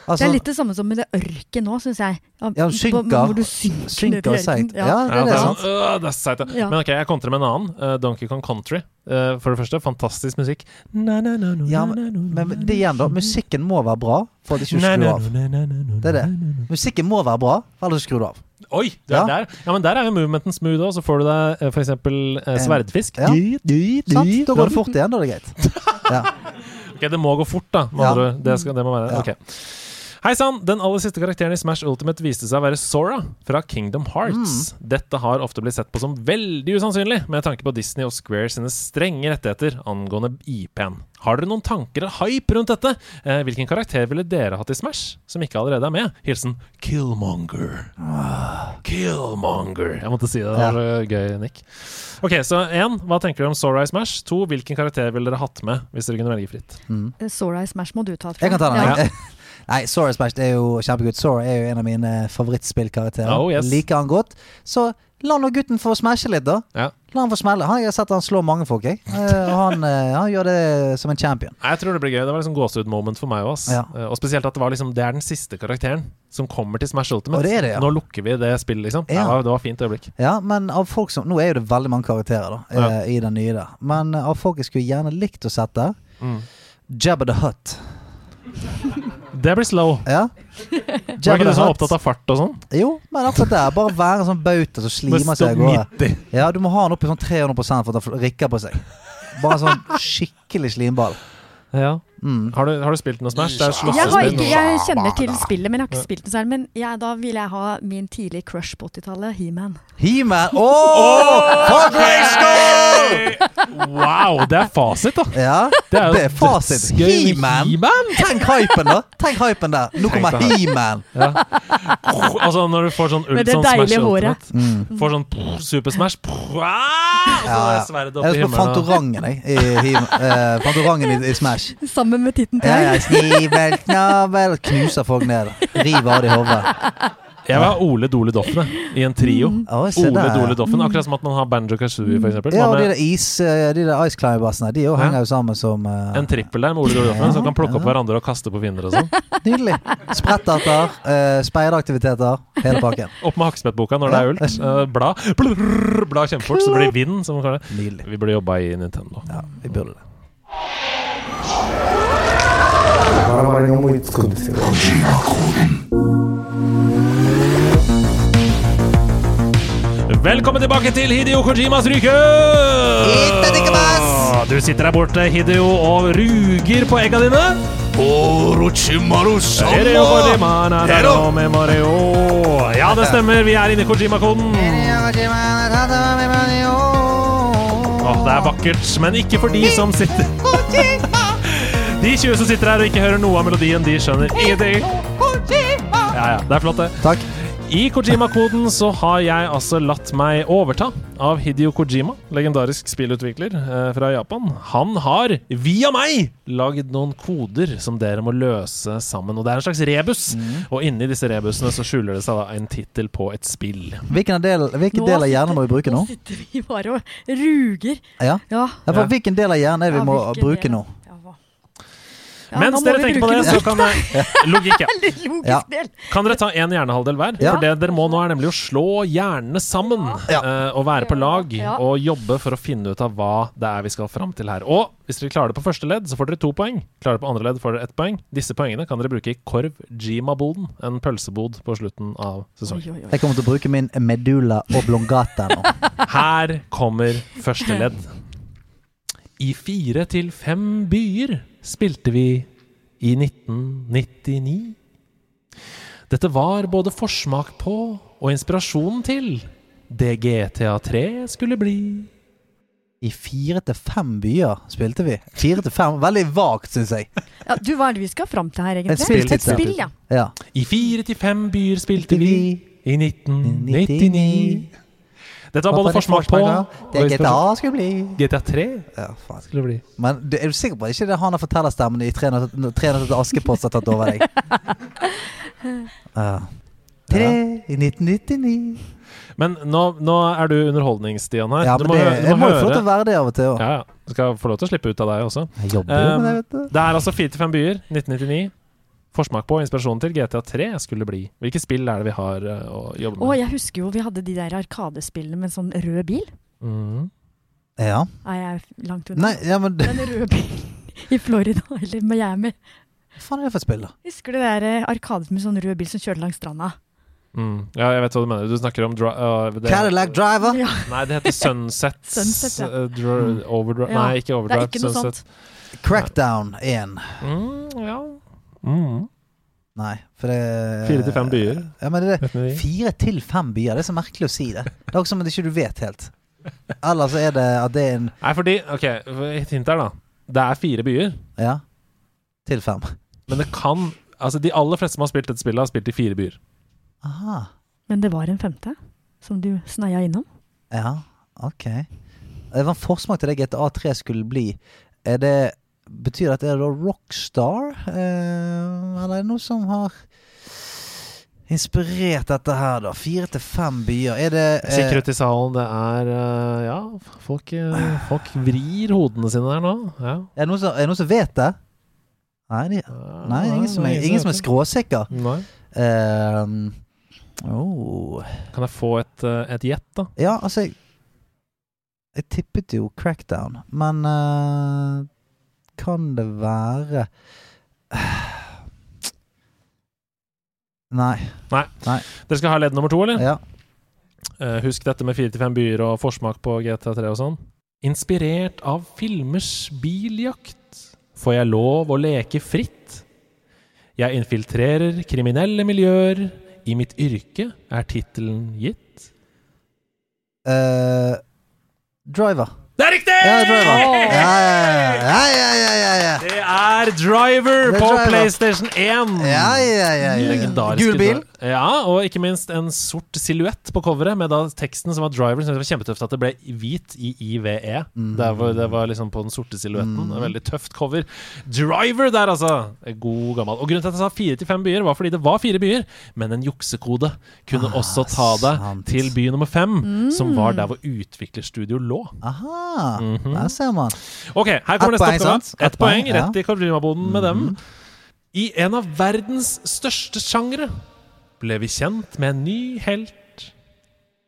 Altså, Det er litt det samme som med det ørket nå, syns jeg. Ja, synker. Hvor du synker, synker seigt. Ja. Ja, det Ja, er det, er sant. øh, det er seigt, ja. Ja. Men ok, jeg kontrer med en annen. Uh, Donkey Kong Country. Eh, for det første, fantastisk musikk. Na, na, na, Ja, men, men det igjen, da. Musikken må være bra for at du ikke skrur av. Det er det. Musikken må være bra, ellers skrur du av. Oi! Du Ja. er der. Ja, men der er jo movementen smooth òg. Så får du deg eh, for eksempel Du, sverdfisk. Ja. Sant? Da går det fort igjen, da er det greit. Ja. Ok, det må gå fort, da. Med Ja. andre. Det, skal, det må være Ja. Hei sann! Den aller siste karakteren i Smash Ultimate viste seg å være Sora fra Kingdom Hearts. Mm. Dette har ofte blitt sett på som veldig usannsynlig, med tanke på Disney og Square sine strenge rettigheter angående IP-en. Har dere noen tanker og hype rundt dette? Eh, hvilken karakter ville dere hatt i Smash, som ikke allerede er med? Hilsen Killmonger. Killmonger. Jeg måtte si det. Det var ja. gøy, Nick. Ok, så én, hva tenker dere om Sora i Smash? To, hvilken karakter ville dere hatt med hvis dere kunne velge fritt? Sora i Smash må du ta. tror Jeg kan ta den. Ja. Nei, Sora Smash det er jo kjempegodt. Sora er jo en av mine favorittspillkarakterer. Oh, yes. Liker han godt. Så la nå gutten få smashe litt, da. Ja. La han få smelle. Han, jeg har sett han slå mange folk, jeg. Eh, Og han, eh, han gjør det som en champion. Jeg tror det blir gøy. Det var liksom gåsehud-moment for meg òg. Ja. Og spesielt at det var liksom Det er den siste karakteren som kommer til Smash Ultimate. Det det, ja. Nå lukker vi det spillet, liksom. Ja. Det, var, det var fint øyeblikk. Ja, men av folk som Nå er jo det veldig mange karakterer da Ja. eh, i den nye der. Men eh, av folk jeg skulle gjerne likt å sette Mm. Jabba the Hutt. Det blir slow. Ja. Var ikke du så opptatt av fart og sånn? Jo, men akkurat det. Bare være en sånn bauta som slimer seg av gårde. 90. Ja, du må ha den oppe i sånn 300 for at den rikker på seg. Bare sånn skikkelig slimball. Ja. Mm. Har, du, har du spilt noe Smash? Det er Jeg, har ikke, jeg kjenner til spillet, men jeg har ikke spilt noe selv. Men ja, da vil jeg ha min tidlige crush på 80-tallet, He-Man. He-Man! Grayskull! Wow, det er fasit, da! Ja, Det er det er fasit. He-Man! He-Man! Tenk hypen, da! Tenk hypen der. Nå kommer He-Man. Altså, når du får sånn ult, sånn Smash håret. Mm. Får sånn pff, Super Smash pff, ah, Og så Ja, er ja. sverdet opp Jeg i er på Fantorangen, jeg. I, He- uh, Fantorangen i, i Smash. Sammen med Titten til. Ja, snivel, knabel Knuser folk ned. River av det i hodet. Jeg var Ole Dole Doffene i en trio. Mm. Oh, Ole der. Dole Doffen, Akkurat som at man har Banjo Kazooie, eksempel. Ja, og de der is eh, De der Ice Climbersene, de òg Ja. henger jo sammen som uh... en trippel der med Ole Dole Doffen, som kan plukke opp hverandre og kaste på fiender og sånn. Nydelig. Spretterter, uh, speideraktiviteter, hele pakken. Opp med hakkespettboka når det er ult. Uh, bla. Blrr, bla kjempefort, så blir det vind. Som man kaller det. Nydelig. Vi burde jobba i Nintendo. Ja, vi burde det. バラバラに思いつくんですよ Velkommen tilbake til Hideo Kojimas ryke! Du sitter der borte, Hideo, og ruger på egga dine. Hideo Kojima, na, na, na, me, Mario. Ja, det stemmer. Vi er inne i Kojima-koden. Åh, det er vakkert, men ikke for de som sitter de 20 som sitter her og ikke hører noe av melodien, de skjønner ingenting. Ja, ja, det er flott, det. Takk. I Kojima-koden så har jeg altså latt meg overta av Hidio Kojima, legendarisk spillutvikler eh, fra Japan. Han har, via meg, lagd noen koder som dere må løse sammen. Og det er en slags rebus. Og inni disse rebusene så skjuler det seg da en tittel på et spill. Hvilken del, hvilken Nå del av hjernen må vi bruke nå? Nå sitter vi bare og ruger. Ja. Ja. Ja, for Hvilken del av hjernen er det vi Ja, må bruke del? nå? Ja, Mens dere tenker på det, så kan jeg Logikk, ja. Kan dere ta én hjernehalvdel hver? For det dere må nå, er nemlig å slå hjernene sammen. Eh, og være på lag og jobbe for å finne ut av hva det er vi skal fram til her. Og hvis dere klarer det på første ledd, så får dere to poeng. Klarer det på andre ledd, får dere ett poeng. Disse poengene kan dere bruke i Korv Jima-boden, en pølsebod på slutten av Oi, sesongen. oi, oi. Jeg kommer til å bruke min medulla oblongata nå. Her kommer første ledd. I fire til fem byer spilte vi i 1999. Dette var både forsmak på og inspirasjonen til det GTA3 skulle bli. I fire til fem byer spilte vi. Fire til fem, Veldig vagt, syns jeg. Ja, du, hva er det vi skal fram til her, egentlig? Et spill, Et spill, ja. Ja. I fire til fem byer spilte vi i 1999. Dette var både forsmak på Det GTA skulle bli. GTA3 Ja, faen. skulle bli. Men du, er du sikker på at ikke det er han har fortellerstemmen i 300 300 til Askepott som har tatt over deg? Ja. Tre i 1999. Men nå, nå er du underholdningsstian her. Ja, du men må, det, du må jeg må må jo få lov til å være det av og til òg. Ja, ja. Du skal få lov til å slippe ut av deg også. Jeg jobber Um, med det, vet du. Det er altså fire til fem byer, 1999. Forsmak på og inspirasjon til GTA3 skulle bli. Hvilke spill er det vi har uh, å jobbe Å, med? jeg husker jo vi hadde de der arkadespillene med en sånn rød bil. Mm. Ja. Nei, jeg er langt unna? Nei, ja, men Den røde bilen i Florida eller Miami. Hva faen er det for et spill, da? Husker du det der arkadet arkade med sånn rød bil som kjørte langs stranda? Mm. Ja, jeg vet hva du mener. Du snakker om dri uh, det, Cadillac Driver? Ja, Nei, det heter Sunset. Sunset, ja. uh, overdrive Ja, Nei, ikke det er Overdrive. ikke noe Sunset. sånt. Crackdown 1. Mm, ja. Mm. Nei, for det Fire til fem byer. Ja, men det er Fire til fem byer, det er så merkelig å si det. Det er også som at ikke du vet helt. Eller så er det at det er en Nei, fordi Ok, et hint her, da. Det er fire byer, Ja. Til fem. men det kan Altså, de aller fleste som har spilt dette spillet, har spilt i fire byer. Aha. Men det var en femte som du sneia innom. Ja, ok. Det var en forsmak til det GTA3 skulle bli. Er det Betyr at det er da Rockstar? Eh, eller er det noe som har inspirert dette her, da? Fire til fem byer. Er det eh, kikker ut i salen, det er uh, Ja, folk, uh, folk vrir hodene sine der nå. Ja. er, det som, er det noen som vet det? Nei, de, nei ingen, som er, ingen som er skråsikker. Nei. Ehm, oh. Kan jeg få et, uh, et gjett, da? Ja, altså jeg, jeg tippet jo Crackdown, men eh, kan det være Nei. Dere skal ha ledd nummer to, eller? Ja. Uh, husk dette med fire til fem byer og forsmak på GTA3 og sånn. Inspirert av filmers biljakt får jeg lov å leke fritt. Jeg infiltrerer kriminelle miljøer. I mitt yrke er tittelen gitt. Uh, driver. Det er riktig! Ja, driver. Ja, ja, ja, ja, ja, ja. Det er Driver Det er på Driver. PlayStation 1. Ja, ja, ja, ja. Legendarisk. Gul bil. Ja, og ikke minst en sort silhuett på coveret med da teksten som var driver. Det var kjempetøft at det ble hvit i IVE. Mm. Det, var, det var liksom på den sorte silhuetten. Mm. Veldig tøft cover. Driver der, altså! God gammel. Og grunnen til at jeg sa fire til fem byer, var fordi det var fire byer, men en juksekode kunne Ah, også ta det sant. til by nummer fem, som var der hvor utviklerstudio lå. Aha, Mhm. der ser man. Ok, her kommer Et neste oppgave. Ett poeng. Mhm. rett i Karolimaboden med dem. I en av verdens største sjangre ble vi kjent med en ny helt.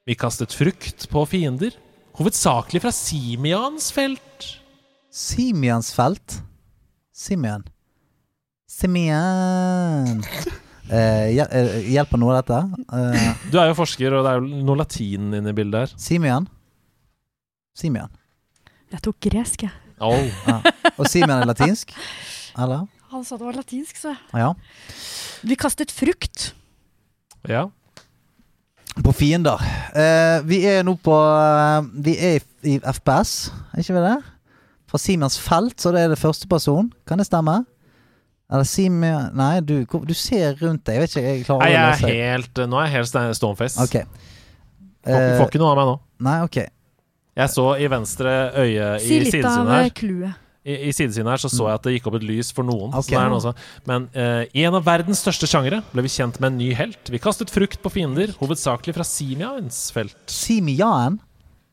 Vi kastet frukt på fiender, hovedsakelig fra Simians felt. Simians felt. Simian. Simian. Eh, hjel- eh, hjelper noe av dette? Eh, Du er jo forsker, og det er jo noe latin inne i bildet her. Simian. Simian. Jeg tok gresk, jeg. Oh. Og Simian er latinsk? Eller? Han sa det var latinsk, så Ja. Vi kastet frukt. Ja. På fiender. Eh, vi er nå på eh, Vi er i, i FPS, er ikke vi det? Fra Simens felt, så det er det første person. Kan det stemme? Eller Simen Nei, du, du ser rundt deg. Jeg vet ikke, jeg klarer Nei, aldri å jeg lese. er helt Nå er jeg helt stoneface. Ok. Får, Eh, får ikke noe av meg nå. nei, ok. Jeg så i venstre øye Si litt av kluet clouet. I, I sidesynet her så så jeg at det gikk opp et lys for noen. Okay. Er. Men uh, i en av verdens største sjangere ble vi kjent med en ny helt. Vi kastet frukt på fiender, hovedsakelig fra Simiaens felt. Simian?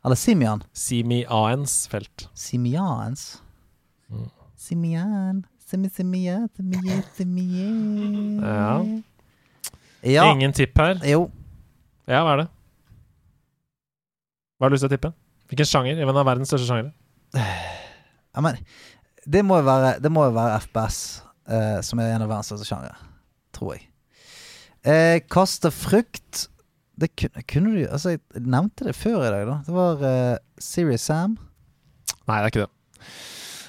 Eller Simian? Simiaens felt. Simians? Mm. Simian Simi, simi, ja, simi, ja, ja. Ingen tipp her. Jo. Ja, hva er det? Hva har du lyst til å tippe? Hvilken sjanger? En av verdens største sjangere. Ja, men det må jo være, det må jo være FPS, eh, som er en av verdens største sjangere. Tror jeg. Eh, kaste frukt Det kunne, kunne du Altså, jeg nevnte det før i dag, da. Det var eh, Serious Sam. Nei, det er ikke det.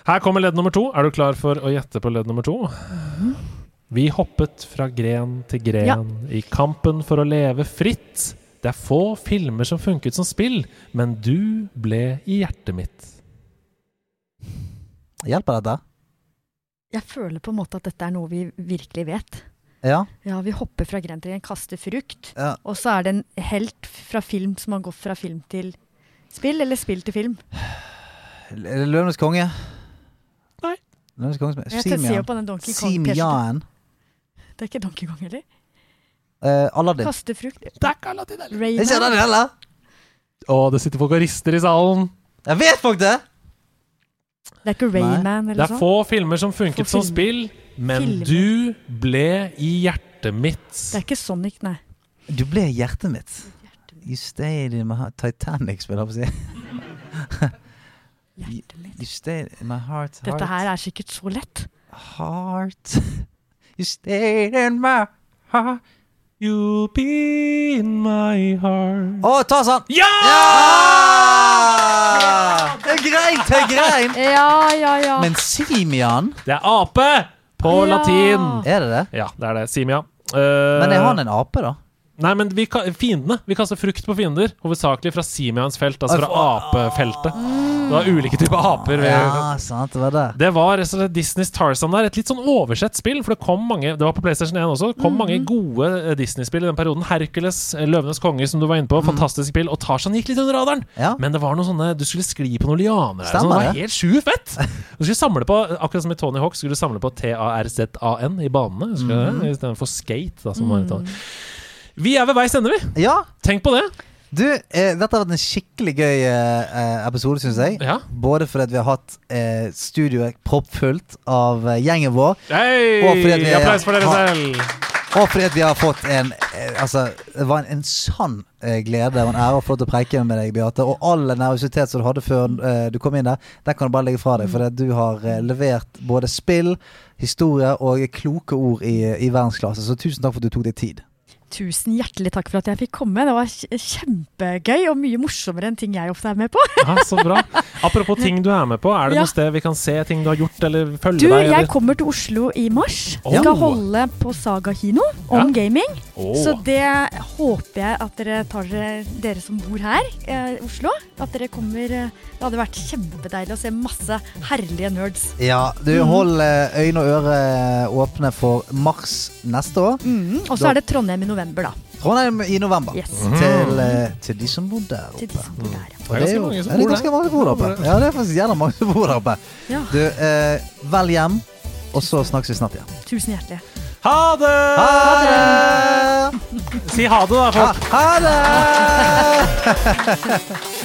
Her kommer ledd nummer to. Er du klar for å gjette på ledd nummer to? Vi hoppet fra gren til gren Ja. i kampen for å leve fritt. Det er få filmer som funket som spill, men du ble i hjertet mitt. Hjelper dette? Jeg føler på en måte at dette er noe vi virkelig vet. Ja? Ja, vi hopper fra gren til gren, kaster frukt. ja. Og så er det en helt fra film som har gått fra film til spill, eller spill til film. Løvenes konge? Nei. Løvenes konge som er Jeg Simian. på den Donkey Kong-T-skjorten. Simian. Det er ikke Donkey Kong heller. Eh, Aladdin. Kaste frukt. Ikke Aladdin heller. Jeg ser Rayman. den heller! Å, det sitter folk og rister i salen. Jeg vet folk det! Det er ikke Rayman Det er sånn. få filmer som funket som spill, men Filmer. du ble i hjertet mitt. Det er ikke Sonic, nei. Du ble i hjertet mitt. You stayed in my heart Titanic, spiller jeg på å si. You stayed in my heart. Dette her er sikkert så lett. Heart. You stayed in my heart. You'll be in my heart. Å, ta sånn! Ja! Ja! Er greit, det er greit. Ja, ja, ja. Men Simian, Det er ape på Ja. latin. er det det? Ja, det er det. Simia. Uh, Men er han en ape, da? Nei, men vi, fiendene. Vi kaster frukt på fiender. Hovedsakelig fra Simians felt, altså fra apefeltet. Det var ulike typer aper. Ja, sant, det var det. Det var rett og slett Disneys Tarzan der. Et litt sånn oversett spill. For det kom mange Det var på PlayStation 1 også. Det kom mange gode eh, Disney-spill i den perioden. Hercules, eh, Løvenes konge, som du var inne på. Fantastisk spill. Og Tarzan gikk litt under radaren. Ja. Men det var noe sånne Du skulle skli på noen lianer. Stemmer sånn, det var helt sjukt fett! Du skulle samle på Akkurat som i Tony Hawk skulle du samle på T-A-R-Z-A-N i banene. Mhm. det? Istedenfor skate. Da, som var litt annet. Vi er ved veis ende, vi. Ja, Tenk på det. du, eh, dette har vært en skikkelig gøy eh, eh, episode, syns jeg. Ja. Både fordi vi har hatt eh, studioet proppfullt av eh, gjengen vår, Hey, Og fordi vi- Applaus for dere selv. og fordi at vi har fått en eh, Altså, det var en, en sann eh, glede og en ære å få lov til å preike med deg, Beate. Og all nervøsitet som du hadde før du kom inn der, den kan du bare legge fra deg. For du har levert både spill, historie og kloke ord i, i verdensklasse. Så tusen takk for at du tok deg tid. Tusen hjertelig takk for at jeg fikk komme. Det var kjempegøy og mye morsommere enn ting jeg ofte er med på. Ja, så bra. Apropos ting du er med på. Er det Ja. noe sted vi kan se ting du har gjort, eller følge Du, deg? jeg Eller? kommer til Oslo i mars. Oh. Skal holde på Saga kino om gaming. Oh. Så det håper jeg at dere tar dere, dere som bor her i Oslo. At dere kommer eh, Det hadde vært kjempedeilig å se masse herlige nerds. Ja, du hold eh, øyne og ører åpne for mars neste år. Mm. Og så er det Trondheim i november, da. Trondheim i november. Yes. Til, eh, til de som bor der Til de oppe. som bor der. Og Det er jo- ja, det er ganske mange som bor der oppe. Ja, det er faktisk jævla mange som bor der oppe. Ja. Du, eh, vel hjem, og så snakkes vi snart igjen. Tusen hjertelig. Ha det! Ha det! Si ha det, da, folk. Ha, ha det!